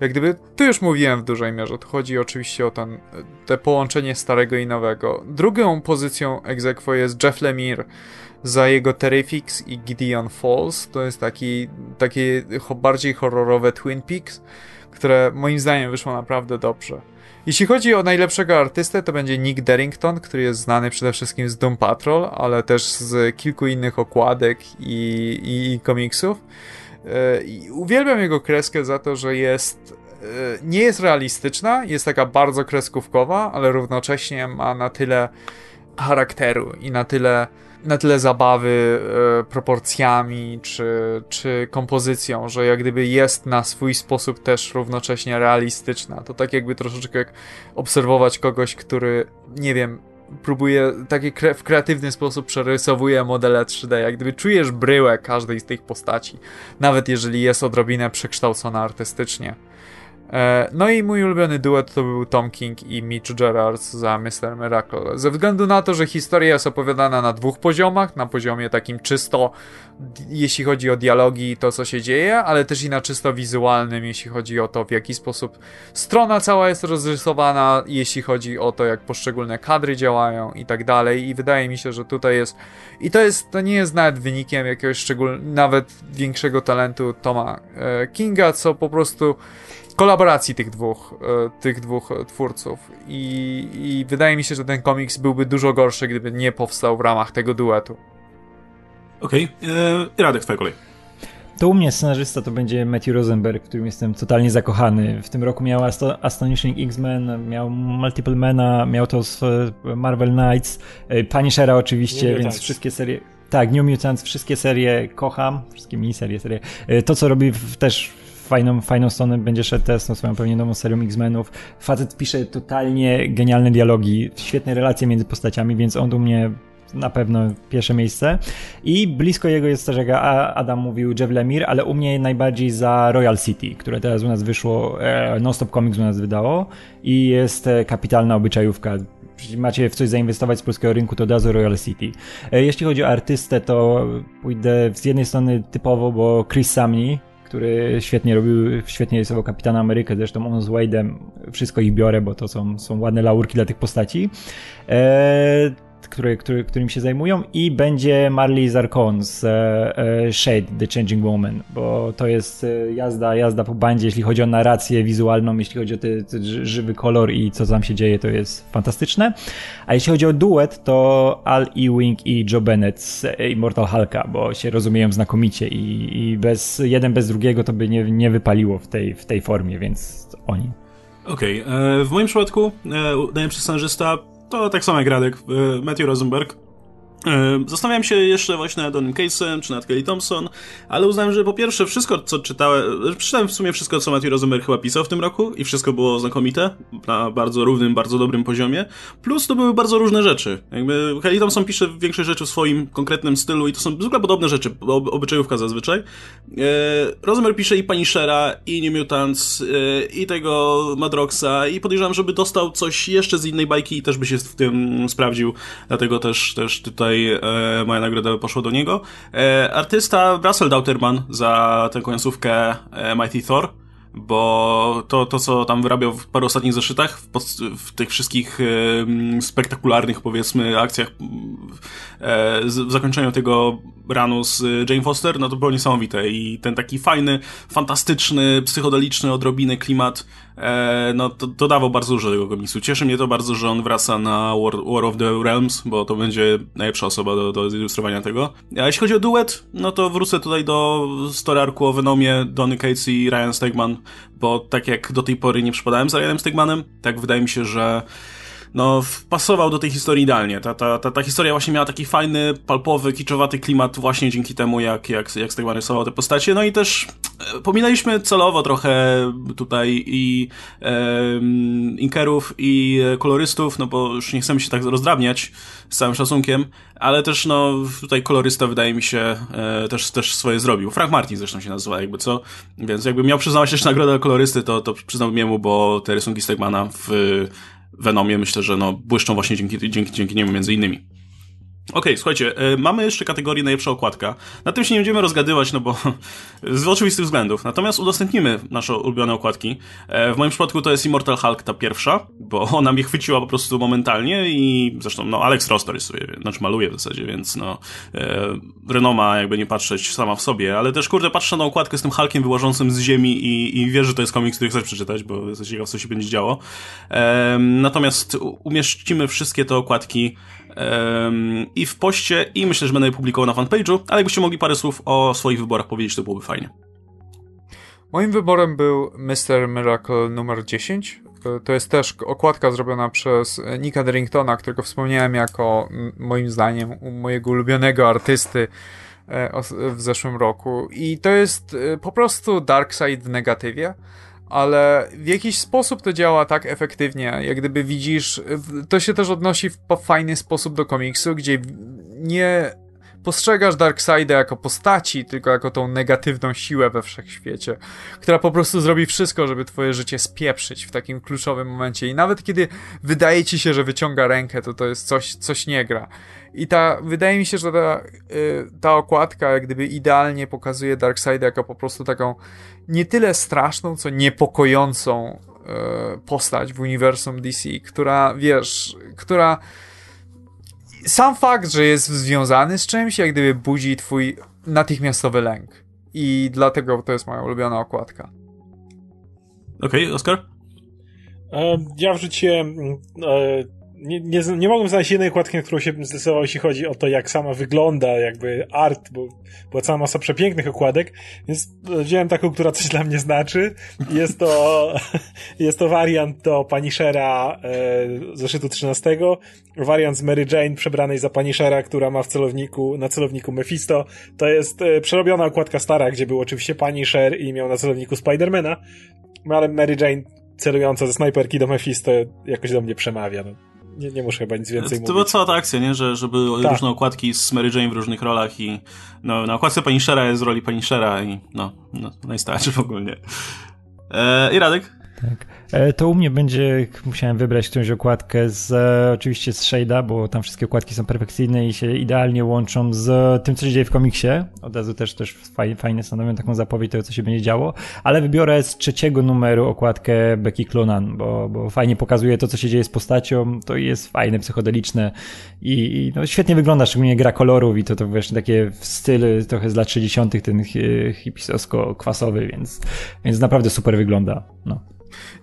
Jak gdyby, tu już mówiłem w dużej mierze, to chodzi oczywiście o ten, te połączenie starego i nowego. Drugą pozycją egzekwo jest Jeff Lemire za jego Terrifics i Gideon Falls. To jest taki, takie bardziej horrorowe Twin Peaks, które moim zdaniem wyszło naprawdę dobrze. Jeśli chodzi o najlepszego artystę, to będzie Nick Derrington, który jest znany przede wszystkim z Doom Patrol, ale też z kilku innych okładek i, i, i komiksów. E, I uwielbiam jego kreskę za to, że jest e, nie jest realistyczna, jest taka bardzo kreskówkowa, ale równocześnie ma na tyle charakteru i na tyle na tyle zabawy e, proporcjami czy, czy kompozycją, że jak gdyby jest na swój sposób też równocześnie realistyczna. To tak jakby troszeczkę jak obserwować kogoś, który, nie wiem, próbuje taki kre w kreatywny sposób przerysowuje modele 3D, jak gdyby czujesz bryłę każdej z tych postaci, nawet jeżeli jest odrobinę przekształcona artystycznie. E, no i mój ulubiony duet to był Tom King i Mitch Gerards za Mr. Miracle. Ze względu na to, że historia jest opowiadana na dwóch poziomach, na poziomie takim czysto, jeśli chodzi o dialogi i to, co się dzieje, ale też i na czysto wizualnym, jeśli chodzi o to, w jaki sposób strona cała jest rozrysowana, jeśli chodzi o to, jak poszczególne kadry działają i tak dalej. I wydaje mi się, że tutaj jest, i to jest, to nie jest nawet wynikiem jakiegoś szczególnego, nawet większego talentu Toma e, Kinga, co po prostu kolaboracji tych dwóch, e, tych dwóch twórców. I, I wydaje mi się, że ten komiks byłby dużo gorszy, gdyby nie powstał w ramach tego duetu. Okej, okay. E, Radek, twoja kolej. To u mnie scenarzysta to będzie Matthew Rosenberg, w którym jestem totalnie zakochany. W tym roku miał Astonishing X-Men, miał Multiple Mena, miał to z e, Marvel Knights, Punishera oczywiście, New więc Mutants. wszystkie serie... Tak, New Mutants, wszystkie serie kocham, wszystkie miniserie, serie. To, co robi w, też fajną, fajną stronę będzie szedł też tą swoją pewnie nową serią X-Menów. Facet pisze totalnie genialne dialogi, świetne relacje między postaciami, więc on u mnie na pewno pierwsze miejsce. I blisko jego jest też, jak Adam mówił, Jeff Lemire, ale u mnie najbardziej za Royal City, które teraz u nas wyszło, e, Non-Stop Comics u nas wydało i jest e, kapitalna obyczajówka. Jeśli macie w coś zainwestować z polskiego rynku, to od Royal City. E, jeśli chodzi o artystę, to pójdę z jednej strony typowo, bo Chris Samney, który świetnie robił, świetnie rysował Kapitana Amerykę, zresztą on z Wade'em, wszystko ich biorę, bo to są, są ładne laurki dla tych postaci. Eee, który, który, którym się zajmują i będzie Marley Zarkon z e, e, Shade, The Changing Woman, bo to jest e, jazda, jazda po bandzie, jeśli chodzi o narrację wizualną, jeśli chodzi o ten żywy kolor i co tam się dzieje, to jest fantastyczne. A jeśli chodzi o duet, to Al Ewing i Joe Bennett z Immortal Hulka, bo się rozumieją znakomicie i, i bez, jeden bez drugiego to by nie, nie wypaliło w tej, w tej formie, więc oni. Okej, okay. w moim przypadku najlepszy scenarzysta to tak samo jak Radek, Matthew Rosenberg. E, zastanawiałem się jeszcze właśnie nad Donym Case'em, czy nad Kelly Thompson, ale uznałem, że po pierwsze wszystko, co czytałem, przeczytałem w sumie wszystko, co Matthew Rosenberg chyba pisał w tym roku i wszystko było znakomite, na bardzo równym, bardzo dobrym poziomie, plus to były bardzo różne rzeczy. Jakby Kelly Thompson pisze większość rzeczy w swoim konkretnym stylu i to są zwykle podobne rzeczy, ob obyczajówka zazwyczaj. E, Rosenberg pisze i Punishera, i New Mutants, e, i tego Madroxa i podejrzewam, żeby dostał coś jeszcze z innej bajki i też by się w tym sprawdził, dlatego też, też tutaj tutaj e, moja nagroda poszła do niego. E, artysta Russell Dauterman za tę końcówkę e, Mighty Thor bo to, to co tam wyrabiał w paru ostatnich zeszytach, w, w tych wszystkich e, spektakularnych, powiedzmy, akcjach e, z, w zakończeniu tego ranu z Jane Foster, no to było niesamowite i ten taki fajny, fantastyczny, psychodeliczny odrobinę klimat e, no to dodawał bardzo dużo tego komiksu. Cieszy mnie to bardzo, że on wraca na War, War of the Realms, bo to będzie najlepsza osoba do, do zilustrowania tego. A jeśli chodzi o duet, no to wrócę tutaj do story arku o Venomie, Donny Cates i Ryan Stegman, bo tak jak do tej pory nie przypadałem z Ryanem Stegmanem, tak wydaje mi się, że no, pasował do tej historii idealnie. Ta, ta, ta, ta historia właśnie miała taki fajny, palpowy, kiczowaty klimat właśnie dzięki temu, jak, jak, jak Stegman rysował te postacie. No i też e, pominęliśmy celowo trochę tutaj i e, inkerów, i kolorystów, no bo już nie chcemy się tak rozdrabniać z całym szacunkiem, ale też no tutaj kolorysta wydaje mi się e, też, też swoje zrobił. Frank Martin zresztą się nazywa, jakby co, więc jakby miał przyznawać jeszcze nagrodę kolorysty, to, to przyznałbym mu, bo te rysunki Stegmana w Venomie myślę, że no błyszczą właśnie dzięki, dzięki, dzięki niemu między innymi. Okej, okay, słuchajcie, y, mamy jeszcze kategorię najlepsza okładka. Na tym się nie będziemy rozgadywać, no bo [laughs] z oczywistych względów. Natomiast udostępnimy nasze ulubione okładki. E, w moim przypadku to jest Immortal Hulk ta pierwsza, bo [laughs] ona mnie chwyciła po prostu momentalnie i zresztą, no, Alex Ross to rysuje, znaczy maluje w zasadzie, więc no, e, renoma jakby nie patrzeć sama w sobie, ale też kurde patrzę na okładkę z tym Hulkiem wyłażącym z ziemi i, i wiesz, że to jest komiks, który chcesz przeczytać, bo jesteś ciekaw, co się będzie działo. E, natomiast umieścimy wszystkie te okładki i w poście i myślę, że będę je publikował na fanpage'u, ale jakbyście mogli parę słów o swoich wyborach powiedzieć, to byłoby fajnie. Moim wyborem był Mr. Miracle numer 10. E, to jest też okładka zrobiona przez Nika Derringtona, którego wspomniałem jako moim zdaniem mojego ulubionego artysty e, w zeszłym roku. I to jest e, po prostu Darkseid w negatywie ale w jakiś sposób to działa tak efektywnie, jak gdyby widzisz, to się też odnosi w fajny sposób do komiksu, gdzie nie postrzegasz Darkseida jako postaci, tylko jako tą negatywną siłę we wszechświecie, która po prostu zrobi wszystko, żeby twoje życie spieprzyć w takim kluczowym momencie. I nawet kiedy wydaje ci się, że wyciąga rękę, to to jest coś, coś nie gra. I ta, wydaje mi się, że ta, y, ta okładka jak gdyby idealnie pokazuje Darkseida jako po prostu taką nie tyle straszną, co niepokojącą y, postać w uniwersum DC, która, wiesz, która sam fakt, że jest związany z czymś, jak gdyby budzi twój natychmiastowy lęk. I dlatego to jest moja ulubiona okładka. Okej, okay, Oskar? E, ja wrzuciłem e, nie, nie, nie mogłem znaleźć jednej okładki, na którą się zdecydował, jeśli chodzi o to, jak sama wygląda, jakby art, bo była cała masa przepięknych okładek, więc wziąłem taką, która coś dla mnie znaczy. Jest to, [laughs] jest to wariant do Punishera e, zeszytu 13, wariant z Mary Jane przebranej za Punishera, która ma w celowniku, na celowniku Mephisto. To jest e, przerobiona okładka stara, gdzie był oczywiście Punisher i miał na celowniku Spidermana, no ale Mary Jane celująca ze snajperki do Mephisto jakoś do mnie przemawia. No nie, nie muszę chyba nic więcej to mówić. To była cała ta akcja, nie? Że, że były tak. różne okładki z Mary Jane w różnych rolach i no, na okładce Punishera jest z roli Punishera i no, no, no i starczy w ogóle. E, I Radek? Tak. E, to u mnie będzie, musiałem wybrać którąś okładkę z, oczywiście z Shade'a, bo tam wszystkie okładki są perfekcyjne i się idealnie łączą z tym, co się dzieje w komiksie. Od razu też, też fajne stanowią taką zapowiedź tego, co się będzie działo. Ale wybiorę z trzeciego numeru okładkę Becky Clonan, bo, bo fajnie pokazuje to, co się dzieje z postacią. To jest fajne, psychodeliczne i, i no, świetnie wygląda, szczególnie gra kolorów i to, to właśnie takie w stylu trochę z lat 60. ten hipisowsko-kwasowy, więc, więc naprawdę super wygląda. No.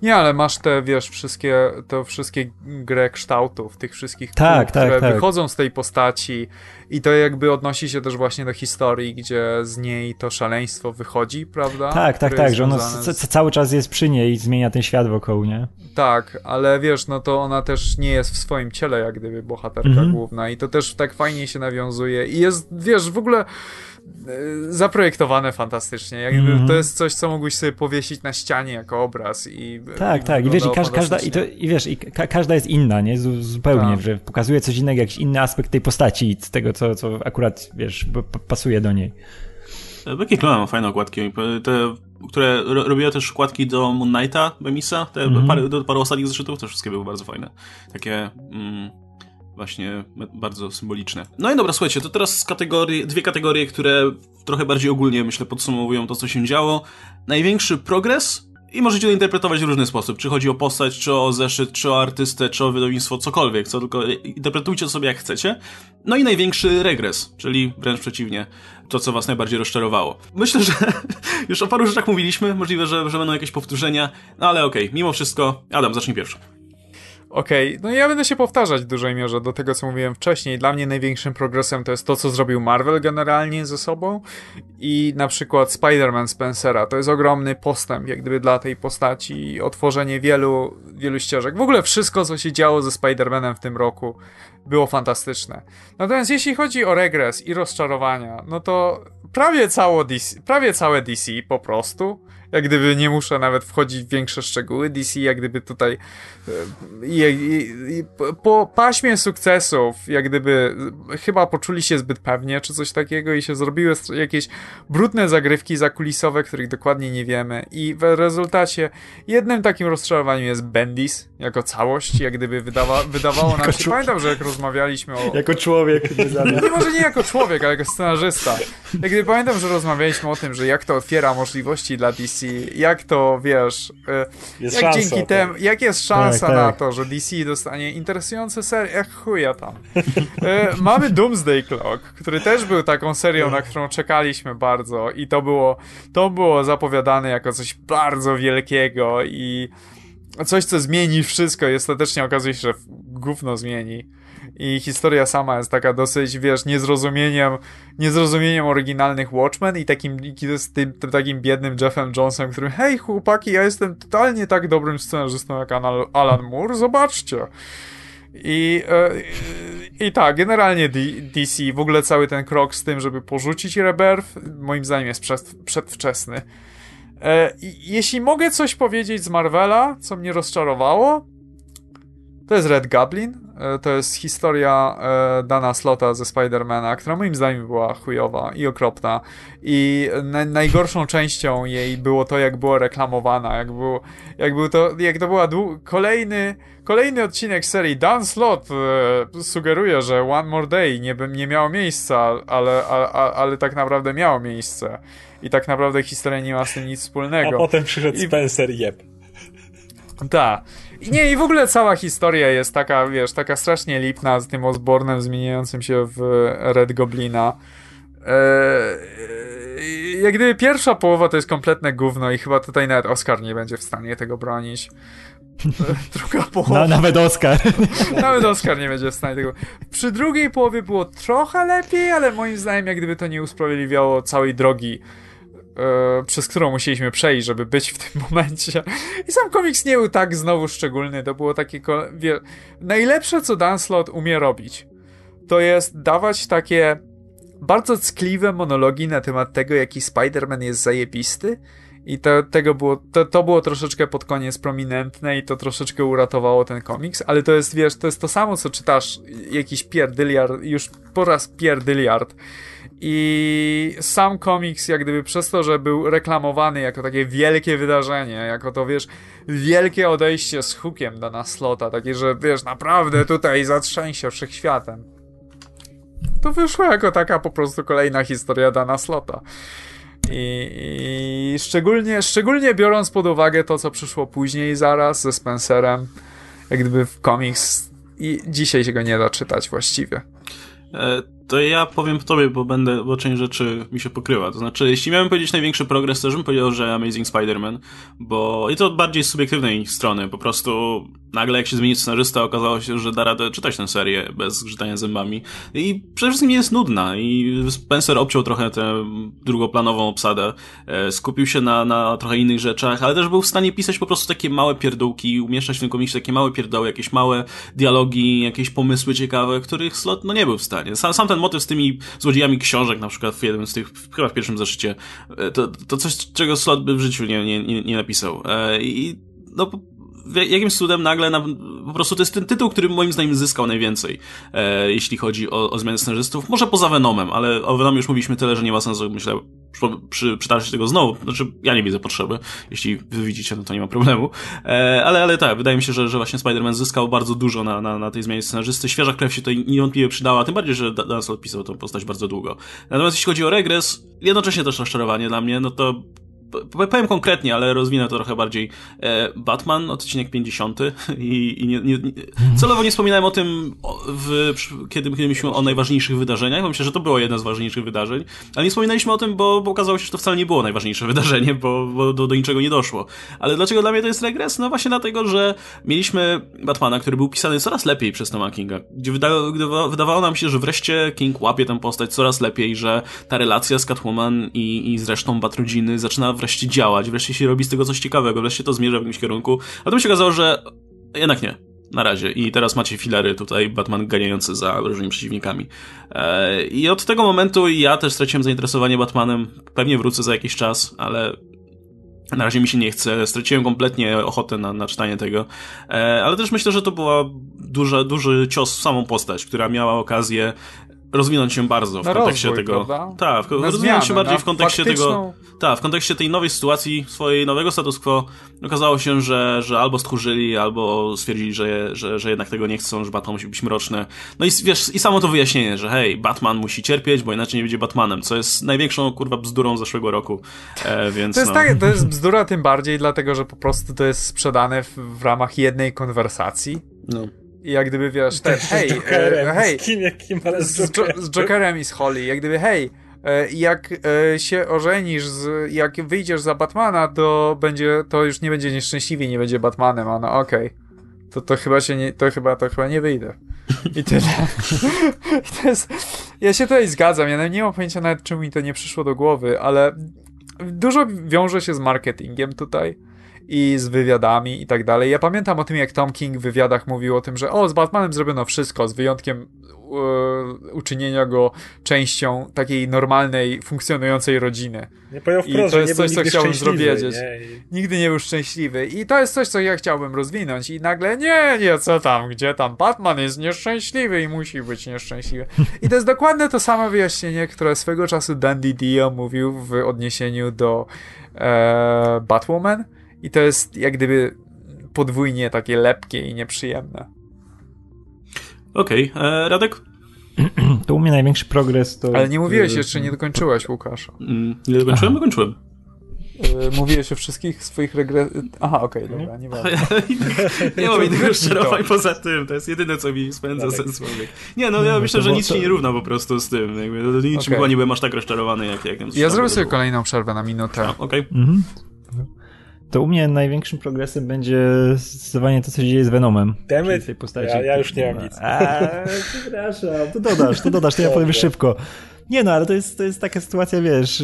Nie, ale masz te, wiesz, wszystkie, te wszystkie grę kształtów, tych wszystkich tak, kół, tak, które tak. wychodzą z tej postaci i to jakby odnosi się też właśnie do historii, gdzie z niej to szaleństwo wychodzi, prawda? Tak, tak, tak, że ono z... cały czas jest przy niej i zmienia ten świat wokół, nie? Tak, ale wiesz, no to ona też nie jest w swoim ciele, jak gdyby bohaterka mhm. główna i to też tak fajnie się nawiązuje i jest, wiesz, w ogóle zaprojektowane fantastycznie. Jakby mm. To jest coś, co mógłbyś sobie powiesić na ścianie jako obraz i Tak, i tak. I wiesz, i każ, każda, i, to, i wiesz, i ka każda jest inna, nie? zupełnie, tak. że pokazuje coś innego, jakiś inny aspekt tej postaci, z tego, co, co akurat, wiesz, pasuje do niej. Becky Clone ma fajne okładki. Te, które robiła też okładki do Moon Knighta, Bemisa, te mm -hmm. parę, do paru ostatnich zeszytów, to wszystkie były bardzo fajne. Takie... Mm, właśnie bardzo symboliczne. No i dobra, słuchajcie, to teraz kategorie, dwie kategorie, które trochę bardziej ogólnie, myślę, podsumowują to, co się działo. Największy progres i możecie to interpretować w różny sposób. Czy chodzi o postać, czy o zeszyt, czy o artystę, czy o wydawnictwo, cokolwiek, co tylko interpretujcie to sobie jak chcecie. No i największy regres, czyli wręcz przeciwnie, to, co was najbardziej rozczarowało. Myślę, że [laughs] już o paru rzeczach mówiliśmy, możliwe, że, że będą jakieś powtórzenia, no ale okej, okay, mimo wszystko, Adam, zacznij pierwszy. Okej, okay. no ja będę się powtarzać w dużej mierze do tego, co mówiłem wcześniej. Dla mnie największym progresem to jest to, co zrobił Marvel generalnie ze sobą i na przykład Spider-Man Spencera. To jest ogromny postęp, jak gdyby dla tej postaci i otworzenie wielu, wielu ścieżek. W ogóle wszystko, co się działo ze Spider-Manem w tym roku było fantastyczne. Natomiast jeśli chodzi o regres i rozczarowania, no to prawie, cało DC, prawie całe DC po prostu jak gdyby nie muszę nawet wchodzić w większe szczegóły. DC jak gdyby tutaj e, i, i, i, po paśmie sukcesów, jak gdyby chyba poczuli się zbyt pewnie, czy coś takiego i się zrobiły jakieś brudne zagrywki zakulisowe, których dokładnie nie wiemy i w rezultacie jednym takim rozczarowaniem jest Bendis jako całość, jak gdyby wydawa, wydawało nam się, pamiętam, że jak rozmawialiśmy o... Jako człowiek. Nie, może nie jako człowiek, ale jako scenarzysta. Jak gdyby pamiętam, że rozmawialiśmy o tym, że jak to otwiera możliwości dla DC jak to, wiesz, e, jest jak szansa, dzięki temu, jak jest szansa tak, na tak. to, że DC dostanie interesujące serie, jak chuja tam. E, mamy Doomsday Clock, który też był taką serią, na którą czekaliśmy bardzo i to było, to było zapowiadane jako coś bardzo wielkiego i coś, co zmieni wszystko i ostatecznie okazuje się, że gówno zmieni i historia sama jest taka dosyć, wiesz, niezrozumieniem, niezrozumieniem oryginalnych Watchmen i takim, z tym, tym, takim biednym Jeffem Jonesem, którym hej chłopaki, ja jestem totalnie tak dobrym scenarzystą jak Alan Moore, zobaczcie. I, e, I tak, generalnie DC, w ogóle cały ten krok z tym, żeby porzucić Rebirth, moim zdaniem jest przed, przedwczesny. E, jeśli mogę coś powiedzieć z Marvela, co mnie rozczarowało, to jest Red Goblin. E, to jest historia e, Dana Slota ze Spidermana, która moim zdaniem była chujowa i okropna. I na, najgorszą częścią jej było to, jak było reklamowana, jak, był, jak, był to, jak to była kolejny, kolejny odcinek serii. Dan Slot e, sugeruje, że One More Day nie, nie miało miejsca, ale, ale, ale tak naprawdę miało miejsce. I tak naprawdę historia nie ma z tym nic wspólnego. A potem przyszedł I... Spencer Jeb. Tak. Nie, i w ogóle cała historia jest taka, wiesz, taka strasznie lipna z tym Osbornem zmieniającym się w Red Goblina. Eee, jak gdyby pierwsza połowa to jest kompletne gówno i chyba tutaj nawet Oscar nie będzie w stanie tego bronić. [laughs] Druga połowa. No, nawet Oscar. [laughs] Nawet Oscar nie będzie w stanie tego. Przy drugiej połowie było trochę lepiej, ale moim zdaniem, jak gdyby to nie usprawiedliwiało całej drogi e, przez którą musieliśmy przejść, żeby być w tym [laughs] momencie. I sam komiks nie był tak znowu szczególny, to było takie... Wie, najlepsze, co Dan Slott umie robić, to jest dawać takie bardzo ckliwe monologi na temat tego, jaki Spider-Man jest zajebisty, i to, tego było, to, to było troszeczkę pod koniec prominentne i to troszeczkę uratowało ten komiks, ale to jest, wiesz, to jest to samo, co czytasz jakiś pierdyliard, już po raz pierdyliard i sam komiks, jak gdyby przez to, że był reklamowany jako takie wielkie wydarzenie, jako to wiesz, wielkie odejście z hukiem Dana Slota, takie, że wiesz, naprawdę tutaj zatrzęsie wszechświatem. To wyszło jako taka po prostu kolejna historia Dana Slota. I, I, szczególnie, szczególnie biorąc pod uwagę to, co przyszło później zaraz ze Spencerem, jak gdyby w komiks i dzisiaj się go nie da czytać właściwie. E, to ja powiem tobie, bo będę, bo część rzeczy mi się pokryła. To znaczy, jeśli miałem powiedzieć największy progres, to bym powiedział, że Amazing Spider-Man, bo i to od bardziej subiektywnej strony, po prostu nagle jak się zmieni scenarzysta, okazało się, że da radę czytać tę serię bez grzytania zębami. I przede wszystkim nie jest nudna i Spencer obciął trochę tę drugoplanową obsadę, e, skupił się na, na trochę innych rzeczach, ale też był w stanie pisać po prostu takie małe pierdółki, umieszczać w tym komiksie takie małe pierdoły, jakieś małe dialogi, jakieś pomysły ciekawe, których Slot no nie był w stanie. Sam, sam ten motyw z tymi złodziejami książek, na przykład w jednym z tych, chyba w pierwszym zeszycie, e, to, to coś, czego Slot by w życiu nie, nie, nie, nie napisał. E, I no, jakimś cudem nagle na, po prostu to jest ten tytuł, który moim zdaniem zyskał najwięcej, e, jeśli chodzi o, o zmianę scenarzystów. Może poza Venomem, ale o Venomie już mówiliśmy tyle, że nie ma sensu, myślę, przy, przy, tego znowu. Znaczy, ja nie widzę potrzeby. Jeśli wy widzicie, no to nie ma problemu. E, ale, ale tak, wydaje mi się, że, że właśnie Spider-Man zyskał bardzo dużo na, na, na tej zmianie scenarzysty. Świeża krew się tutaj niewątpliwie przydała, tym bardziej, że Dan odpisał tą postać bardzo długo. Natomiast jeśli chodzi o regres, jednocześnie też rozczarowanie dla mnie, no to powiem konkretnie, ale rozwinę to trochę bardziej. E, Batman, odcinek 50 [laughs] i, i nie, nie, celowo nie wspominałem o tym, w, kiedy, kiedy myślimy o najważniejszych wydarzeniach, bo myślę, że to było jedno z ważniejszych wydarzeń, ale nie wspominaliśmy o tym, bo, bo okazało się, że to wcale nie było najważniejsze [laughs] wydarzenie, bo, bo do, do niczego nie doszło. Ale dlaczego dla mnie to jest regres? No właśnie dlatego, że mieliśmy Batmana, który był pisany coraz lepiej przez Toma Kinga, gdzie wyda, wydawało nam się, że wreszcie King łapie tę postać coraz lepiej, że ta relacja z Catwoman i, i z resztą Batrodziny zaczyna wreszcie działać, wreszcie się robi z tego coś ciekawego, wreszcie to zmierza w jakimś kierunku, a mi się okazało, że jednak nie. Na razie. I teraz macie filery tutaj, Batman ganiający za różnymi przeciwnikami. Eee, I od tego momentu ja też straciłem zainteresowanie Batmanem. Pewnie wrócę za jakiś czas, ale na razie mi się nie chce. Straciłem kompletnie ochotę na, na czytanie tego. Eee, ale też myślę, że to była duża, duży cios w samą postać, która miała okazję rozwinąć się bardzo w na kontekście rozwój, tego. Tak, rozwinąć się bardziej w kontekście faktyczną... tego. Tak, w kontekście tej nowej sytuacji, swojej nowego status quo, okazało się, że, że albo stchórzyli, albo stwierdzili, że, że, że jednak tego nie chcą, że Batman musi być mroczny. No i wiesz, i samo to wyjaśnienie, że hej, Batman musi cierpieć, bo inaczej nie będzie Batmanem, co jest największą kurwa bzdurą zeszłego roku. E, więc to, jest no. tak, to jest bzdura tym bardziej, dlatego że po prostu to jest sprzedane w, w ramach jednej konwersacji. No. I jak gdyby wiesz, ten, hej, z Jokerem, e, hej, z kim, jakim, ale z, z, jo, z Jokerem i z Holly, jak gdyby hej, e, jak e, się ożenisz, z, jak wyjdziesz za Batmana, to będzie, to już nie będzie nieszczęśliwy, nie będzie Batmanem, a no okej. Okay. To, to chyba się nie, to chyba, to chyba nie wyjdę. I tyle. [laughs] I to jest, ja się tutaj zgadzam, ja nie mam pojęcia nawet czemu mi to nie przyszło do głowy, ale dużo wiąże się z marketingiem tutaj i z wywiadami i tak dalej. Ja pamiętam o tym, jak Tom King w wywiadach mówił o tym, że o, z Batmanem zrobiono wszystko, z wyjątkiem e, uczynienia go częścią takiej normalnej, funkcjonującej rodziny. Nie powiedział wprost, I to jest coś, co chciałbym. Nie? Nigdy nie był szczęśliwy. I to jest coś, co ja chciałbym rozwinąć. I nagle, nie, nie, co tam, gdzie tam, Batman jest nieszczęśliwy i musi być nieszczęśliwy. I to jest dokładnie to samo wyjaśnienie, które swego czasu Dandy Dio mówił w odniesieniu do e, Batwoman. I to jest jak gdyby podwójnie takie lepkie i nieprzyjemne. Okej, okay. Radek? [clears throat] To u mnie największy progres to... Ale nie mówiłeś jeszcze, nie dokończyłeś, Łukasz. Mm, nie dokończyłem? Aha. Dokończyłem. Yy, mówiłeś o wszystkich swoich regres... Aha, okej, okay, dobra, nie ważne. nie [laughs] mam innych rozczarowań poza tym, to jest jedyne, co mi spędza sens Nie, no ja no, myślę, że nic to... się nie równa po prostu z tym. Jakby, no, niczym okay. chyba nie byłem aż tak rozczarowany, jak... jak ja zrobię sobie kolejną przerwę na minutę. Okej. Okay. Mhm to u mnie największym progresem będzie zdecydowanie to, co się dzieje z Venomem. Demy, tej postaci. Ja, ja już nie mam nic. A, przepraszam, to dodasz, to dodasz, to ja powiem szybko. Nie no, ale to jest, to jest taka sytuacja, wiesz,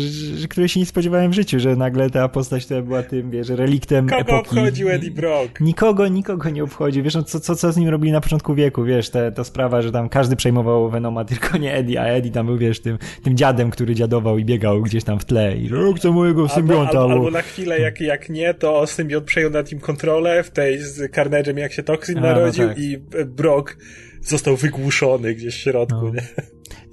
której się nie spodziewałem w życiu, że nagle ta postać, która była tym, wiesz, reliktem Kogo epoki. obchodził Eddie Brock? Nikogo, nikogo nie obchodzi. Wiesz, no, co, co, co z nim robili na początku wieku, wiesz, ta, ta sprawa, że tam każdy przejmował Venoma, [laughs] tylko nie Eddie, a Eddie tam był, wiesz, tym, tym dziadem, który dziadował i biegał gdzieś tam w tle i że chcę mojego symbionta. Albo, albo, albo, na chwilę, jak, jak nie, to symbiont przejął nad nim kontrolę w tej z Carnage'em, jak się Toxin narodził no tak. i Brock został wygłuszony gdzieś w środku, no. nie?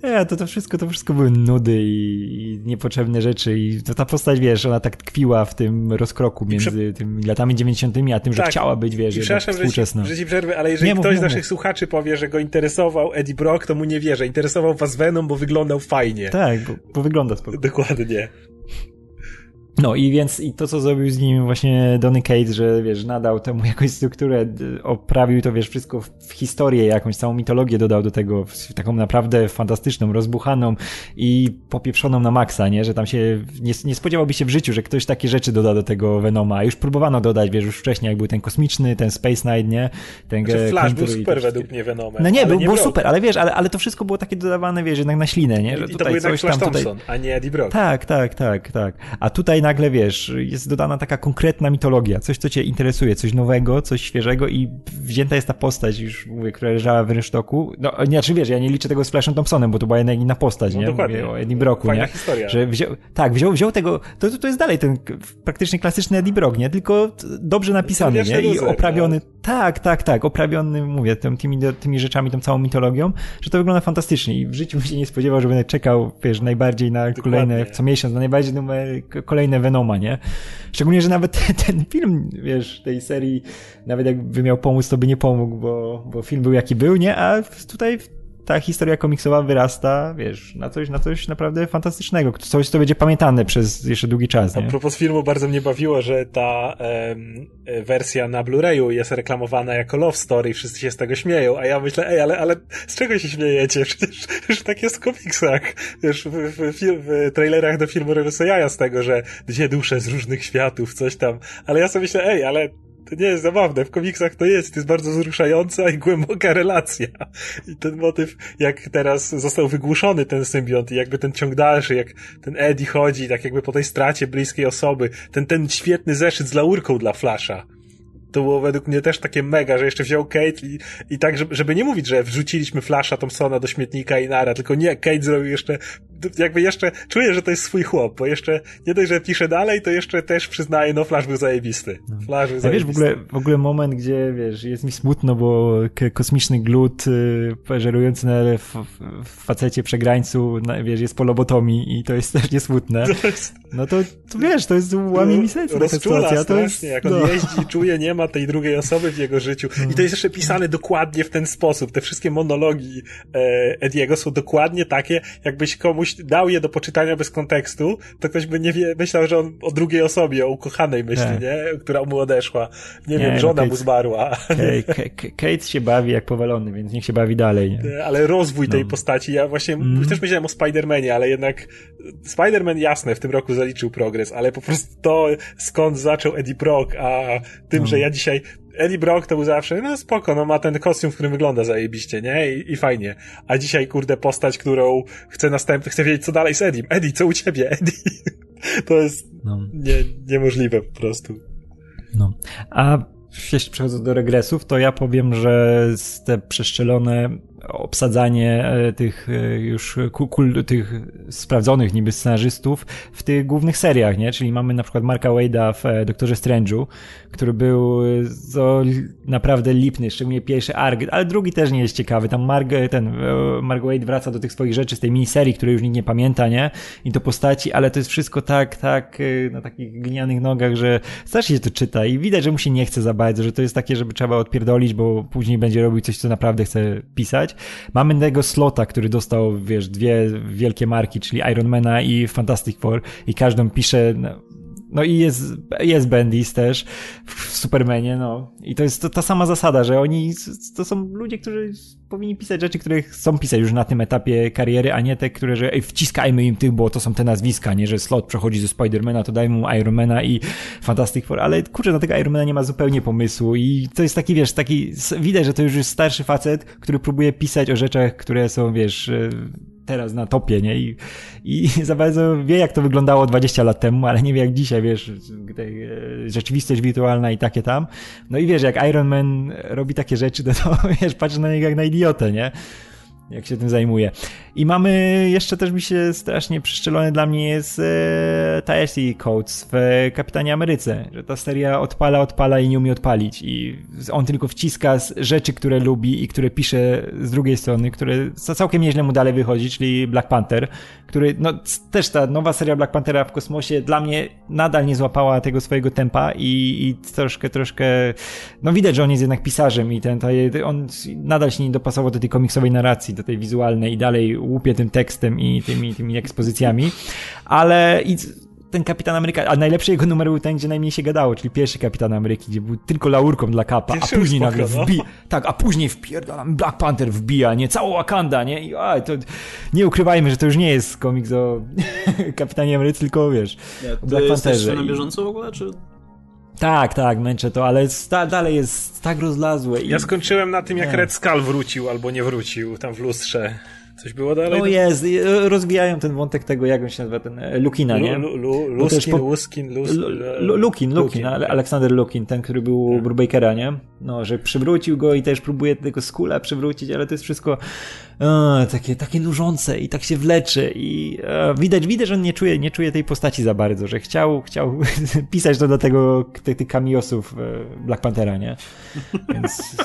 Nie, to, to wszystko, to wszystko były nudy i, i niepotrzebne rzeczy i to ta postać, wiesz, ona tak tkwiła w tym rozkroku między prze... tymi latami 90 a tym, że tak. chciała być, wiesz, przepraszam, współczesna. Że ci, przerwę, ale jeżeli nie, ktoś z naszych słuchaczy powie, że go interesował Eddie Brock, to mu nie wierzę. Interesował was Venom, bo wyglądał fajnie. Tak, bo, bo wygląda spokojnie. Dokładnie. No i więc i to, co zrobił z nim właśnie Donny Cates, że wiesz, nadał temu [laughs] jakąś strukturę, oprawił to, wiesz, wszystko w, historię, jakąś całą mitologię dodał do tego, taką naprawdę fantastyczną, rozbuchaną i popieprzoną na maksa, nie? Że tam się, nie, nie spodziewałby się w życiu, że ktoś takie rzeczy doda do tego Venoma. Już próbowano dodać, wiesz, już wcześniej, jak był ten kosmiczny, ten Space Knight, nie? Ten znaczy, Flash był super według mnie Venomem. No nie, był, nie był super, ale wiesz, ale, ale to wszystko było takie dodawane, wiesz, jednak na ślinę, nie? Że I to był coś Flash tam, Thompson, tutaj... a nie Eddie Brock. Tak, tak, tak, tak. A tutaj nagle, wiesz, jest dodana taka konkretna mitologia, coś, co cię interesuje, coś nowego, coś świeżego i wzięta jest ta postać, już mówię, która leżała w rynsztoku. No, nie, znaczy wiesz, ja nie liczę tego z Flashem Thompsonem, bo to była jedna inna postać, no, nie? Dokładnie. Mówię o Eddie Brocku, Fajna nie? historia. Że wziął, tak, wziął, wziął tego, to, to jest dalej ten praktycznie klasyczny Eddie Brock, nie? Tylko dobrze napisany, nie? I oprawiony, no. tak, tak, tak, oprawiony, mówię, tym, tymi, tymi rzeczami, tą całą mitologią, że to wygląda fantastycznie i w życiu bym się nie spodziewał, że będę czekał, wiesz, najbardziej na Dokładnie. kolejne, co miesiąc, na najbardziej numer, kolejne Venoma, nie? Szczególnie, że nawet ten, [laughs] ten film, wiesz, tej serii, nawet jakby miał pomóc, to by nie pomógł, bo, bo film był jaki był, nie? A tutaj ta historia komiksowa wyrasta, wiesz, na coś, na coś naprawdę fantastycznego, coś, co będzie pamiętane przez jeszcze długi czas. Nie? A propos filmu, bardzo mnie bawiło, że ta em, wersja na Blu-rayu jest reklamowana jako love story i wszyscy się z tego śmieją, a ja myślę, ej, ale, ale z czego się śmiejecie? [laughs] Przecież, przecież tak jest w komiksach. Wiesz, w, w, w, w trailerach do filmu robią sobie jaja z tego, że dwie dusze z różnych światów, coś tam. Ale ja sobie myślę, ej, ale to nie jest zabawne. W komiksach to jest. To jest bardzo wzruszająca i głęboka relacja. I ten motyw, jak teraz został wygłuszony ten symbiont i jakby ten ciąg dalszy, jak ten Eddie chodzi, tak jakby po tej stracie bliskiej osoby, ten, ten świetny zeszyt z laurką dla Flasha to było według mnie też takie mega, że jeszcze wziął Kate i, i tak, żeby, żeby nie mówić, że wrzuciliśmy Flasha Thompsona do śmietnika i nara, tylko nie, Kate zrobił jeszcze, jakby jeszcze, czuję, że to jest swój chłop, bo jeszcze nie dość, że pisze dalej, to jeszcze też przyznaje, no Flash był zajebisty. No. Flash był A zajebisty. wiesz, w ogóle, w ogóle moment, gdzie, wiesz, jest mi smutno, bo kosmiczny glut y, żerujący na f, w facecie przegrańcu, na, wiesz, jest po lobotomii i to jest [laughs] też niesmutne. No to, to wiesz, to jest łamie mi serce sytuacja. To jest, jak on no. jeździ, czuje, nie ma tej drugiej osoby w jego życiu. I to jest jeszcze pisane dokładnie w ten sposób. Te wszystkie monologi e, Ediego są dokładnie takie, jakbyś komuś dał je do poczytania bez kontekstu, to ktoś by nie wie, myślał, że on o drugiej osobie, o ukochanej myśli, nie? nie? Która mu odeszła. Nie, nie wiem, żona no Kate, mu zmarła. Kate się bawi jak powalony, więc niech się bawi dalej, nie? Ale rozwój tej no. postaci, ja właśnie mm. też myślałem o Spider-Manie, ale jednak Spider-Man jasne w tym roku zaliczył progres, ale po prostu to skąd zaczął Eddie Brock, a tym, no. że ja dzisiaj Eddie Brock to był zawsze, no spoko, no ma ten kostium, w którym wygląda zajebiście, nie? I, i fajnie. A dzisiaj, kurde, postać, którą chcę następny, chcę wiedzieć, co dalej z Eddie. Eddie, co u ciebie, [laughs] Eddie? To jest no. nie, niemożliwe po prostu. No. A jeśli przechodzę do regresów, to ja powiem, że te przeszczelone obsadzanie e, tych e, już kul, tych sprawdzonych niby scenarzystów w tych głównych seriach, nie? Czyli mamy na przykład Marka Wade'a w e, Doktorze Strange'u, który był to naprawdę lipny, szczególnie pierwszy ark, ale drugi też nie jest ciekawy. Tam Mark, ten Mark Wade wraca do tych swoich rzeczy z tej miniserii, której już nikt nie pamięta, nie? I do postaci, ale to jest wszystko tak, tak na takich glinianych nogach, że strasznie się to czyta i widać, że mu się nie chce za bardzo, że to jest takie, żeby trzeba odpierdolić, bo później będzie robił coś, co naprawdę chce pisać. Mamy tego slota, który dostał, wiesz, dwie wielkie marki, czyli Ironmana i Fantastic Four i każdą pisze no i jest, jest Bendis też w Supermanie, no. I to jest to, ta sama zasada, że oni to są ludzie, którzy powinni pisać rzeczy, które chcą pisać już na tym etapie kariery, a nie te, które, że ej, wciskajmy im tych, bo to są te nazwiska, nie, że slot przechodzi ze Spidermana, to dajmy mu Ironmana i Fantastic Four, ale kurczę, na tego Ironmana nie ma zupełnie pomysłu i to jest taki, wiesz, taki, widać, że to już jest starszy facet, który próbuje pisać o rzeczach, które są, wiesz, teraz na topie, nie? I, I [laughs] za bardzo wie, jak to wyglądało 20 lat temu, ale nie wie, jak dzisiaj, wiesz, e, rzeczywistość wirtualna i takie tam. No i wiesz, jak Iron Man robi takie rzeczy, to, [laughs] to wiesz, patrz na niego jak na idiotę, nie? Jak się tym zajmuje. I mamy jeszcze też mi się strasznie przyszczelony dla mnie jest e, TSC Codes w Kapitanie Ameryce, że ta seria odpala, odpala i nie umie odpalić i on tylko wciska rzeczy, które lubi i które pisze z drugiej strony, które całkiem nieźle mu dalej wychodzi, czyli Black Panther, który, no też ta nowa seria Black Panthera w kosmosie dla mnie nadal nie złapała tego swojego tempa i, i troszkę, troszkę, no widać, że on jest jednak pisarzem i ten, ta, on nadal się nie dopasował do tej komiksowej narracji, do tej wizualnej i dalej łupie tym tekstem i tymi, tymi ekspozycjami, ale i ten Kapitan Ameryka, a najlepszy jego numer był ten, gdzie najmniej się gadało, czyli pierwszy Kapitan Ameryki, gdzie był tylko laurką dla Kapa, a później spoko, nagle no. wbija, tak, a później wpierdalam, Black Panther wbija, nie, całą Wakanda, nie, i a, to nie ukrywajmy, że to już nie jest komiks [laughs] o Kapitanie Ameryce, tylko wiesz, nie, o Black Pantherze. na bieżąco w ogóle, czy... Tak, tak, męczę to, ale sta, dalej jest tak rozlazłe. I... Ja skończyłem na tym, jak nie. Red Skull wrócił albo nie wrócił tam w lustrze. Coś było dalej? No jest, rozwijają ten wątek tego, jak on się nazywa, ten e, Lukina, nie? Luskin, Luskin, Lukin, Lukin, Aleksander Lukin, ten, który był tak. Brubakera, nie? No, że przywrócił go i też próbuje tego skula przywrócić, ale to jest wszystko o, takie, takie nużące i tak się wleczy i e, widać, widać, że on nie czuje, nie czuje tej postaci za bardzo, że chciał, chciał [laughs] pisać to do tego, tych, tych kamiosów e, Black Panthera, nie? Więc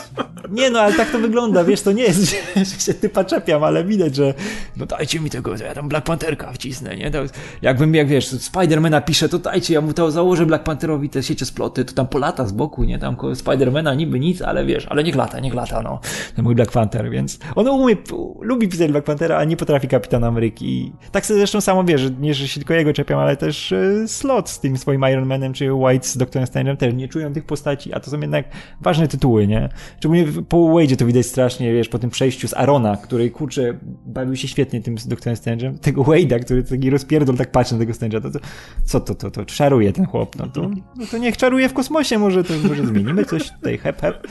nie no, ale tak to wygląda, wiesz, to nie jest, [laughs] że się typa czepiam, ale widać, że no dajcie mi tego, ja tam Black Pantherka wcisnę, nie? To, jakbym, jak wiesz, Spidermana pisze, to dajcie, ja mu to założę Black Pantherowi te siecie sploty, to tam po lata z boku, nie? Tam Spidermana niby niby nic, ale wiesz, ale niech lata, niech lata, no. Ten mój Black Panther, więc on umie, lubi pisać Black Panthera, a nie potrafi Kapitan Ameryki. Tak sobie zresztą samo wiesz, że nie, że się tylko jego czepiam, ale też y, Slot z tym swoim Iron Manem, czy White z Doctorem Strange'em też nie czują tych postaci, a to są jednak ważne tytuły, nie? Szczególnie po Wade'zie to widać strasznie, wiesz, po tym przejściu z Arona, który, kurczę, bawił się świetnie tym z Doctorem Strange'em, tego Wade'a, który taki rozpierdol tak patrzy na tego Strange'a, to, to, co to, to, to, czaruje ten chłop, no to, no to niech czaruje w kosmosie, może to, może zmienimy coś tutaj, hep, hep.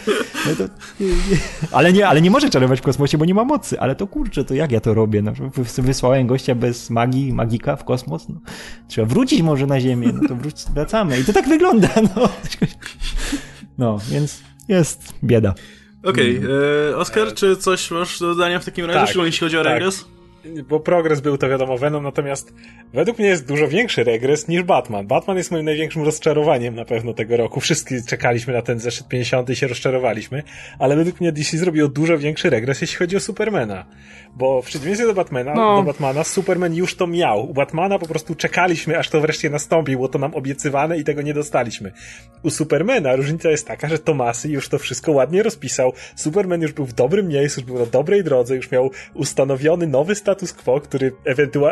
No to, ale, nie, ale nie może czarować w kosmosie, bo nie ma mocy, ale to kurczę, to jak ja to robię, no, wysłałem gościa bez magii, magika w kosmos, no. trzeba wrócić może na Ziemię, no to wróć, wracamy i to tak wygląda, [laughs] no. No, więc jest bieda. Okej, okay. E, Oskar, czy coś masz do dodania w takim razie, tak, jeśli chodzi o tak. Bo progres był to wiadomo Venom, natomiast według mnie jest dużo większy regres niż Batman. Batman jest moim największym rozczarowaniem na pewno tego roku. Wszyscy czekaliśmy na ten zeszyt 50 i się rozczarowaliśmy, ale według mnie DC zrobiło dużo większy regres, jeśli chodzi o Supermana. Bo w przeciwieństwie do Batmana, no. do Batmana, Superman już to miał. U Batmana po prostu czekaliśmy, aż to wreszcie nastąpi, było to nam obiecywane i tego nie dostaliśmy. U Supermana różnica jest taka, że Tomasy już to wszystko ładnie rozpisał. Superman już był w dobrym miejscu, już był na dobrej drodze, już miał ustanowiony nowy status quo, który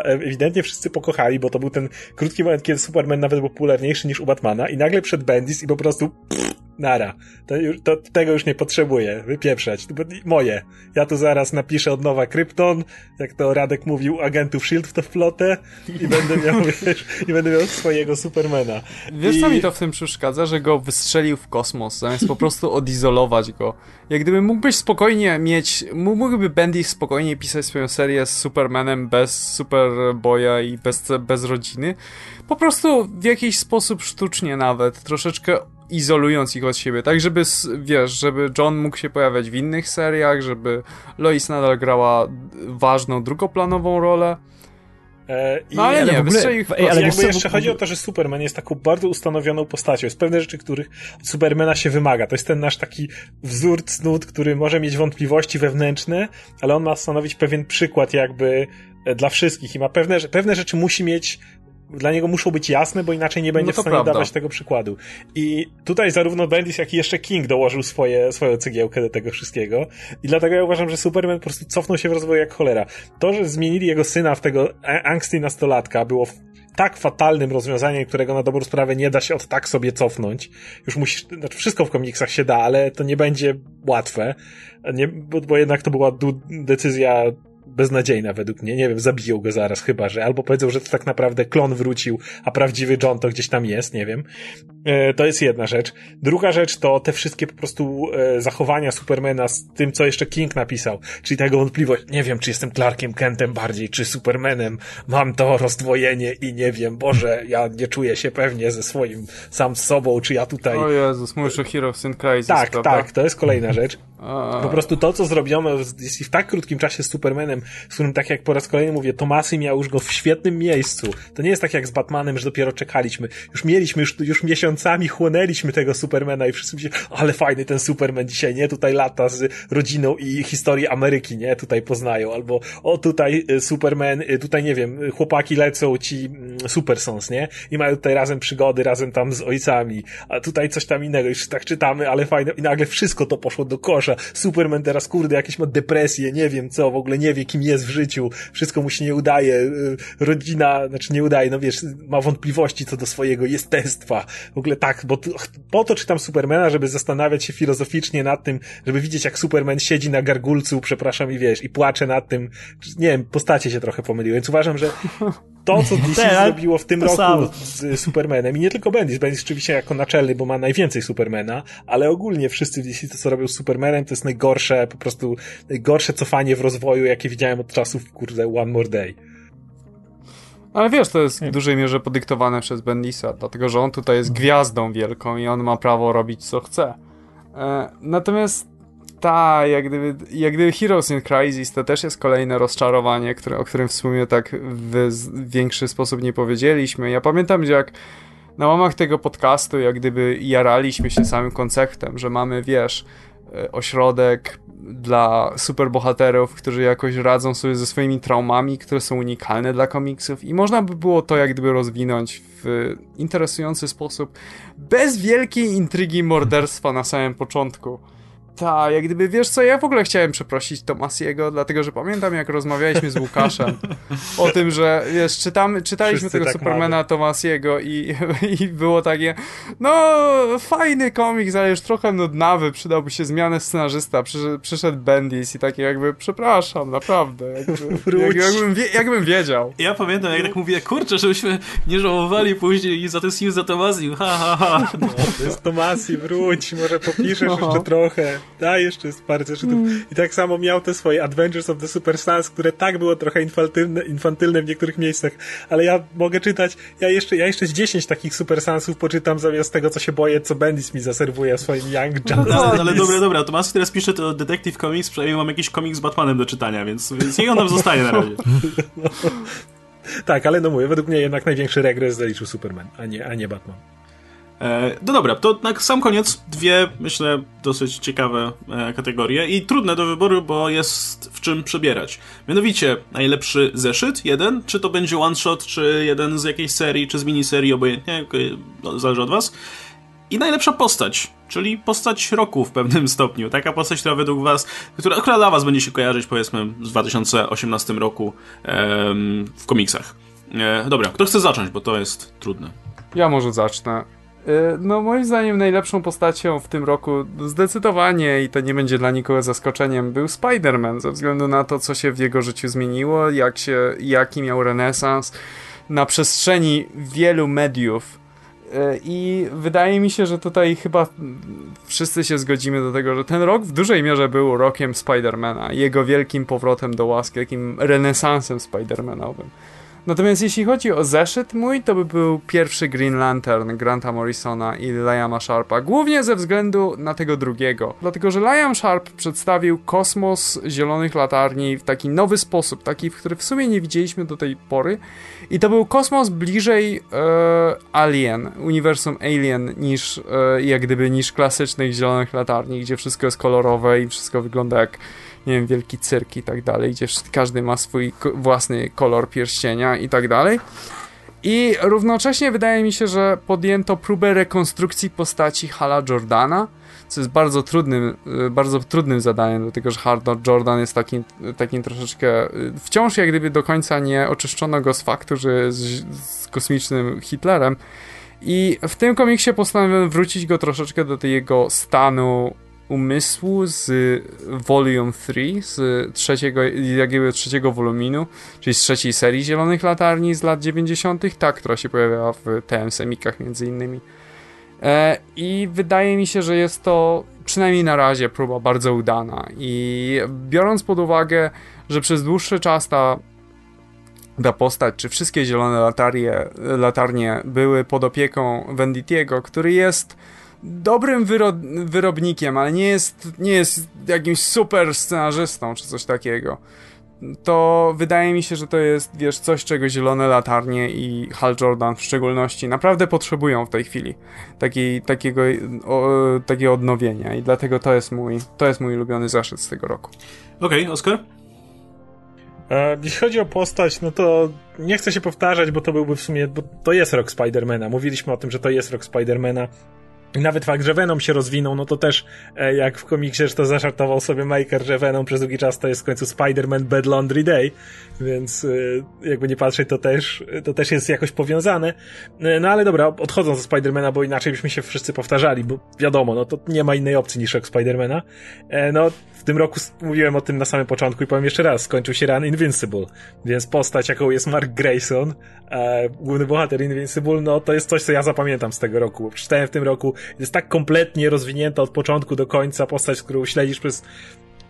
ewidentnie wszyscy pokochali, bo to był ten krótki moment, kiedy Superman nawet był popularniejszy niż u Batmana i nagle przed Bendis i po prostu pff, nara. To, to, tego już nie potrzebuję wypieprzać. Moje. Ja tu zaraz napiszę od nowa Krypton, jak to Radek mówił, agentów S.H.I.E.L.D. w tę flotę i będę miał, [laughs] wiesz, i będę miał swojego Supermana. Wiesz, I... co mi to w tym przeszkadza? Że go wystrzelił w kosmos, zamiast po prostu odizolować go. Jak gdyby mógłbyś spokojnie mieć, mógłby Bendis spokojnie pisać swoją serię z Supermanem bez Superboya i bez, bez rodziny, po prostu w jakiś sposób sztucznie nawet, troszeczkę izolując ich od siebie, tak żeby, wiesz, żeby John mógł się pojawiać w innych seriach, żeby Lois nadal grała ważną, drugoplanową rolę. E, no ale nie, w ogóle, ich, ej, ale jakby jeszcze chodzi o to, że Superman jest taką bardzo ustanowioną postacią. Jest pewne rzeczy, których od Supermana się wymaga. To jest ten nasz taki wzór cnót, który może mieć wątpliwości wewnętrzne, ale on ma stanowić pewien przykład jakby e, dla wszystkich i ma pewne, pewne rzeczy musi mieć dla niego muszą być jasne, bo inaczej nie będzie no w stanie prawda. dawać tego przykładu. I tutaj zarówno Bendis, jak i jeszcze King dołożył swoje, swoją cegiełkę do tego wszystkiego. I dlatego ja uważam, że Superman po prostu cofnął się w rozwoju jak cholera. To, że zmienili jego syna w tego angsty nastolatka było tak fatalnym rozwiązaniem, którego na dobrą sprawę nie da się od tak sobie cofnąć. Już musisz, znaczy wszystko w komiksach się da, ale to nie będzie łatwe, nie, bo, bo jednak to była decyzja beznadziejna według mnie. Nie wiem, zabiją go zaraz chyba, że albo powiedzą, że to tak naprawdę klon wrócił, a prawdziwy John to gdzieś tam jest, nie wiem. E, to jest jedna rzecz. Druga rzecz to te wszystkie po prostu e, zachowania Supermana z tym, co jeszcze King napisał. Czyli tego wątpliwość, nie wiem, czy jestem Clarkiem Kentem bardziej, czy Supermanem. Mam to rozdwojenie i nie wiem, Boże, ja nie czuję się pewnie ze swoim sam z sobą, czy ja tutaj... O Jezus, mówisz o Heroes in Crisis, Tak, prawda? tak, to jest kolejna rzecz. Po prostu to, co zrobiono jeśli w tak krótkim czasie z Supermanem, z którym tak jak po raz kolejny mówię, Tomasy miał już go w świetnym miejscu. To nie jest tak jak z Batmanem, że dopiero czekaliśmy. Już mieliśmy, już, już miesiącami chłonęliśmy tego Supermana i wszyscy myśleli, ale fajny ten Superman dzisiaj, nie? Tutaj lata z rodziną i historii Ameryki, nie? Tutaj poznają. Albo, o tutaj y, Superman, y, tutaj nie wiem, chłopaki lecą ci mm, Supersons, nie? I mają tutaj razem przygody, razem tam z ojcami. A tutaj coś tam innego. Już tak czytamy, ale fajne. I nagle wszystko to poszło do kosza Superman teraz, kurde, jakieś ma depresję, nie wiem co, w ogóle nie wie, kim jest w życiu, wszystko mu się nie udaje, y, rodzina, znaczy nie udaje, no wiesz, ma wątpliwości co do swojego jestestwa. W ogóle tak, bo po to czytam Supermana, żeby zastanawiać się filozoficznie nad tym, żeby widzieć, jak Superman siedzi na gargulcu, przepraszam, i wiesz, i płacze nad tym, nie wiem, postacie się trochę pomyliły, więc uważam, że [laughs] to, co [laughs] DC Te, zrobiło w tym roku sam. z Supermanem i nie tylko Bendis, Bendis oczywiście jako naczelny, bo ma najwięcej Supermana, ale ogólnie wszyscy w DC to, co robią z Supermanem, to jest najgorsze, po prostu najgorsze cofanie w rozwoju, jakie widziałem od czasów, kurde, One More Day. Ale wiesz, to jest w dużej mierze podyktowane przez Bendisa, dlatego że on tutaj jest gwiazdą wielką i on ma prawo robić co chce. E, natomiast ta, jak gdyby, jak gdyby Heroes in Crisis to też jest kolejne rozczarowanie, które, o którym w sumie tak w większy sposób nie powiedzieliśmy. Ja pamiętam, że jak na łamach tego podcastu, jak gdyby jaraliśmy się samym konceptem, że mamy, wiesz, e, ośrodek dla superbohaterów, którzy jakoś radzą sobie ze swoimi traumami, które są unikalne dla komiksów i można by było to jak gdyby rozwinąć w interesujący sposób, bez wielkiej intrygi morderstwa na samym początku. Tak, jak gdyby, wiesz co, ja w ogóle chciałem przeprosić Tomasiego, dlatego, że pamiętam jak rozmawialiśmy z Łukaszem [laughs] o tym, że wiesz, czytamy, czytaliśmy Wszyscy tego tak Supermana mamy. Tomasiego i, [laughs] i było takie, no fajny komiks, ale już trochę nudnawy, przydałby się zmianę scenarzysta, przyszedł, przyszedł Bendis i takie jakby, przepraszam, naprawdę, jakby, [laughs] jak, jakbym, wie, jakbym wiedział. Ja pamiętam, jak tak mówię, kurczę, żebyśmy nie żałowali później i zatęsknił za Tomasi, ha, ha, ha. No, to jest Tomasi, wróć, może popiszesz no. jeszcze trochę. Da, jeszcze jest parę zeszytów. Mm. I tak samo miał te swoje Adventures of the Super Sons, które tak było trochę infantylne, infantylne w niektórych miejscach, ale ja mogę czytać, ja jeszcze, ja jeszcze z 10 takich Super Sonsów poczytam zamiast tego, co się boję, co Bendis mi zaserwuje w swoim Young Justice. No, ale dobra, dobra, Tomas teraz pisze to Detective Comics, przynajmniej mam jakiś komiks z Batmanem do czytania, więc, więc niech on nam zostaje na razie. No. [laughs] Tak, ale no mówię, według mnie jednak największy regres zaliczył Superman, a nie, a nie Batman. E, no dobra, to na sam koniec dwie, myślę, dosyć ciekawe e, kategorie i trudne do wyboru, bo jest w czym przebierać. Mianowicie, najlepszy zeszyt, jeden, czy to będzie one shot, czy jeden z jakiejś serii, czy z miniserii, obojętnie, no, zależy od was. I najlepsza postać, czyli postać roku w pewnym stopniu. Taka postać, która według was, która, która dla was będzie się kojarzyć, powiedzmy, z 2018 roku em, w komiksach. E, dobra, kto chce zacząć, bo to jest trudne. Ja może zacznę. Y, no, moim zdaniem najlepszą postacią w tym roku zdecydowanie i to nie będzie dla nikogo zaskoczeniem, był Spider-Man, ze względu na to, co się w jego życiu zmieniło, jak się, jaki miał renesans na przestrzeni wielu mediów. Y, I wydaje mi się, że tutaj chyba wszyscy się zgodzimy do tego, że ten rok w dużej mierze był rokiem Spidermana, jego wielkim powrotem do łaski, takim renesansem Spidermanowym. Natomiast jeśli chodzi o zeszyt mój, to by był pierwszy Green Lantern Granta Morrisona i Liama Sharpa. Głównie ze względu na tego drugiego. Dlatego, że Liam Sharp przedstawił kosmos Zielonych Latarni w taki nowy sposób, taki, w który w sumie nie widzieliśmy do tej pory. I to był kosmos bliżej e, Alien, uniwersum Alien, niż e, jak gdyby niż klasycznych Zielonych Latarni, gdzie wszystko jest kolorowe i wszystko wygląda jak nie wiem, wielki cyrk i tak dalej, gdzie każdy ma swój własny kolor pierścienia i tak dalej. I równocześnie wydaje mi się, że podjęto próbę rekonstrukcji postaci Hala Jordana, co jest bardzo trudnym, y, bardzo trudnym zadaniem, dlatego że Hal Jordan jest takim, takim troszeczkę, y, wciąż jak gdyby do końca nie oczyszczono go z faktu, że jest z kosmicznym Hitlerem. I w tym komiksie postanowiono wrócić go troszeczkę do tego stanu umysłu z Volume 3, z trzeciego, jakby trzeciego voluminu, czyli z trzeciej serii Zielonych Latarni z lat 90., ta, która się pojawiała w TM Semikach między innymi. E, I wydaje mi się, że jest to przynajmniej na razie próba bardzo udana i biorąc pod uwagę, że przez dłuższy czas ta ta postać, czy wszystkie zielone latarnie, latarnie były pod opieką Venditiego, który jest dobrym wyro wyrobnikiem, ale nie jest, nie jest jakimś super scenarzystą czy coś takiego. To wydaje mi się, że to jest, wiesz, coś, czego Zielone Latarnie i Hal Jordan w szczególności naprawdę potrzebują w tej chwili. Takiej, takiego, o, takiego odnowienia i dlatego to jest mój, to jest mój ulubiony zaszczyt z tego roku. Okej, okay, Oskar? E, jeśli chodzi o postać, no to nie chcę się powtarzać, bo to byłby w sumie, bo to jest rok Spidermana. Mówiliśmy o tym, że to jest rok Spidermana. I nawet fakt, że Venom się rozwinął, no to też e, jak w komiksie, że to zażartował sobie Maker, że Venom przez długi czas to jest w końcu Spider-Man Bad Laundry Day, więc e, jakby nie patrzeć, to też, to też jest jakoś powiązane. E, no ale dobra, odchodząc do Spidermana, bo inaczej byśmy się wszyscy powtarzali, bo wiadomo, no to nie ma innej opcji niż rok Spidermana. No w tym roku mówiłem o tym na samym początku i powiem jeszcze raz, skończył się Run Invincible, więc postać, jaką jest Mark Grayson, główny bohater Invincible, no to jest coś, co ja zapamiętam z tego roku, bo przeczytałem w tym roku jest tak kompletnie rozwinięta od początku do końca postać, którą śledzisz przez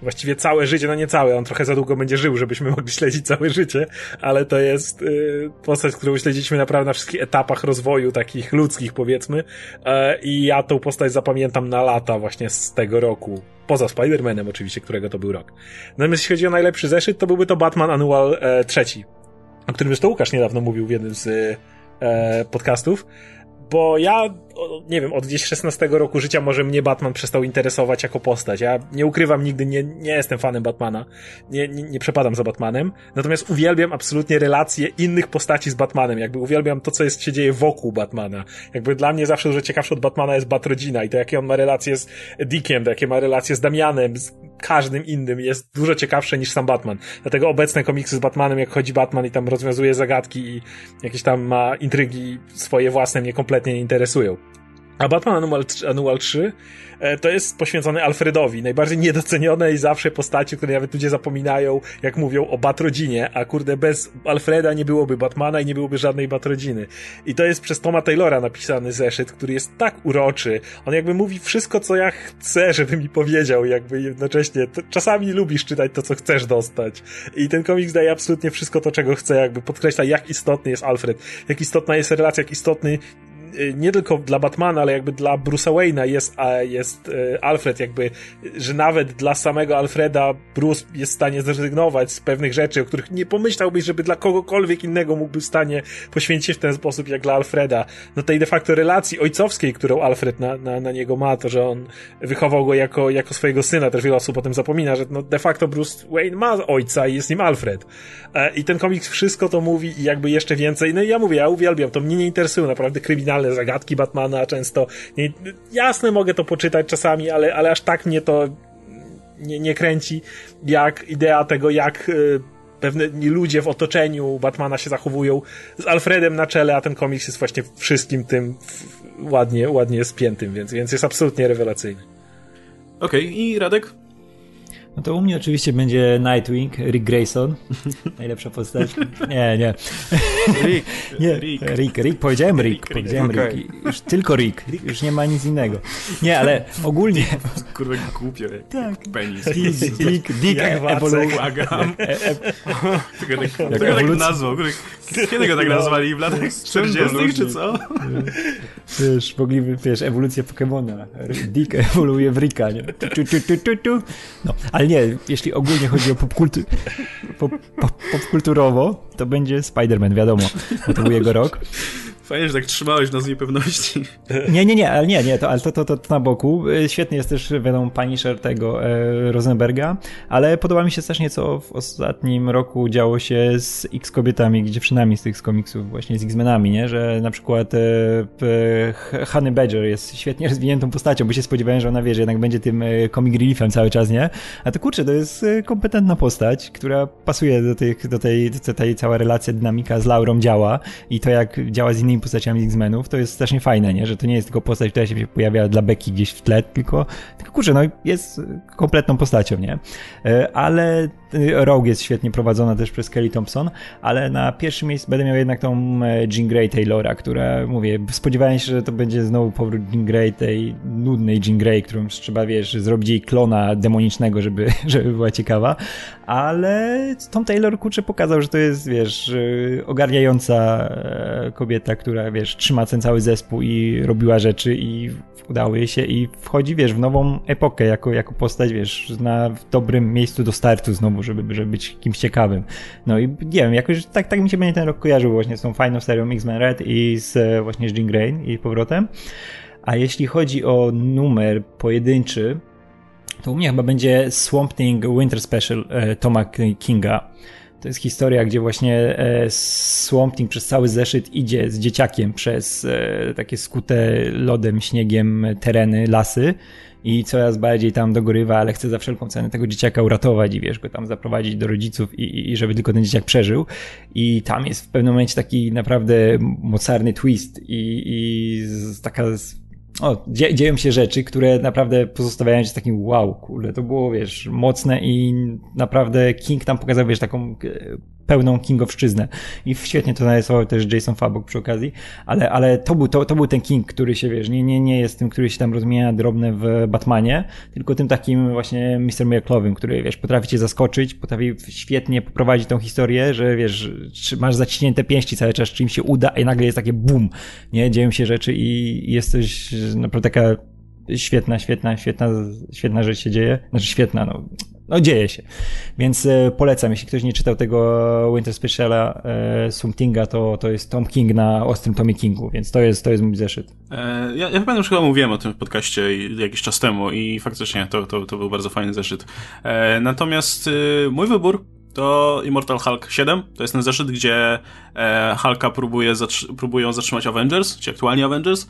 właściwie całe życie, no nie całe, on trochę za długo będzie żył, żebyśmy mogli [laughs] śledzić całe życie, ale to jest y, postać, którą śledziliśmy naprawdę na wszystkich etapach rozwoju, takich ludzkich powiedzmy. E, i ja tą postać zapamiętam na lata właśnie z tego roku, poza Spider-Manem oczywiście, którego to był rok. Natomiast jeśli chodzi o najlepszy zeszyt, to byłby to Batman Annual e, trzeci, o którym zresztą Łukasz niedawno mówił w jednym z e, podcastów, bo ja nie wiem, od gdzieś 16 roku życia może mnie Batman przestał interesować jako postać. Ja nie ukrywam, nigdy nie, nie jestem fanem Batmana. Nie, nie, nie przepadam za Batmanem. Natomiast uwielbiam absolutnie relacje innych postaci z Batmanem. Jakby uwielbiam to, co jest, się dzieje wokół Batmana. Jakby dla mnie zawsze dużo ciekawsze od Batmana jest Batrodzina i to, jakie on ma relacje z Dickiem, to jakie ma relacje z Damianem, z każdym innym jest dużo ciekawsze niż sam Batman. Dlatego obecne komiksy z Batmanem, jak chodzi Batman i tam rozwiązuje zagadki i jakieś tam ma intrygi swoje własne, mnie kompletnie nie interesują. A Batman Annual, Annual 3 e, to jest poświęcony Alfredowi, najbardziej niedocenione i zawsze postaci, które nawet ludzie zapominają, jak mówią o Batrodzinie, a kurde, bez Alfreda nie byłoby Batmana i nie byłoby żadnej Batrodziny. I to jest przez Toma Taylora napisany zeszyt, który jest tak uroczy. On jakby mówi wszystko, co ja chcę, żeby mi powiedział, jakby jednocześnie. czasami lubisz czytać to, co chcesz dostać. I ten komiks daje absolutnie wszystko to, czego chce, jakby podkreśla, jak istotny jest Alfred, jak istotna jest relacja, jak istotny nie tylko dla Batmana, ale jakby dla Bruce'a Wayne'a jest, jest y, Alfred, jakby, że nawet dla samego Alfreda Bruce jest w stanie zrezygnować z pewnych rzeczy, o których nie pomyślałbyś, żeby dla kogokolwiek innego mógłby w stanie poświęcić w ten sposób jak dla Alfreda. No tej de facto relacji ojcowskiej, którą Alfred na, na, na niego ma, to, że on wychował go jako, jako swojego syna, też wiele osób o tym zapomina, że no de facto Bruce Wayne ma ojca i jest nim Alfred. E, I ten komiks wszystko to mówi i jakby jeszcze więcej. No i ja mówię, ja uwielbiam, to mnie nie interesują naprawdę kryminalne zagadki Batmana często. Nie, jasne, mogę to poczytać czasami, ale, ale aż tak mnie to nie, nie kręci, jak idea tego, jak y, pewni ludzie w otoczeniu Batmana się zachowują z Alfredem na czele, a ten komiks jest właśnie wszystkim tym ładnie, ładnie spiętym, więc, więc jest absolutnie rewelacyjny. Okej, okay, i Radek? No to u mnie oczywiście będzie Nightwing, Rick Grayson. [laughs] Najlepsza postać. Nie, nie. Rick. [laughs] nie, Rick. Rick, Rick. Powiedziałem Rick. Rick powiedziałem Rick. Okay. Już tylko Rick. Już nie ma nic innego. Nie, ale ogólnie... Kurwa głupio. Tak. Penis. Dick, Dick, Dick ewoluuje. [laughs] Błagam. Tego tak, tak nazwał. Kiedy go tak nazwali? W latach 40 czy co? Wiesz, mogliby, wiesz, ewolucja Pokemona. Dick ewoluuje w Ricka, nie? No, ale ale nie, jeśli ogólnie chodzi o popkultu, pop, pop, popkulturowo, to będzie Spider-Man, wiadomo, bo to był jego rok. Fajnie, że tak trzymałeś nas niepewności. [laughs] Nie, nie, nie, ale nie, nie, to, ale to, to, to, to na boku. E, świetny jest też, wiadomo, Punisher tego e, Rosenberga, ale podoba mi się strasznie, co w ostatnim roku działo się z X-kobietami, dziewczynami z tych komiksów, właśnie z X-menami, nie? Że na przykład e, Honey Badger jest świetnie rozwiniętą postacią, bo się spodziewałem, że ona wie, że jednak będzie tym e, reliefem cały czas, nie? A to kurczę, to jest e, kompetentna postać, która pasuje do, tych, do tej, do tej cała relacja, dynamika z Laurą działa i to jak działa z innymi innymi postaciami X-Menów, to jest strasznie fajne, nie? Że to nie jest tylko postać, która się pojawia dla Becky gdzieś w tle, tylko, tylko kurczę, no jest kompletną postacią, nie? E, ale Rogue jest świetnie prowadzona też przez Kelly Thompson, ale na pierwszym miejscu będę miał jednak tą e, Jean Grey Taylora, która, mówię, spodziewałem się, że to będzie znowu powrót Jean Grey, tej nudnej Jean Grey, którą trzeba, wiesz, zrobić jej klona demonicznego, żeby, [laughs] żeby była ciekawa, ale Tom Taylor, kurczę, pokazał, że to jest, wiesz, ogarniająca e, kobieta, która, wiesz, trzyma ten cały zespół i robiła rzeczy i udało jej się i wchodzi, wiesz, w nową epokę jako, jako postać, wiesz, na dobrym miejscu do startu znowu, żeby, żeby być kimś ciekawym. No i nie wiem, jakoś tak, tak mi się będzie ten rok kojarzył właśnie z tą fajną serią X-Men Red i z e, właśnie z Jean Grey i powrotem. A jeśli chodzi o numer pojedynczy, to u mnie chyba będzie Swamp Thing Winter Special e, Toma Kinga. To jest historia, gdzie właśnie e, Swamp Thing przez cały zeszyt idzie z dzieciakiem przez e, takie skute lodem, śniegiem tereny, lasy i coraz bardziej tam dogorywa, ale chce za wszelką cenę tego dzieciaka uratować i wiesz, go tam zaprowadzić do rodziców i, i żeby tylko ten dzieciak przeżył. I tam jest w pewnym momencie taki naprawdę mocarny twist i, i taka o, dzie dzieją się rzeczy, które naprawdę pozostawiają się takim wow, kurde, to było, wiesz, mocne i naprawdę King tam pokazał, wiesz, taką e, pełną kingowszczyznę. I świetnie to narysował też Jason Fabok przy okazji, ale, ale to, był, to, to był ten king, który się, wiesz, nie, nie, nie jest tym, który się tam rozmienia drobne w Batmanie, tylko tym takim właśnie Mr. Miracle'owym, który, wiesz, potrafi cię zaskoczyć, potrafi świetnie poprowadzić tą historię, że, wiesz, masz zaciśnięte pięści cały czas, czy im się uda, i nagle jest takie bum, nie? Dzieją się rzeczy i jesteś naprawdę taka świetna, świetna, świetna, świetna rzecz się dzieje. Znaczy świetna, no no dzieje się. Więc e, polecam, jeśli ktoś nie czytał tego Winter Speciala e, to, to jest Tom King na ostrym Tommy Kingu, więc to jest, to jest mój zeszyt. E, ja, ja pamiętam, że chyba mówiłem o tym w podcaście jakiś czas temu i faktycznie to, to, to był bardzo fajny zeszyt. E, natomiast e, mój wybór to Immortal Hulk 7. To jest ten zeszyt, gdzie e, Hulka próbuje zatr- próbują zatrzymać Avengers, czy aktualnie Avengers.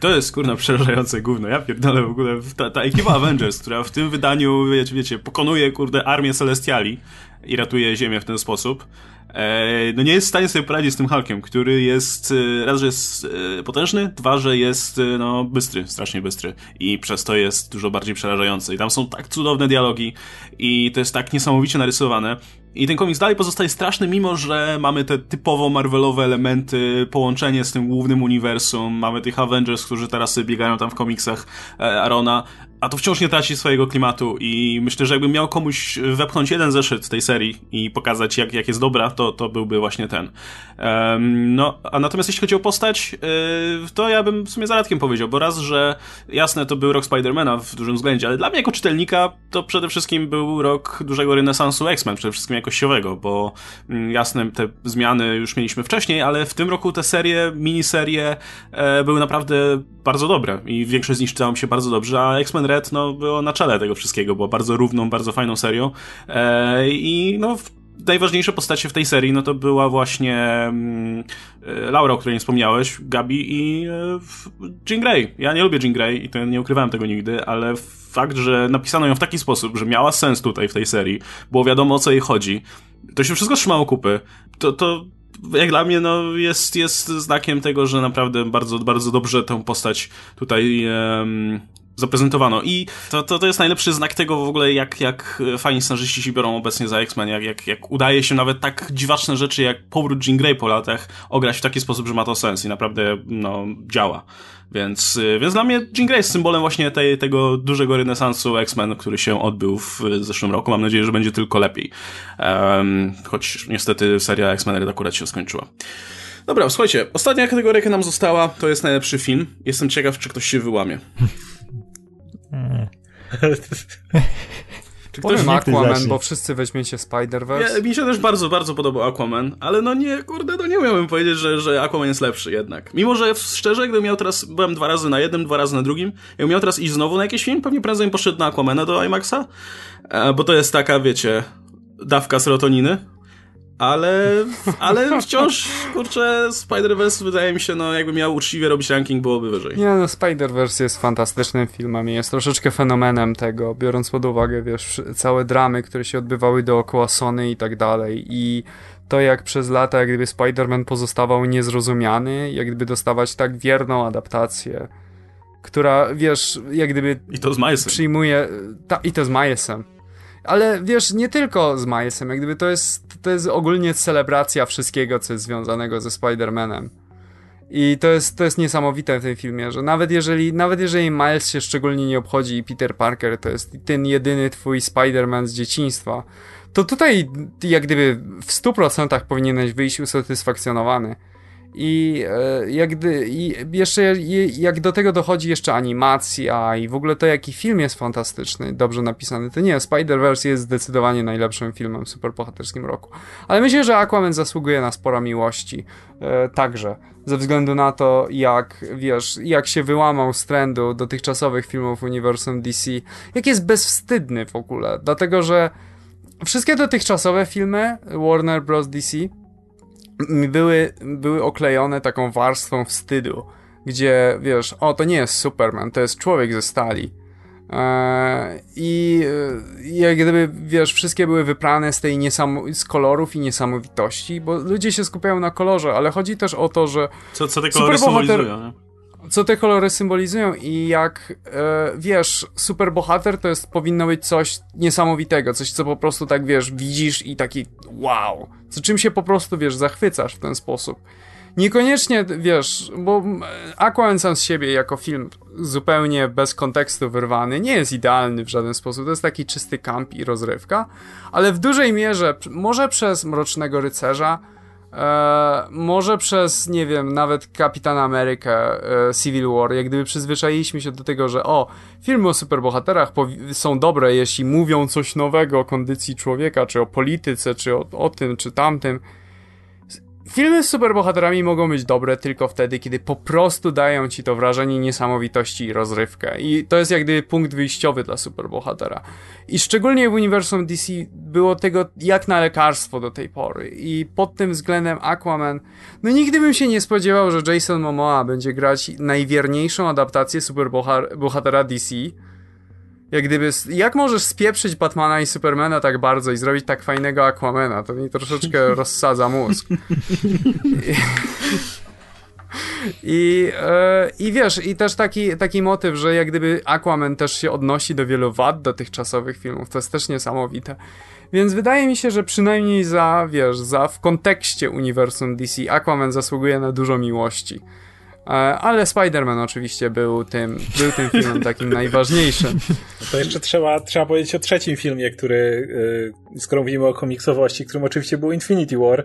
To jest, kurna, przerażające gówno. Ja pierdolę w ogóle ta, ta ekipa Avengers, która w tym wydaniu, wiecie, wiecie, pokonuje, kurde, armię Celestiali i ratuje Ziemię w ten sposób. E, no nie jest w stanie sobie poradzić z tym Hulkiem, który jest, e, raz, że jest e, potężny, dwa, że jest, no, bystry, strasznie bystry i przez to jest dużo bardziej przerażający. I tam są tak cudowne dialogi i to jest tak niesamowicie narysowane. I ten komiks dalej pozostaje straszny, mimo że mamy te typowo Marvelowe elementy, połączenie z tym głównym uniwersum, mamy tych Avengers, którzy teraz biegają tam w komiksach Arona, a to wciąż nie traci swojego klimatu i myślę, że jakbym miał komuś wepchnąć jeden zeszyt tej serii i pokazać, jak, jak jest dobra, to, to byłby właśnie ten. No, a natomiast jeśli chodzi o postać, yy, to ja bym w sumie zaradkiem powiedział, bo raz, że jasne, to był rok Spidermana w dużym względzie, ale dla mnie jako czytelnika to przede wszystkim był rok dużego renesansu X-Men, przede wszystkim jakościowego, bo mm, jasne, te zmiany już mieliśmy wcześniej, ale w tym roku te serie, miniserie e, były naprawdę bardzo dobre i większość z nich czytała mi się bardzo dobrze, a X-Men Red no, było na czele tego wszystkiego, było bardzo równą, bardzo fajną serią e, i no najważniejsze postacie w tej serii, no to była właśnie mm, e, Laura, o której nie wspomniałeś, Gabi i e, Jean Grey. Ja nie lubię Jean Grey i to nie ukrywałem tego nigdy, ale fakt, że napisano ją w taki sposób, że miała sens tutaj w tej serii, było wiadomo o co jej chodzi, to się wszystko trzymało kupy, to, to jak dla mnie, no, jest, jest znakiem tego, że naprawdę bardzo, bardzo dobrze tę postać tutaj zaprezentowano. I to, to, to jest najlepszy znak tego w ogóle, jak, jak fajni scenarzyści się biorą obecnie za X-Men, jak, jak, jak udaje się nawet tak dziwaczne rzeczy jak powrót Jean Grey po latach ograć w taki sposób, że ma to sens i naprawdę, no, działa. Więc, więc dla mnie Jean Grey jest symbolem właśnie tej, tego dużego renesansu X-Men, który się odbył w zeszłym roku. Mam nadzieję, że będzie tylko lepiej. Um, choć niestety seria X-Men akurat się skończyła. Dobra, słuchajcie, ostatnia kategoria, jaka nam została, to jest najlepszy film. Jestem ciekaw, czy ktoś się wyłamie. Czy ktoś Powiem Aquaman, bo wszyscy weźmiecie Spider-Verse. Ja, mi się też bardzo, bardzo podobał Aquaman, ale no nie, kurde, no nie umiałbym powiedzieć, że, że Aquaman jest lepszy jednak. Mimo, że szczerze, gdybym miał teraz, byłem dwa razy na jednym, dwa razy na drugim, jakbym miał teraz iść znowu na jakiś film, pewnie prędzej poszedł na Aquamana do IMAXa, e, bo to jest taka, wiecie, dawka serotoniny ale, ale wciąż, kurczę, Spider-Verse wydaje mi się, no jakby miał uczciwie robić ranking, byłoby wyżej. Nie, no Spider-Verse jest fantastycznym filmem i jest troszeczkę fenomenem tego, biorąc pod uwagę, wiesz, całe dramy, które się odbywały dookoła Sony i tak dalej i to jak przez lata, jak gdyby Spider-Man pozostawał niezrozumiany, jak gdyby dostawać tak wierną adaptację, która, wiesz, jak gdyby... I to z Milesem. Przyjmuje... Ta, I to z Milesem ale wiesz, nie tylko z Milesem, jak gdyby to jest, to jest ogólnie celebracja wszystkiego, co jest związanego ze Spider-Manem. I to jest, to jest niesamowite w tym filmie, że nawet jeżeli, nawet jeżeli Miles się szczególnie nie obchodzi i Peter Parker to jest ten jedyny twój Spider-Man z dzieciństwa, to tutaj jak gdyby w 100% powinieneś wyjść usatysfakcjonowany. I e, jak, i jeszcze jak do tego dochodzi jeszcze animacja i w ogóle to jaki film jest fantastyczny, dobrze napisany, to nie, Spider-Verse jest zdecydowanie najlepszym filmem superbohaterskim roku. Ale myślę, że Aquaman zasługuje na spora miłości e, także, ze względu na to jak, wiesz, jak się wyłamał z trendu dotychczasowych filmów uniwersum DC, jak jest bezwstydny w ogóle, dlatego że wszystkie dotychczasowe filmy Warner Bros. DC były, były oklejone taką warstwą wstydu, gdzie wiesz, o to nie jest Superman, to jest człowiek ze stali. Eee, I jak gdyby, wiesz, wszystkie były wyprane z tej niesamo- z kolorów i niesamowitości, bo ludzie się skupiają na kolorze, ale chodzi też o to, że. Co, co te kolory symbolizują, nie? Co te kolory symbolizują i jak e, wiesz, superbohater to jest powinno być coś niesamowitego, coś co po prostu tak wiesz, widzisz i taki wow, co czym się po prostu wiesz, zachwycasz w ten sposób. Niekoniecznie, wiesz, bo Aquaman sam z siebie jako film zupełnie bez kontekstu wyrwany nie jest idealny w żaden sposób. To jest taki czysty kamp i rozrywka, ale w dużej mierze, może przez Mrocznego Rycerza, E, może przez, nie wiem, nawet Kapitan Amerykę, e, Civil War, jak gdyby przyzwyczailiśmy się do tego, że o, filmy o superbohaterach są dobre, jeśli mówią coś nowego o kondycji człowieka, czy o polityce, czy o, o tym, czy tamtym. Filmy z superbohaterami mogą być dobre tylko wtedy, kiedy po prostu dają ci to wrażenie niesamowitości i rozrywkę. I to jest jak gdyby punkt wyjściowy dla superbohatera. I szczególnie w uniwersum DC było tego jak na lekarstwo do tej pory. I pod tym względem Aquaman, no nigdy bym się nie spodziewał, że Jason Momoa będzie grać najwierniejszą adaptację superbohatera DC jak gdyby, jak możesz spieprzyć Batmana i Supermana tak bardzo i zrobić tak fajnego Aquamana? To mi troszeczkę [laughs] rozsadza mózg. I, i, e, I wiesz, i też taki, taki motyw, że jak gdyby Aquaman też się odnosi do wielu wad dotychczasowych filmów, to jest też niesamowite. Więc wydaje mi się, że przynajmniej za, wiesz, za w kontekście uniwersum DC Aquaman zasługuje na dużo miłości. E, ale Spider-Man oczywiście był tym, był tym filmem takim najważniejszym. To jeszcze trzeba, trzeba powiedzieć o trzecim filmie, który, e, skoro mówimy o komiksowości, którym oczywiście był Infinity War.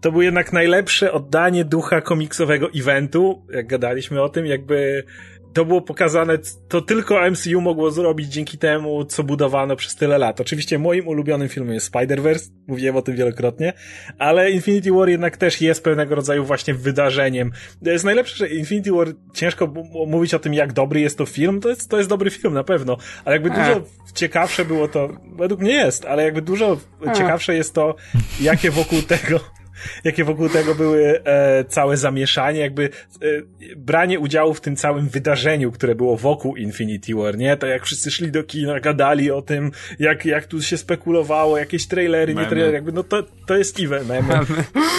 To był jednak najlepsze oddanie ducha komiksowego eventu, jak gadaliśmy o tym, jakby to było pokazane, to tylko MCU mogło zrobić dzięki temu, co budowano przez tyle lat. Oczywiście moim ulubionym filmem jest Spider-Verse, mówiłem o tym wielokrotnie, ale Infinity War jednak też jest pewnego rodzaju właśnie wydarzeniem. To jest najlepsze, że Infinity War, ciężko mówić o tym, jak dobry jest to film, to jest, to jest dobry film na pewno, ale jakby dużo e. ciekawsze było to, według mnie jest, ale jakby dużo e. ciekawsze jest to, jakie wokół tego jakie wokół tego były e, całe zamieszanie, jakby e, branie udziału w tym całym wydarzeniu, które było wokół Infinity War, nie? To jak wszyscy szli do kina, gadali o tym, jak, jak tu się spekulowało, jakieś trailery, memy. nie trailery, jakby no to, to jest event, memy.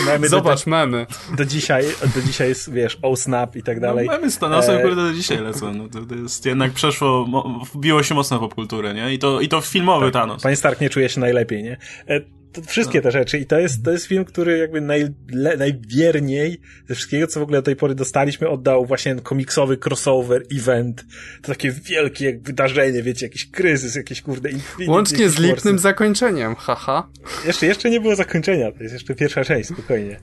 memy Zobacz, do, memy. Do dzisiaj, do dzisiaj jest, wiesz, oh snap i tak dalej. No, memy z Thanosem e... do dzisiaj lecą, no to, to jest jednak przeszło, wbiło się mocno w popkulturę, nie? I to, i to filmowy tak, Thanos. Panie Stark nie czuje się najlepiej, nie? E, wszystkie te rzeczy i to jest, to jest film, który jakby naj, le, najwierniej ze wszystkiego, co w ogóle do tej pory dostaliśmy, oddał właśnie komiksowy crossover, event, to takie wielkie wydarzenie, wiecie, jakiś kryzys, jakieś kurde... Infinity, Łącznie z lipnym zakończeniem, haha. Jeszcze, jeszcze nie było zakończenia, to jest jeszcze pierwsza część, spokojnie.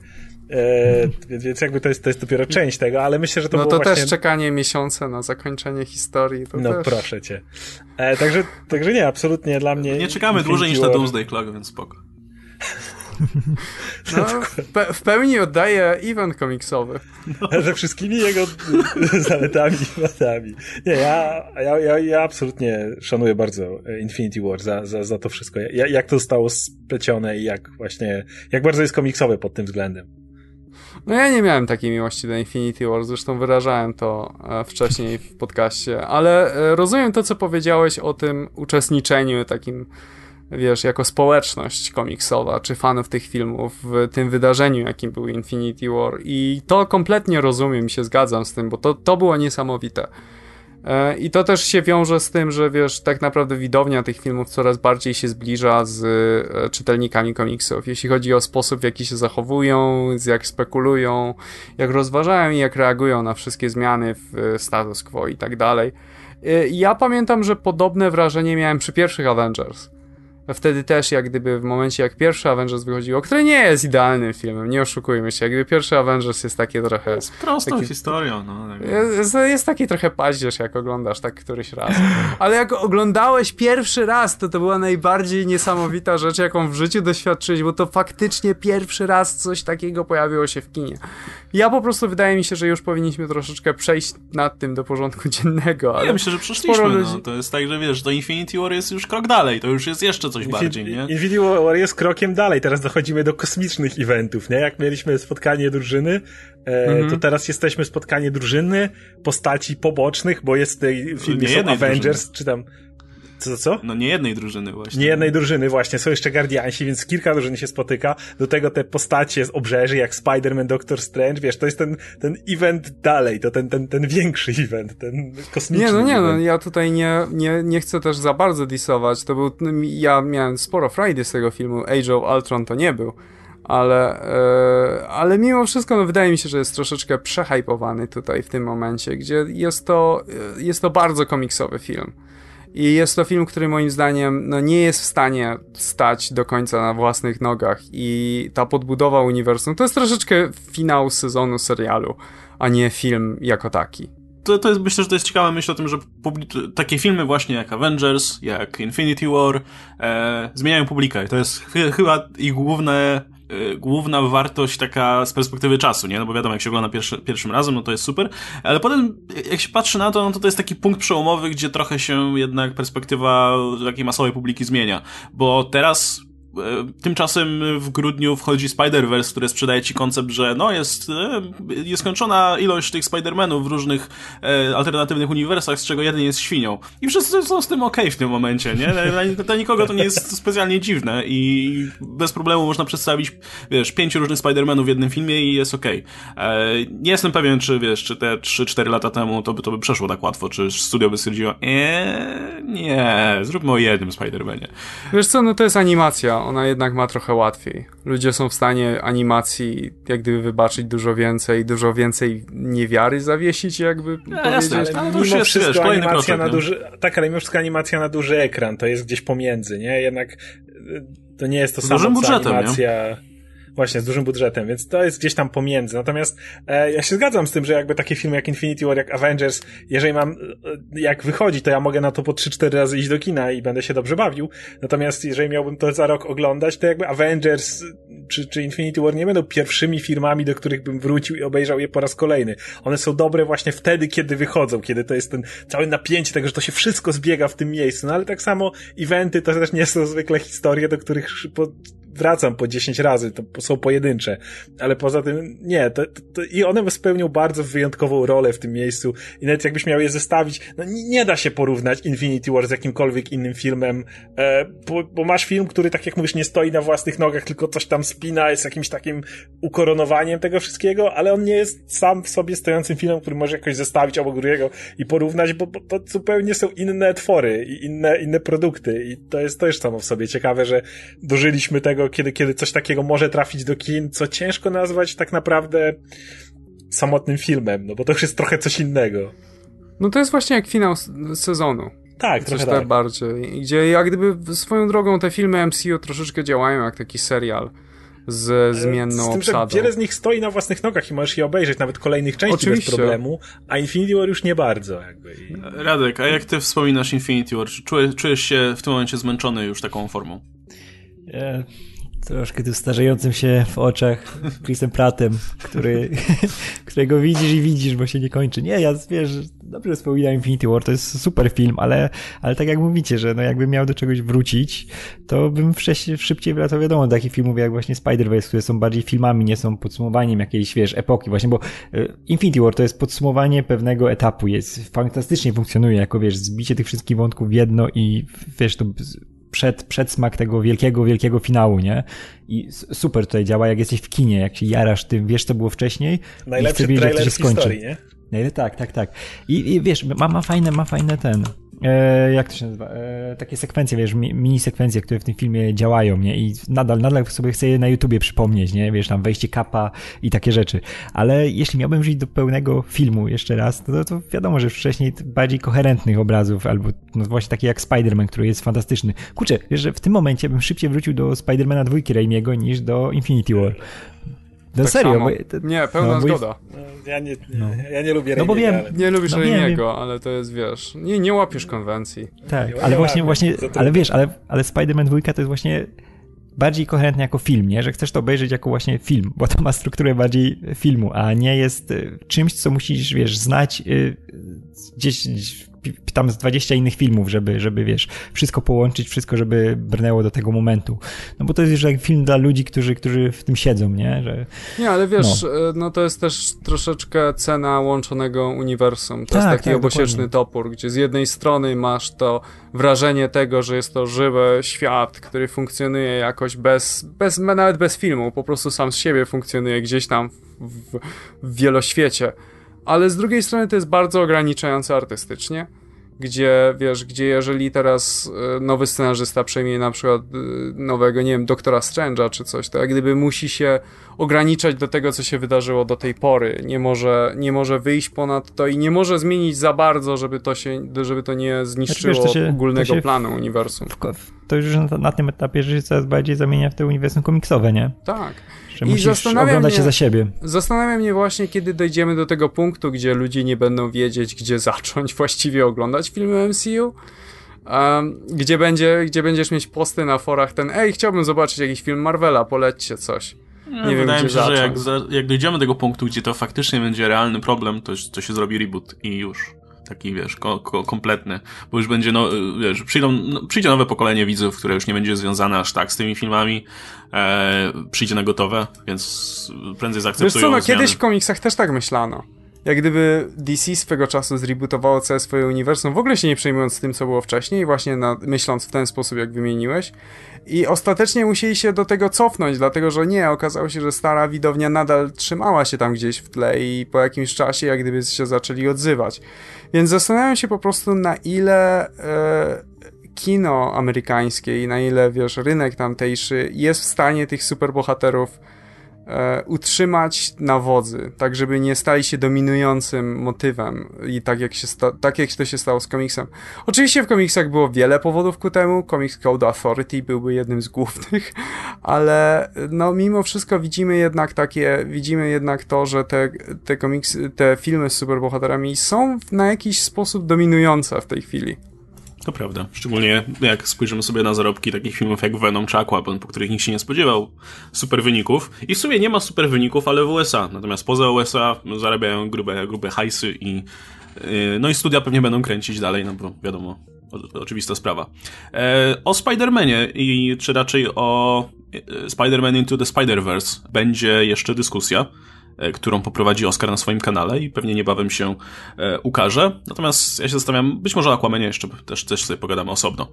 E, więc jakby to jest, to jest dopiero część tego, ale myślę, że to no było to właśnie... też czekanie miesiące na zakończenie historii. no też... proszę cię. E, także, także nie, absolutnie dla mnie... Nie czekamy dłużej niż na Doomsday Clock, więc spoko. No, pe w pełni oddaje event komiksowy. No. Ze wszystkimi jego [laughs] zaletami i wadami. Nie, ja, ja, ja, ja absolutnie szanuję bardzo Infinity War za, za, za to wszystko. Ja, jak to zostało splecione i jak właśnie, jak bardzo jest komiksowe pod tym względem. No ja nie miałem takiej miłości do Infinity War, zresztą wyrażałem to e, wcześniej w podcaście, ale e, rozumiem to, co powiedziałeś o tym uczestniczeniu takim wiesz, jako społeczność komiksowa, czy fanów tych filmów w tym wydarzeniu, jakim był Infinity War. I to kompletnie rozumiem, się zgadzam z tym, bo to, to było niesamowite. E, I to też się wiąże z tym, że wiesz, tak naprawdę widownia tych filmów coraz bardziej się zbliża z e, czytelnikami komiksów, jeśli chodzi o sposób, w jaki się zachowują, jak spekulują, jak rozważają i jak reagują na wszystkie zmiany w e, status quo i tak dalej. Ja pamiętam, że podobne wrażenie miałem przy pierwszych Avengers wtedy też jak gdyby w momencie jak pierwszy Avengers wychodziło, który nie jest idealnym filmem, nie oszukujmy się, jak gdyby pierwszy Avengers jest takie trochę... Jest prostą taki, historią, no. Jest, jest taki trochę paździerz, jak oglądasz tak któryś raz. Ale jak oglądałeś pierwszy raz, to to była najbardziej niesamowita rzecz, jaką w życiu doświadczyłeś, bo to faktycznie pierwszy raz coś takiego pojawiło się w kinie. Ja po prostu wydaje mi się, że już powinniśmy troszeczkę przejść nad tym do porządku dziennego. Ale ja myślę, że przeszliśmy, ludzi... no. To jest tak, że wiesz, do Infinity War jest już krok dalej, to już jest jeszcze coś bardziej, nie? Infinity War jest krokiem dalej, teraz dochodzimy do kosmicznych eventów, nie? Jak mieliśmy spotkanie drużyny, e, mm -hmm. to teraz jesteśmy spotkanie drużyny, postaci pobocznych, bo jest tej filmie są Avengers, drużyny. czy tam co, co? No nie jednej drużyny właśnie. Nie jednej drużyny właśnie, są jeszcze Guardiansi, więc kilka drużyn się spotyka. Do tego te postacie z obrzeży, jak Spider-Man, Doctor Strange, wiesz, to jest ten, ten event dalej, to ten, ten, ten większy event, ten kosmiczny Nie, no nie, event. no ja tutaj nie, nie, nie chcę też za bardzo disować, to był, ja miałem sporo frajdy z tego filmu, Age of Ultron to nie był ale, e, ale mimo wszystko no, wydaje mi się, że jest troszeczkę przehypowany tutaj w tym momencie, gdzie jest to, jest to bardzo komiksowy film. I jest to film, który moim zdaniem no, nie jest w stanie stać do końca na własnych nogach. I ta podbudowa uniwersum to jest troszeczkę finał sezonu serialu, a nie film jako taki. To, to jest, myślę, że to jest ciekawe myśl o tym, że takie filmy właśnie jak Avengers, jak Infinity War e, zmieniają publikę. To jest ch chyba ich główne główna wartość taka z perspektywy czasu, nie? No bo wiadomo, jak się ogląda pierwszy, pierwszym razem, no to jest super, ale potem jak się patrzy na to, no to to jest taki punkt przełomowy, gdzie trochę się jednak perspektywa takiej masowej publiki zmienia, bo teraz tymczasem w grudniu wchodzi Spider-Verse, które sprzedaje ci koncept, że no jest nieskończona e, ilość tych Spider-Manów w różnych e, alternatywnych uniwersach, z czego jeden jest świnią. I wszyscy są z tym okay w tym momencie, nie? Dla nikogo to nie jest specjalnie dziwne i bez problemu można przedstawić, wiesz, pięciu różnych Spider-Manów w jednym filmie i jest. Okay. E, nie jestem pewien, czy wiesz, czy te 3-4 lata temu to by, to by przeszło tak łatwo, czy studio by stwierdziło, eee, nie, zróbmy o jednym Spider-Manie. Wiesz co, no to jest animacja ona jednak ma trochę łatwiej. Ludzie są w stanie animacji jak gdyby wybaczyć dużo więcej, dużo więcej niewiary zawiesić, jakby no, powiedzieć. Jasne, ale mimo jest, wszystko wiesz, animacja na duży, tak, ale mimo wszystko animacja na duży ekran, to jest gdzieś pomiędzy, nie? Jednak y, to nie jest to samo, co animacja... Nie? Właśnie, z dużym budżetem, więc to jest gdzieś tam pomiędzy. Natomiast e, ja się zgadzam z tym, że jakby takie filmy jak Infinity War, jak Avengers, jeżeli mam, e, jak wychodzi, to ja mogę na to po 3-4 razy iść do kina i będę się dobrze bawił. Natomiast jeżeli miałbym to za rok oglądać, to jakby Avengers czy, czy Infinity War nie będą pierwszymi filmami, do których bym wrócił i obejrzał je po raz kolejny. One są dobre właśnie wtedy, kiedy wychodzą, kiedy to jest ten cały napięcie tego, że to się wszystko zbiega w tym miejscu. No ale tak samo eventy to też nie są zwykle historie, do których po, wracam po 10 razy, to są pojedyncze, ale poza tym nie, to, to, to, i one spełnią bardzo wyjątkową rolę w tym miejscu. I nawet jakbyś miał je zestawić, no nie, da się porównać Infinity War z jakimkolwiek innym filmem, e, bo, bo, masz film, który tak jak mówisz nie stoi na własnych nogach, tylko coś tam spina, jest jakimś takim ukoronowaniem tego wszystkiego, ale on nie jest sam w sobie stojącym filmem, który może jakoś zestawić obok drugiego i porównać, bo, bo to zupełnie są inne twory i inne, inne produkty. I to jest też samo w sobie ciekawe, że dożyliśmy tego kiedy, kiedy coś takiego może trafić do kin, co ciężko nazwać tak naprawdę samotnym filmem, no bo to już jest trochę coś innego. No to jest właśnie jak finał sezonu. Tak, coś trochę tak. bardziej. Gdzie jak gdyby swoją drogą te filmy MCU troszeczkę działają jak taki serial z zmienną z tym, obsadą. Że wiele z nich stoi na własnych nogach i możesz je obejrzeć, nawet kolejnych części Oczywiście. bez problemu, a Infinity War już nie bardzo. Jakby. Radek, a jak ty wspominasz Infinity War? Czy czujesz, czujesz się w tym momencie zmęczony już taką formą? Troszkę tu starzejącym się w oczach Chrisem Prattem, który, [laughs] którego widzisz i widzisz, bo się nie kończy. Nie, ja wiesz, dobrze wspominam Infinity War, to jest super film, ale, ale tak jak mówicie, że no jakbym miał do czegoś wrócić, to bym wcześniej, szybciej wracał, wiadomo, do takich filmów jak właśnie Spider-Verse, które są bardziej filmami, nie są podsumowaniem jakiejś, wiesz, epoki właśnie, bo e, Infinity War to jest podsumowanie pewnego etapu, jest, fantastycznie funkcjonuje jako, wiesz, zbicie tych wszystkich wątków w jedno i, wiesz, to przed, przedsmak tego wielkiego, wielkiego finału, nie? I super tutaj działa, jak jesteś w kinie, jak się jarasz tym, wiesz co było wcześniej Najlepszy i wiedzieć, jak to się skończy. Historii, nie? Tak, tak, tak. I, i wiesz, ma, ma fajne, ma fajne ten, jak to się nazywa, e, takie sekwencje, wiesz, mini sekwencje, które w tym filmie działają, nie? I nadal, nadal sobie chcę je na YouTubie przypomnieć, nie? Wiesz, tam wejście kapa i takie rzeczy. Ale jeśli miałbym żyć do pełnego filmu jeszcze raz, to, to wiadomo, że wcześniej bardziej koherentnych obrazów, albo no właśnie takie jak Spider-Man, który jest fantastyczny. Kurczę, wiesz, że w tym momencie bym szybciej wrócił do Spider-Mana dwójki Raimiego niż do Infinity War. No tak serio, bo, to, Nie, pełna no, zgoda. No, ja, nie, no. ja nie lubię No bo wiem, ale... Nie lubisz no, Raimiego, ale to jest, wiesz, nie, nie łapiesz konwencji. Tak, ale właśnie, właśnie, ale wiesz, ale, ale Spider-Man 2 to jest właśnie bardziej koherentny jako film, nie? Że chcesz to obejrzeć jako właśnie film, bo to ma strukturę bardziej filmu, a nie jest y, czymś, co musisz, wiesz, znać y, gdzieś tam z 20 innych filmów, żeby, żeby wiesz, wszystko połączyć, wszystko, żeby brnęło do tego momentu. No bo to jest już jak film dla ludzi, którzy, którzy w tym siedzą, nie? Że, nie, ale wiesz, no. E, no to jest też troszeczkę cena łączonego uniwersum. To tak, jest taki tak, obosieczny dokładnie. topór, gdzie z jednej strony masz to wrażenie tego, że jest to żywy świat, który funkcjonuje jakoś bez, bez nawet bez filmu, po prostu sam z siebie funkcjonuje gdzieś tam w, w wieloświecie ale z drugiej strony to jest bardzo ograniczające artystycznie gdzie, wiesz, gdzie jeżeli teraz e, nowy scenarzysta przejmie na przykład e, nowego, nie wiem, doktora Strange'a czy coś, to jak gdyby musi się ograniczać do tego, co się wydarzyło do tej pory. Nie może, nie może wyjść ponad to i nie może zmienić za bardzo, żeby to się, żeby to nie zniszczyło znaczy, wiesz, to się, ogólnego to się planu uniwersum. To już na, na, tym etapie, że się coraz bardziej zamienia w te uniwersum komiksowe, nie? Tak. Że I zastanawiam mnie, się za siebie. Zastanawia mnie właśnie, kiedy dojdziemy do tego punktu, gdzie ludzie nie będą wiedzieć, gdzie [laughs] zacząć właściwie oglądać filmy MCU. Um, gdzie, będzie, gdzie będziesz mieć posty na forach ten ej, chciałbym zobaczyć jakiś film Marvela, polećcie coś. No, nie wiem, wydaje mi się, zacząć. że jak, jak dojdziemy do tego punktu, gdzie to faktycznie będzie realny problem, to, to się zrobi reboot i już taki, wiesz, ko, ko, kompletny, bo już będzie, no, wiesz, przyjdą, no, przyjdzie nowe pokolenie widzów, które już nie będzie związane aż tak z tymi filmami, e, przyjdzie na gotowe, więc prędzej zaakceptują Wiesz co, no, kiedyś w komiksach też tak myślano. Jak gdyby DC swego czasu zrebootowało całe swoje uniwersum, w ogóle się nie przejmując tym, co było wcześniej, właśnie na, myśląc w ten sposób, jak wymieniłeś, i ostatecznie musieli się do tego cofnąć, dlatego że nie, okazało się, że stara widownia nadal trzymała się tam gdzieś w tle i po jakimś czasie jak gdyby się zaczęli odzywać. Więc zastanawiam się po prostu na ile e, kino amerykańskie i na ile, wiesz, rynek tamtejszy jest w stanie tych superbohaterów e, utrzymać na wodzy, tak żeby nie stali się dominującym motywem i tak jak, się sta- tak jak to się stało z komiksem. Oczywiście w komiksach było wiele powodów ku temu, Comics Code Authority byłby jednym z głównych, [laughs] ale no mimo wszystko widzimy jednak takie, widzimy jednak to, że te, te komiksy, te filmy z superbohaterami są na jakiś sposób dominujące w tej chwili. To prawda. Szczególnie jak spojrzymy sobie na zarobki takich filmów jak Venom czy Aquaman, po których nikt się nie spodziewał super wyników. I w sumie nie ma super wyników, ale w USA. Natomiast poza USA zarabiają grube, grube hajsy i yy, no i studia pewnie będą kręcić dalej, no bo wiadomo, o, oczywista sprawa. E, o Spider-Manie i czy raczej o e, Spider-Man Into the Spider-Verse będzie jeszcze dyskusja. E, którą poprowadzi Oscar na swoim kanale i pewnie niebawem się e, ukaże. Natomiast ja się zastanawiam, być może o Aquamanie jeszcze też, też sobie pogadamy osobno.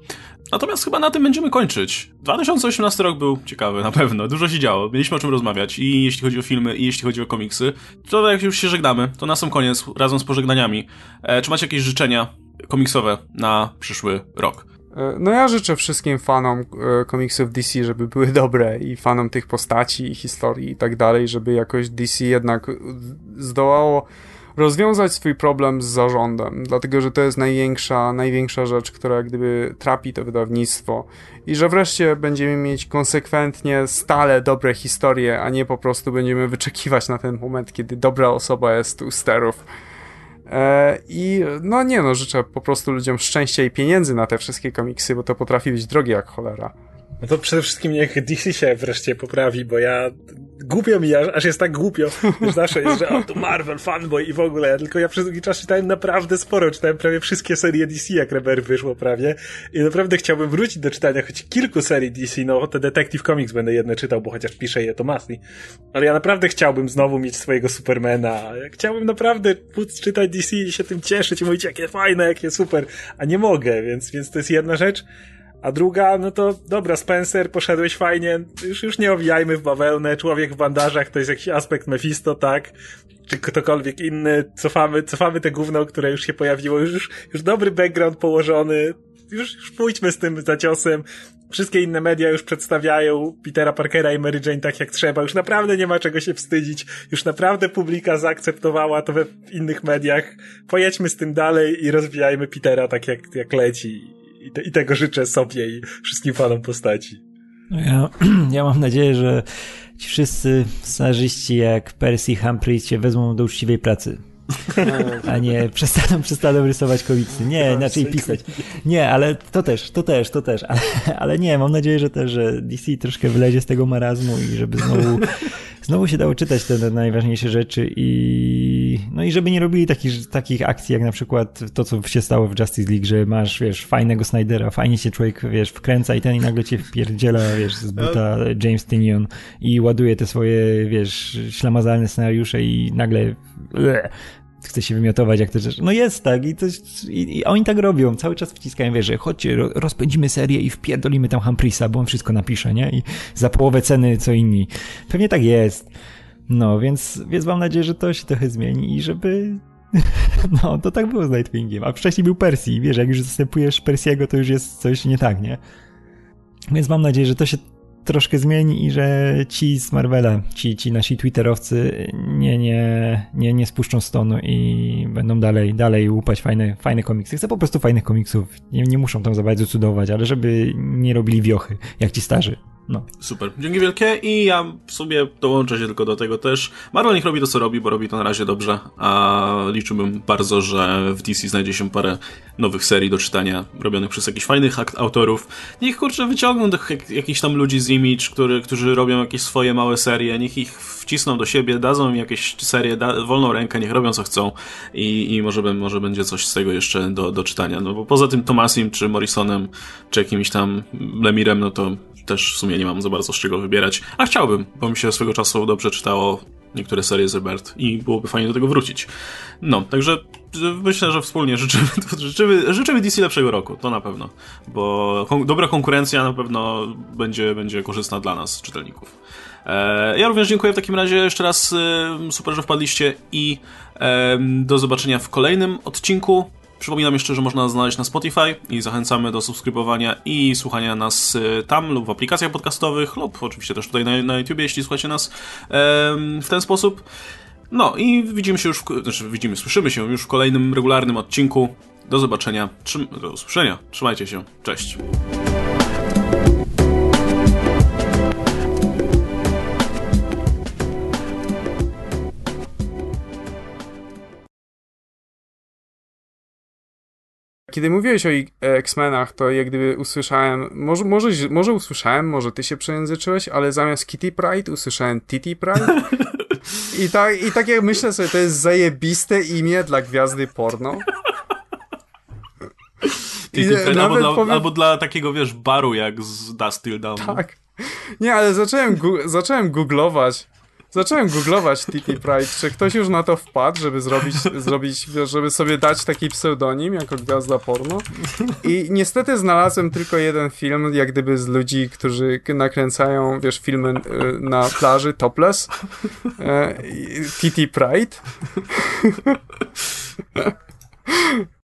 Natomiast chyba na tym będziemy kończyć. 2018 rok był ciekawy, na pewno. Dużo się działo. Mieliśmy o czym rozmawiać i jeśli chodzi o filmy, i jeśli chodzi o komiksy. To jak już się żegnamy, to na sam koniec, razem z pożegnaniami. E, czy macie jakieś życzenia komiksowe na przyszły rok? E, no ja życzę wszystkim fanom e, komiksów DC, żeby były [laughs] dobre i fanom tych postaci i historii i tak dalej, żeby jakoś DC jednak zdołało rozwiązać swój problem z zarządem, dlatego że to jest największa, największa rzecz, która gdyby trapi to wydawnictwo i że wreszcie będziemy mieć konsekwentnie stale dobre historie, a nie po prostu będziemy wyczekiwać na ten moment, kiedy dobra osoba jest u sterów. E, I no nie no, życzę po prostu ludziom szczęścia i pieniędzy na te wszystkie komiksy, bo to potrafi być drogie jak cholera. No to przede wszystkim niech DC się wreszcie poprawi, bo ja głupio mi, aż, jest tak głupio, że zawsze jest, że o, to Marvel, fanboy i w ogóle, tylko ja przez długi czas czytałem naprawdę sporo, czytałem prawie wszystkie serie DC, jak Reber wyszło prawie. I naprawdę chciałbym wrócić do czytania choć kilku serii DC, no te Detective Comics będę jedne czytał, bo chociaż pisze je to Masli, ale ja naprawdę chciałbym znowu mieć swojego Supermana, chciałbym naprawdę móc czytać DC i się tym cieszyć i mówić, jakie fajne, jakie super, a nie mogę, więc, więc to jest jedna rzecz, a druga, no to dobra, Spencer, poszedłeś fajnie, już, już nie owijajmy w bawełnę, człowiek w bandażach to jest jakiś aspekt Mephisto, tak? Czy ktokolwiek inny, cofamy, cofamy te gówno, które już się pojawiło, już, już dobry background położony, już, już pójdźmy z tym zaciosem. Wszystkie inne media już przedstawiają Petera Parkera i Mary Jane tak jak trzeba. Już naprawdę nie ma czego się wstydzić. Już naprawdę publika zaakceptowała to we innych mediach. Pojedźmy z tym dalej i rozwijajmy Petera tak jak, jak leci i, te, i tego życzę sobie i wszystkim fanom postaci. No ja, [clears throat] ja mam nadzieję, że ci wszyscy scenarzyści jak Percy Humphries się wezmą do uczciwej pracy. [laughs] A nie przestaną, przestaną rysować komiksy. Nie, inaczej pisać. Nie, ale to też, to też, to też. Ale, ale nie, mam nadzieję, że też, że DC troszkę wylezie z tego marazmu i żeby znowu znowu się dało czytać te najważniejsze rzeczy i no i żeby nie robili takich, takich akcji jak na przykład to, co się stało w Justice League, że masz, wiesz, fajnego Snydera, fajnie się człowiek, wiesz, wkręca i ten i nagle cię wpierdziela, wiesz, z buta James Tynion i ładuje te swoje, wiesz, ślamazalne scenariusze i nagle chce się wymiotować, jak to rzeczy. No jest tak i, to, i, i, oni tak robią, cały czas wciskają, wiesz, że chodźcie, rozpędzimy serię i wpierdolimy tam Humprisa, bo on wszystko napisze, nie? I za połowę ceny co inni. Pewnie tak jest. No, więc, więc mam nadzieję, że to się trochę zmieni i żeby [laughs] No, to tak było z Nightwingiem, a wcześniej był Percy, wiesz, jak już zastępujesz Persiego, to już jest coś nie tak, nie? Więc mam nadzieję, że to się troszkę zmieni i że ci z Marvela, ci, ci nasi twitterowcy nie, nie, nie, nie spuszczą stonu i będą dalej, dalej łupać fajne, fajne komiksy. Chcę po prostu fajnych komiksów. Nie, nie muszą tam za bardzo cudować, ale żeby nie robili wiochy, jak ci starzy. No. Super. Dzięki wielkie i ja w sumie dołączę się tylko do tego też. Marvel niech robi to, co robi, bo robi to na razie dobrze, a liczyłbym bardzo, że w DC znajdzie się parę nowych serii do czytania, robionych przez jakichś fajnych autorów. Niech kurczę wyciągną do jakichś tam ludzi z Image, który, którzy robią jakieś swoje małe serie, niech ich wcisną do siebie, dadzą im jakieś serie, da, wolną rękę, niech robią co chcą i, i może, może będzie coś z tego jeszcze do, do czytania. No bo poza tym Tomasim, czy Morrisonem, czy jakimś tam Lemirem, no to też w sumie nie mam za bardzo z czego wybierać, a chciałbym, bo mi się swego czasu dobrze czytało niektóre serie z Rebert i byłoby fajnie do tego wrócić. No, także myślę, że wspólnie życzymy, [laughs] życzymy, życzymy DC lepszego roku, to na pewno, bo kon dobra konkurencja na pewno będzie, będzie korzystna dla nas, czytelników. E, ja również dziękuję w takim razie jeszcze raz, e, super, że wpadliście i e, do zobaczenia w kolejnym odcinku. Przypominam jeszcze, że można znaleźć na Spotify i zachęcamy do subskrybowania i słuchania nas y, tam lub w aplikacjach podcastowych lub oczywiście też tutaj na, na YouTube, jeśli słuchacie nas w ten sposób. No i widzimy się już, w, znaczy widzimy, słyszymy się już w kolejnym regularnym odcinku. Do zobaczenia, do usłyszenia, trzymajcie się, cześć. Kiedy mówiłeś o X-Menach, to jak gdyby usłyszałem, może, może, może usłyszałem, może ty się przejęzyczyłeś, ale zamiast Kitty Pride usłyszałem Titty Pride. I tak, I tak jak myślę sobie, to jest zajebiste imię dla gwiazdy porno. Titty Pride albo, dla, powiem... albo dla takiego, wiesz, baru jak z Dust Till Down. Tak. Nie, ale zacząłem, zacząłem googlować Zacząłem googlować TT [laughs] Pride, czy ktoś już na to wpadł, żeby zrobić, [laughs] zrobić, żeby sobie dać taki pseudonim jako gwiazda porno. I niestety znalazłem tylko jeden film, jak gdyby z ludzi, którzy nakręcają, wiesz, filmy y, na plaży topless. TT e, Pride. [laughs]